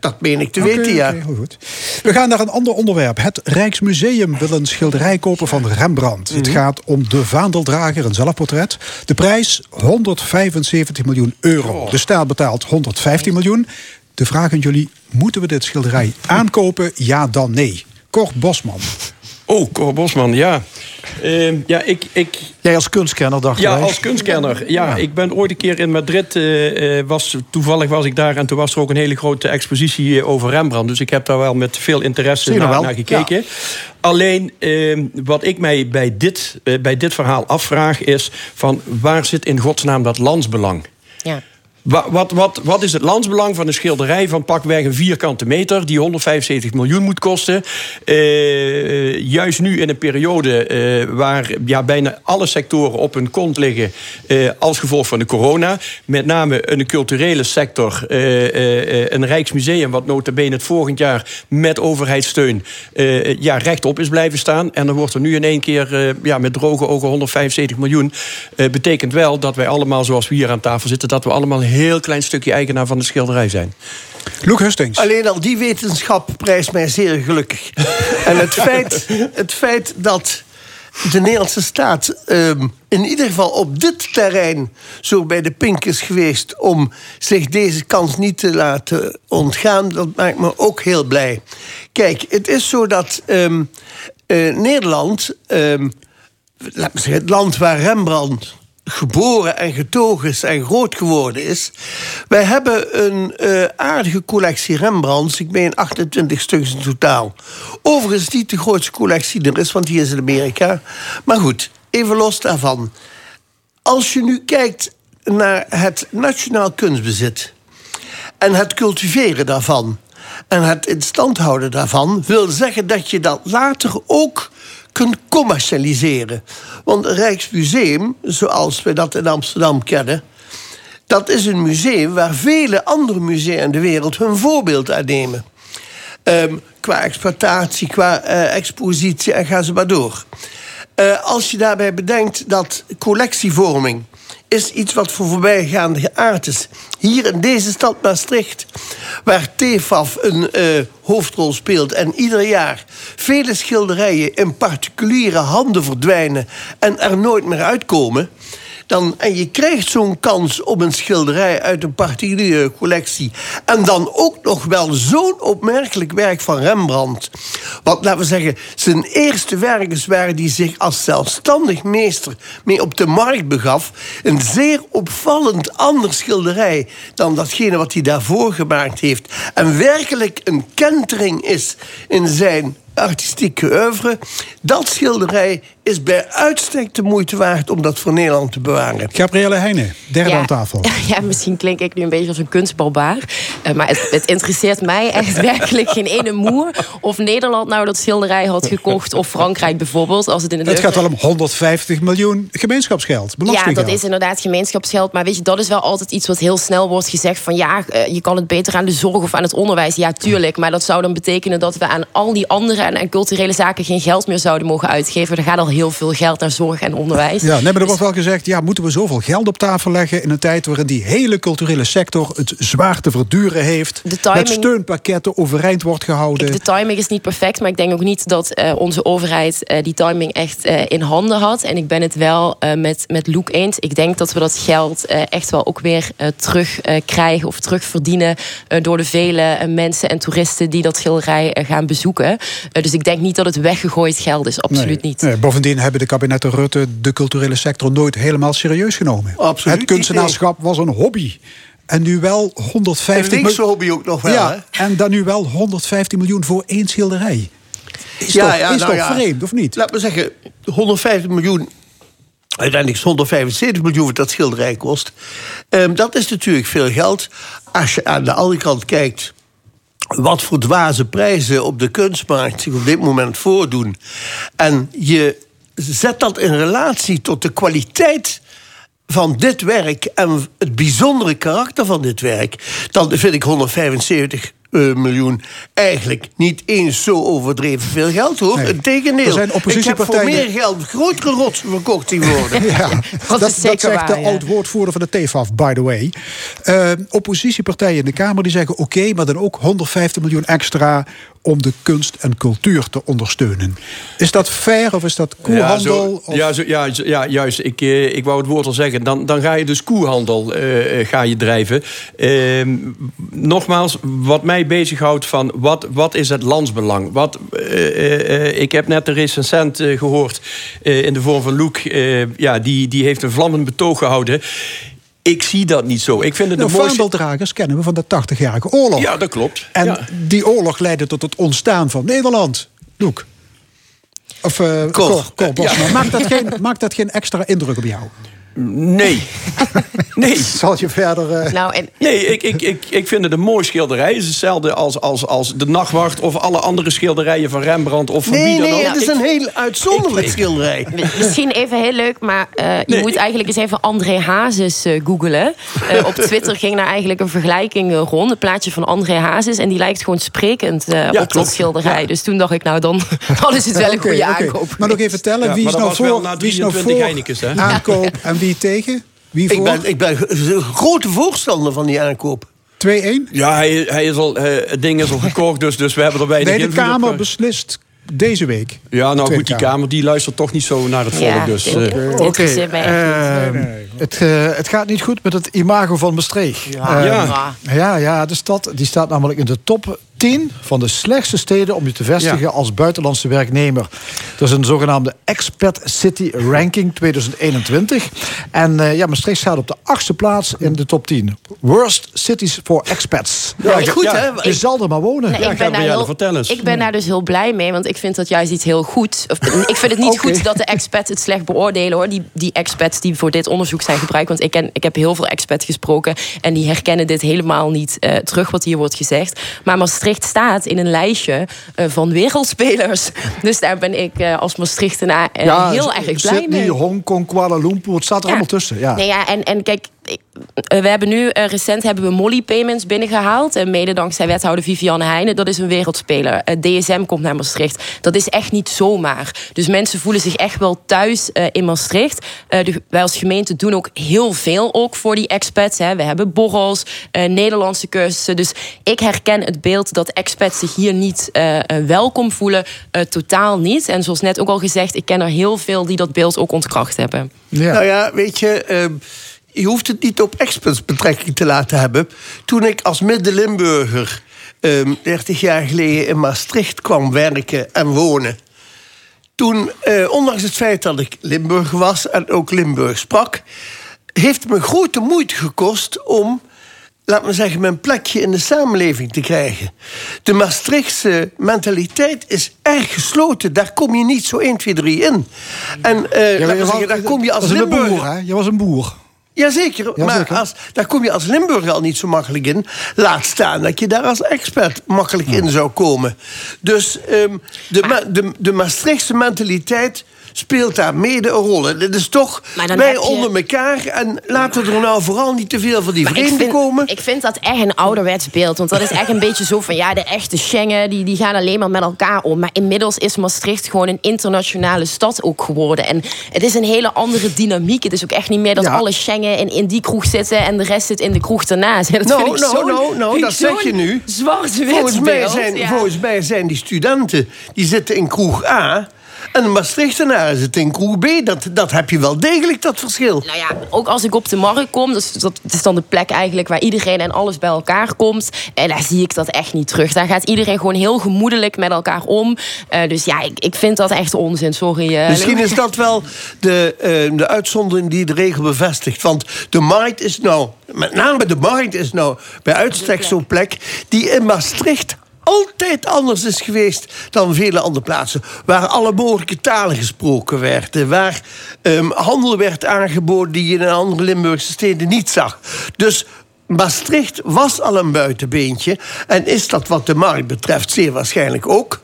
Dat meen ik te okay, weten, ja. Okay, goed. We gaan naar een ander onderwerp. Het Rijksmuseum wil een schilderij kopen van Rembrandt. Mm -hmm. Het gaat om de vaandeldrager, een zelfportret. De prijs 175 miljoen euro. Oh. De staat betaalt 115 miljoen. De vraag aan jullie, moeten we dit schilderij aankopen? Ja dan nee. Cor Bosman. Oh, Cor Bosman, ja. Uh, ja ik, ik... Jij als kunstkenner, dacht Ja, als kunstkenner. Ja, ja, ik ben ooit een keer in Madrid. Uh, was, toevallig was ik daar en toen was er ook een hele grote expositie over Rembrandt. Dus ik heb daar wel met veel interesse naar, naar, gekeken. Ja. Alleen, uh, wat ik mij bij dit, uh, bij dit verhaal afvraag is... van waar zit in godsnaam dat landsbelang? Ja. Wat, wat, wat, is het landsbelang van een schilderij van pakweg een vierkante meter... die 175 miljoen moet kosten? Uh, juist nu in een periode uh, waar ja, bijna alle sectoren op hun kont liggen... Uh, als gevolg van de corona. Met name een culturele sector. een Rijksmuseum wat nota bene het volgend jaar met overheidssteun... ja, rechtop is blijven staan. En dan wordt er nu in één keer ja, met droge ogen 175 miljoen. betekent wel dat wij allemaal, zoals we hier aan tafel zitten... dat we allemaal heel klein stukje eigenaar van de schilderij zijn. Luc Hustings. Alleen al die wetenschap prijst mij zeer gelukkig. en het feit, het feit dat de Nederlandse staat um, in ieder geval op dit terrein zo bij de pink is geweest om zich deze kans niet te laten ontgaan, dat maakt me ook heel blij. Kijk, het is zo dat um, uh, Nederland, um, laten we zeggen, het land waar Rembrandt geboren en getogen is en groot geworden is. Wij hebben een uh, aardige collectie Rembrandts. Ik meen 28 stuks in totaal. Overigens niet de grootste collectie er is, want die is in Amerika. Maar goed, even los daarvan. Als je nu kijkt naar het nationaal kunstbezit... en het cultiveren daarvan... En het in stand houden daarvan wil zeggen dat je dat later ook kunt commercialiseren. Want Rijksmuseum, zoals we dat in Amsterdam kennen, dat is een museum waar vele andere musea in de wereld hun voorbeeld aan nemen. Ehm, qua exploitatie, qua eh, expositie en ga ze maar door. Eh, als je daarbij bedenkt dat collectievorming is iets wat voor voorbijgaande geaard is. Hier in deze stad Maastricht, waar TFAF een eh, hoofdrol speelt... en ieder jaar vele schilderijen in particuliere handen verdwijnen... en er nooit meer uitkomen... Dan, en je krijgt zo'n kans op een schilderij uit een particuliere collectie. En dan ook nog wel zo'n opmerkelijk werk van Rembrandt. Wat, laten we zeggen, zijn eerste werk is waar hij zich als zelfstandig meester mee op de markt begaf. Een zeer opvallend ander schilderij dan datgene wat hij daarvoor gemaakt heeft. En werkelijk een kentering is in zijn artistieke oeuvre. Dat schilderij is bij uitstek de moeite waard om dat voor Nederland te bewaren. Gabrielle Heijnen, derde Ja. aan tafel. Ja, misschien klink ik nu een beetje als een kunstbalbaar. Eh, maar het, het interesseert mij echt werkelijk geen ene moer... of Nederland nou dat schilderij had gekocht... of Frankrijk bijvoorbeeld, als het in de Het gaat wel om 150 miljoen gemeenschapsgeld, Ja, dat is inderdaad gemeenschapsgeld. Maar weet je, dat is wel altijd iets wat heel snel wordt gezegd: van ja, eh, je kan het beter aan de zorg of aan het onderwijs. Ja, tuurlijk. Maar dat zou dan betekenen dat we aan al die andere en, en culturele zaken geen geld meer zouden mogen uitgeven. Er gaat al heel veel geld naar zorg en onderwijs. Ja, nee, maar er wordt wel gezegd, ja, moeten we zoveel geld op tafel leggen in een tijd waarin die hele culturele sector het zwaar te verduren heeft, De timing- met steunpakketten overeind wordt gehouden. De timing is niet perfect, maar ik denk ook niet dat eh, onze overheid eh, die timing echt eh, in handen had. En ik ben het wel met, met Loek eens. Ik denk dat we dat geld echt wel ook weer eh, terug eh, krijgen of terugverdienen door de vele mensen en toeristen die dat schilderij gaan bezoeken. Eh, dus ik denk niet dat het weggegooid geld is, absoluut Nee. niet. Nee, bovendien hebben de kabinetten Rutte de culturele sector nooit helemaal serieus genomen. Absoluut Het kunstenaarschap was een hobby. En nu wel 150 Een linkse mil- hobby ook nog wel, Ja, en dan nu wel 150 miljoen voor één schilderij. Is toch, is nou toch ja. vreemd, of niet? Laten we zeggen, 150 miljoen. Uiteindelijk is 175 miljoen wat dat schilderij kost. Ehm, dat is natuurlijk veel geld. Als je aan de andere kant kijkt. Wat voor dwaze prijzen op de kunstmarkt zich op dit moment voordoen. En je zet dat in relatie tot de kwaliteit van dit werk en het bijzondere karakter van dit werk, dan vind ik 175 eh, miljoen eigenlijk niet eens zo overdreven veel geld hoor. Nee. Integendeel. Er zijn Ik heb voor oppositiepartijen- meer geld grotere rotsen verkocht zien worden. Ja, dat, dat, zegt waar, de ja. oud-woordvoerder van de TFAF, by the way. Eh, oppositiepartijen in de Kamer die zeggen... oké, maar dan ook 150 miljoen extra... om de kunst en cultuur te ondersteunen. Is dat fair of is dat koehandel? Ja, zo- ja, zo, ja, juist. Ik, eh, ik wou het woord al zeggen. Dan, dan ga je dus koehandel eh, eh, ga je drijven. Ehm, nogmaals, wat mij bezighoudt van wat, wat is het landsbelang? Wat, eh, eh, ik heb net de recensent eh, gehoord eh, in de vorm van Loek. eh, ja, die, die heeft een vlammend betoog gehouden. Ik zie dat niet zo. Ik vind het Nou, de mooiste... vaandeldragers kennen we van de 80-jarige oorlog. Ja, dat klopt. En Ja. die oorlog leidde tot het ontstaan van Nederland. Loek. Of uh, Cor, Cor. Maakt, dat geen, maakt dat geen extra indruk op jou? Nee. nee. Zal je verder... eh, Nou, en Nee, ik, ik, ik, ik vind het een mooi schilderij. Het is hetzelfde als, als, als De Nachtwacht of alle andere schilderijen van Rembrandt of van Nee, wie dan nee, ook. het is een heel uitzonderlijk ik- schilderij. Misschien even heel leuk, maar eh, je Nee, moet ik- eigenlijk eens even André Hazes eh googelen. Eh, op Twitter ging daar eigenlijk een vergelijking rond. Een plaatje van André Hazes. En die lijkt gewoon sprekend eh, op klopt. dat schilderij. Dus toen dacht ik, nou dan, dan is het wel een goede aankoop. Maar nog even tellen, Ja, wie, is nou voor, wie is nou 23 voor aankoop en wie tegen? Wie Ik voor? ben, ik ben een grote voorstander van die aankoop. 2-1? Ja, hij, hij is al, eh, het ding is al gekocht, dus, dus we hebben er weinig Nee, de op, Kamer eh. beslist deze week. Ja, nou goed, die Kamer. Die luistert toch niet zo naar het volk. Ja, dus, eh, dit interesseert mij echt niet. eh, het, eh, het gaat niet goed met het imago van Maastricht. Ja, Eh, ja. ja, ja, de stad die staat namelijk in de top 10 van de slechtste steden om je te vestigen Ja. als buitenlandse werknemer. Dat is een zogenaamde Expat City Ranking 2021. En eh, ja, Maastricht staat op de achtste plaats in de top 10. Worst cities for expats. Ja, goed ja. hè? Je zal er maar wonen. Nee, Ja, ik, ben daar Gabrielle, heel, vertel eens. ik ben daar dus heel blij mee, want ik vind dat juist iets heel goed. Of, ik vind het niet goed dat de expats het slecht beoordelen hoor. Die, die expats die voor dit onderzoek zijn gebruikt. Want ik, ken, ik heb heel veel expats gesproken en die herkennen dit helemaal niet eh, terug wat hier wordt gezegd. Maar Maastricht staat in een lijstje eh, van wereldspelers. Dus daar ben ik eh, als Maastrichtenaar uh, heel erg blij Sydney, mee. Hongkong, Kuala Lumpur, het staat er allemaal tussen. Ja. Nee, ja, en, en kijk, we hebben nu recent hebben we Molly Payments binnengehaald. En mede dankzij wethouder Vivianne Heijnen. Dat is een wereldspeler. DSM komt naar Maastricht. Dat is echt niet zomaar. Dus mensen voelen zich echt wel thuis in Maastricht. De, wij als gemeente doen ook heel veel ook voor die expats. Hè. We hebben borrels, Nederlandse cursussen. Dus ik herken het beeld dat expats zich hier niet uh, welkom voelen. Uh, totaal niet. En zoals net ook al gezegd, ik ken er heel veel die dat beeld ook ontkracht hebben. Ja. Nou ja, weet je. Uh, je hoeft het niet op expats betrekking te laten hebben. Toen ik als Midden-Limburger 30 jaar geleden in Maastricht kwam werken en wonen. Toen, ondanks het feit dat ik Limburger was en ook Limburg sprak, heeft het me grote moeite gekost om laat me zeggen, mijn plekje in de samenleving te krijgen. De Maastrichtse mentaliteit is erg gesloten. Daar kom je niet zo 1, 2, 3 in. En uh, ja, zeggen, was, daar kom je als Limburger... Boer, hè? Je was een boer. Jazeker, ja, maar als, daar kom je als Limburger al niet zo makkelijk in. Laat staan dat je daar als expert makkelijk in zou komen. Dus um, de, de, de Maastrichtse mentaliteit speelt daar mede een rol. En dat is toch wij je... onder elkaar. En laten er nou vooral niet te veel van die maar vreemden ik vind, komen. Ik vind dat echt een ouderwets beeld. Want dat is echt een beetje zo van... ja, de echte Schengen, die, die gaan alleen maar met elkaar om. Maar inmiddels is Maastricht gewoon een internationale stad ook geworden. En het is een hele andere dynamiek. Het is ook echt niet meer dat ja. alle Schengen in, in die kroeg zitten... en de rest zit in de kroeg daarnaast. Ja, dat no, vind ik no, no, no, dat zeg je nu. Zwart-wit volgens mij zijn, ja. Volgens mij zijn die studenten... die zitten in kroeg A... En de Maastrichtenaar zit in kroeg B. Dat, dat heb je wel degelijk, dat verschil. Nou ja, ook als ik op de markt kom... Dus dat is dan de plek eigenlijk waar iedereen en alles bij elkaar komt... en daar zie ik dat echt niet terug. Daar gaat iedereen gewoon heel gemoedelijk met elkaar om. Uh, dus ja, ik, ik vind dat echt onzin, sorry. Uh, Misschien is dat wel de, uh, de uitzondering die de regel bevestigt. Want de markt is nou... Met name de markt is nou bij uitstek zo'n plek... die in Maastricht altijd anders is geweest dan vele andere plaatsen. Waar alle mogelijke talen gesproken werden. Waar um, handel werd aangeboden die je in andere Limburgse steden niet zag. Dus Maastricht was al een buitenbeentje. En is dat wat de markt betreft zeer waarschijnlijk ook.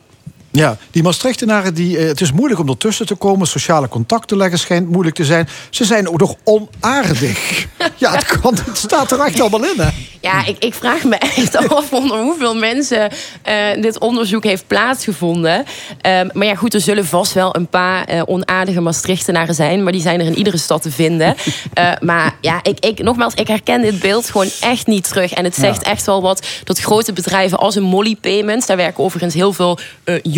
Ja, die Maastrichtenaren, die, uh, het is moeilijk om ertussen te komen. Sociale contacten leggen schijnt moeilijk te zijn. Ze zijn ook nog onaardig. ja, het, kan, het staat er echt allemaal in, hè? Ja, ik, ik vraag me echt af onder hoeveel mensen uh, dit onderzoek heeft plaatsgevonden. Uh, maar ja, goed, er zullen vast wel een paar uh, onaardige Maastrichtenaren zijn. Maar die zijn er in iedere stad te vinden. maar ja, ik, ik, nogmaals, ik herken dit beeld gewoon echt niet terug. En het zegt ja. echt wel wat dat grote bedrijven als een Molly Payments... daar werken overigens heel veel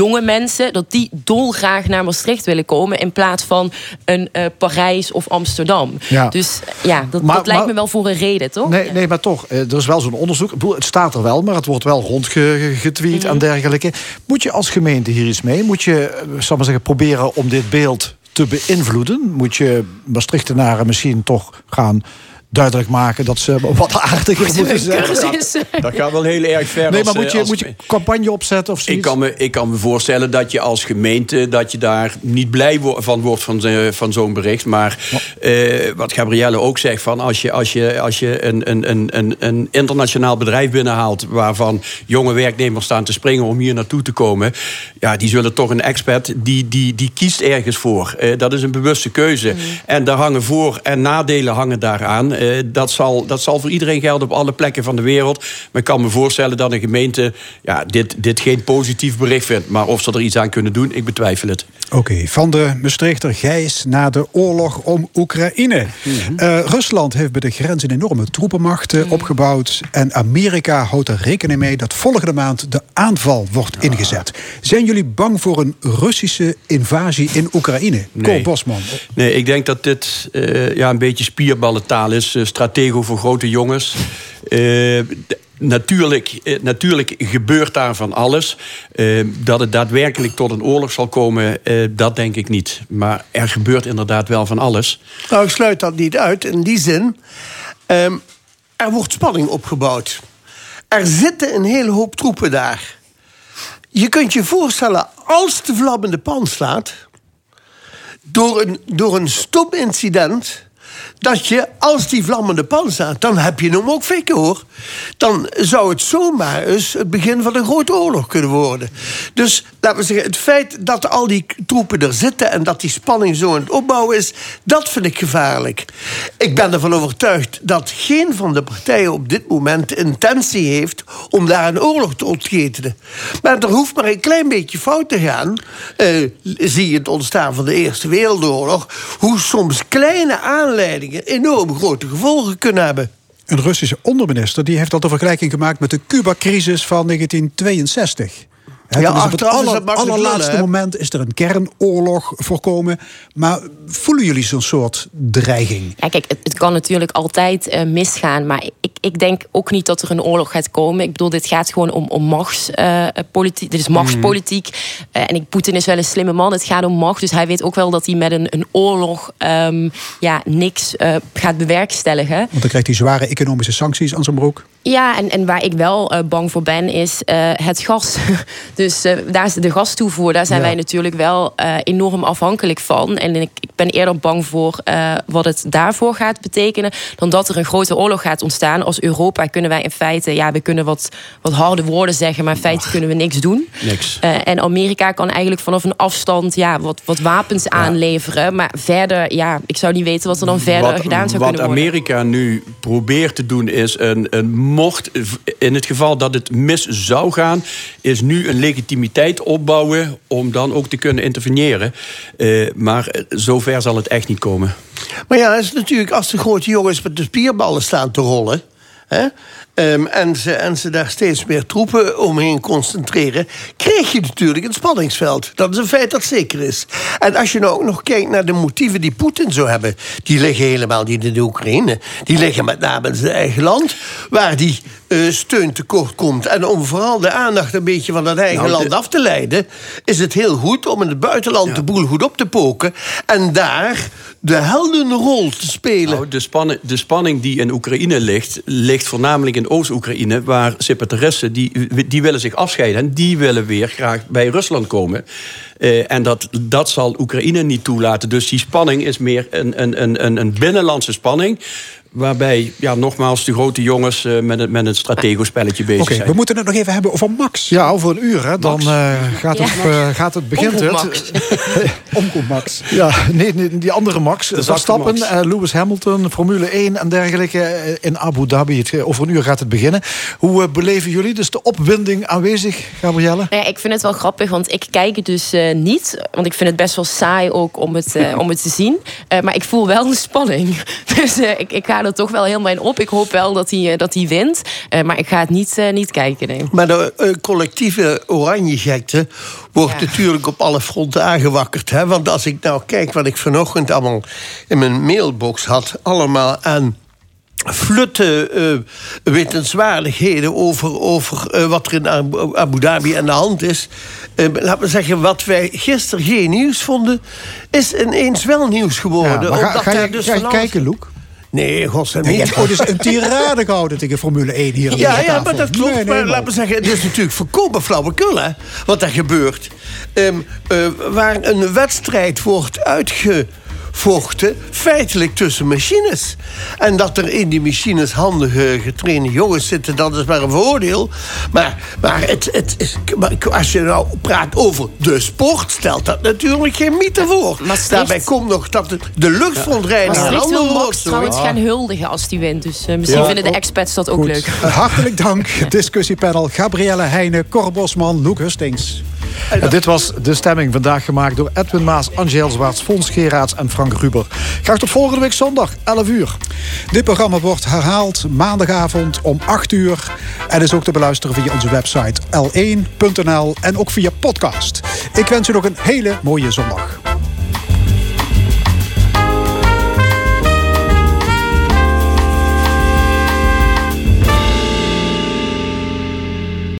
jonge mensen... dat die dolgraag naar Maastricht willen komen... in plaats van een Parijs of Amsterdam. Ja. Dus ja, dat, maar, dat lijkt maar, me wel voor een reden, toch? Nee, nee maar toch er is wel zo'n onderzoek. Het staat er wel, maar het wordt wel rondgetweet mm -hmm. en dergelijke. Moet je als gemeente hier iets mee? Moet je, zal maar zeggen, proberen om dit beeld te beïnvloeden? Moet je Maastrichtenaren misschien toch gaan duidelijk maken dat ze wat aardiger moeten zijn. Dat, dat gaat wel heel erg ver. Nee, maar moet je, als, moet je campagne opzetten of zoiets? Ik kan, me, ik kan me voorstellen dat je als gemeente... dat je daar niet blij wo van wordt van, van zo'n bericht. Maar uh, wat Gabrielle ook zegt... Van als je, als je, als je een, een, een, een internationaal bedrijf binnenhaalt... waarvan jonge werknemers staan te springen om hier naartoe te komen... ja, die zullen toch een expert... die, die, die kiest ergens voor. Uh, dat is een bewuste keuze. Mm. En daar hangen voor- en nadelen hangen daaraan... Uh, dat, zal, dat zal voor iedereen gelden op alle plekken van de wereld. Maar ik kan me voorstellen dat een gemeente ja, dit, dit geen positief bericht vindt. Maar of ze er iets aan kunnen doen, ik betwijfel het. Oké, okay, van de Maastrichter Gijs naar de oorlog om Oekraïne. Mm -hmm. uh, Rusland heeft bij de grens een enorme troepenmacht uh, opgebouwd. En Amerika houdt er rekening mee dat volgende maand de aanval wordt ja. ingezet. Zijn jullie bang voor een Russische invasie in Oekraïne? Nee. Bosman. Nee, ik denk dat dit uh, ja, een beetje spierballentaal is stratego voor grote jongens. Uh, natuurlijk, natuurlijk gebeurt daar van alles. Dat het daadwerkelijk tot een oorlog zal komen, dat denk ik niet. Maar er gebeurt inderdaad wel van alles. Nou, ik sluit dat niet uit. In die zin, um, er wordt spanning opgebouwd. Er zitten een hele hoop troepen daar. Je kunt je voorstellen, als de vlam in de pan slaat... door een, door een stomincident dat je, als die vlammende pan staat, dan heb je hem ook fikken hoor. Dan zou het zomaar eens het begin van een grote oorlog kunnen worden. Dus laten we zeggen, het feit dat al die troepen er zitten en dat die spanning zo aan het opbouwen is, dat vind ik gevaarlijk. Ik ben ervan overtuigd dat geen van de partijen op dit moment de intentie heeft om daar een oorlog te ontketenen. Maar er hoeft maar een klein beetje fout te gaan. Eh, zie je het ontstaan van de Eerste Wereldoorlog, hoe soms kleine aanleidingen enorm grote gevolgen kunnen hebben. Een Russische onderminister die heeft al de vergelijking gemaakt met de Cuba-crisis van 1962. Hè, Ja, is op het aller- dat allerlaatste lullen, moment is er een kernoorlog voorkomen. Maar voelen jullie zo'n soort dreiging? Ja, kijk, het, het kan natuurlijk altijd eh, misgaan. Maar ik, ik denk ook niet dat er een oorlog gaat komen. Ik bedoel, dit gaat gewoon om, om machtspolitiek. dit is machtspolitiek. Eh, en ik, Poetin is wel een slimme man. Het gaat om macht. Dus hij weet ook wel dat hij met een, een oorlog ehm, ja, niks eh, gaat bewerkstelligen. Want dan krijgt hij zware economische sancties aan zijn broek. Ja, en, en waar ik wel eh, bang voor ben, is eh, het gas. dus eh, daar is de gastoevoer, daar zijn Ja. wij natuurlijk wel enorm afhankelijk van. En ik, ik ben eerder bang voor wat het daarvoor gaat betekenen... dan dat er een grote oorlog gaat ontstaan. Als Europa kunnen wij in feite... ja, we kunnen wat, wat harde woorden zeggen... maar in feite kunnen we niks doen. Niks. En Amerika kan eigenlijk vanaf een afstand ja, wat, wat wapens aanleveren. Maar verder, ja, ik zou niet weten wat er dan verder gedaan zou wat kunnen worden. Amerika nu probeert te doen is een, een mocht in het geval dat het mis zou gaan, is nu een legitimiteit opbouwen om dan ook te kunnen interveneren. Eh, maar zover zal het echt niet komen. Maar ja, is natuurlijk als de grote jongens met de spierballen staan te rollen. Hè, ehm, en, ze, en ze daar steeds meer troepen omheen concentreren. krijg je natuurlijk een spanningsveld. Dat is een feit dat zeker is. En als je nou ook nog kijkt naar de motieven die Poetin zou hebben. die liggen helemaal niet in de Oekraïne. Die liggen met name in zijn eigen land. waar die eh, steun tekort komt. En om vooral de aandacht een beetje van dat eigen Nou, land de- af te leiden. is het heel goed om in het buitenland de boel goed op te poken. en daar de heldenrol te spelen. Nou, de, spanning, de spanning die in Oekraïne ligt, ligt voornamelijk in Oost-Oekraïne, waar separatisten die, die willen zich afscheiden en die willen weer graag bij Rusland komen. Eh, en dat, dat zal Oekraïne niet toelaten. Dus die spanning is meer een, een, een, een- een binnenlandse spanning. Waarbij, ja, nogmaals, de grote jongens eh, met, een, met een stratego-spelletje bezig Oké, zijn. we moeten het nog even hebben over Max. Ja, over een uur, hè, dan eh, gaat, het, eh, gaat het, begint het. Max. Ja, nee, nee, die andere Max. Verstappen, Max. Lewis Hamilton, Formule 1 en dergelijke in Abu Dhabi. Het, over een uur gaat het beginnen. Hoe beleven jullie dus de opwinding aanwezig, Gabrielle? Ja, ik vind het wel grappig, want ik kijk het dus eh, niet. Want ik vind het best wel saai ook om het, om het te zien. Eh, maar ik voel wel de spanning. Dus eh, ik, ik ga er toch wel helemaal in op. Ik hoop wel dat hij, eh, dat hij wint. Eh, maar ik ga het niet, eh, niet kijken, nee. Maar de collectieve oranje-gekte wordt Ja. natuurlijk op alle fronten aangewakkerd. Hè? Want als ik nou kijk wat ik vanochtend allemaal in mijn mailbox had... allemaal aan flutte eh, wetenswaardigheden over, over wat er in Abu Dhabi aan de hand is. Eh, laten we zeggen, wat wij gisteren geen nieuws vonden... is ineens wel nieuws geworden. maar ga, omdat ga daar je, dus ga je alles- kijken, Loek? Nee, godsnaam je hebt ooit eens een tirade gehouden tegen Formule 1 hier Ja, ja, maar dat klopt. Nee, nee, maar laten we zeggen, het is natuurlijk voorkomen flauwekul, hè, wat er gebeurt. Ehm, eh, waar een wedstrijd wordt uitgevochten, feitelijk tussen machines. En dat er in die machines handige, getrainde jongens zitten, dat is maar een voordeel. Maar, maar, het, het is, maar als je nou praat over de sport, stelt dat natuurlijk geen mythe voor. Maastricht- Daarbij komt nog dat het, de luchtverontreiniging een Maastricht wil Max trouwens gaan huldigen als hij wint. Dus eh, misschien Ja. vinden de expats dat ook Goed. leuk. Hartelijk dank, discussiepanel Gabrielle Heijnen, Cor Bosman, Loek Hustings. En dit was de stemming vandaag gemaakt door Edwin Maas, Angel Zwaarts, Fons Geraerts en Frank Ruber. Graag tot volgende week zondag, 11 uur. Dit programma wordt herhaald maandagavond om 8 uur. En is ook te beluisteren via onze website l1.nl en ook via podcast. Ik wens u nog een hele mooie zondag.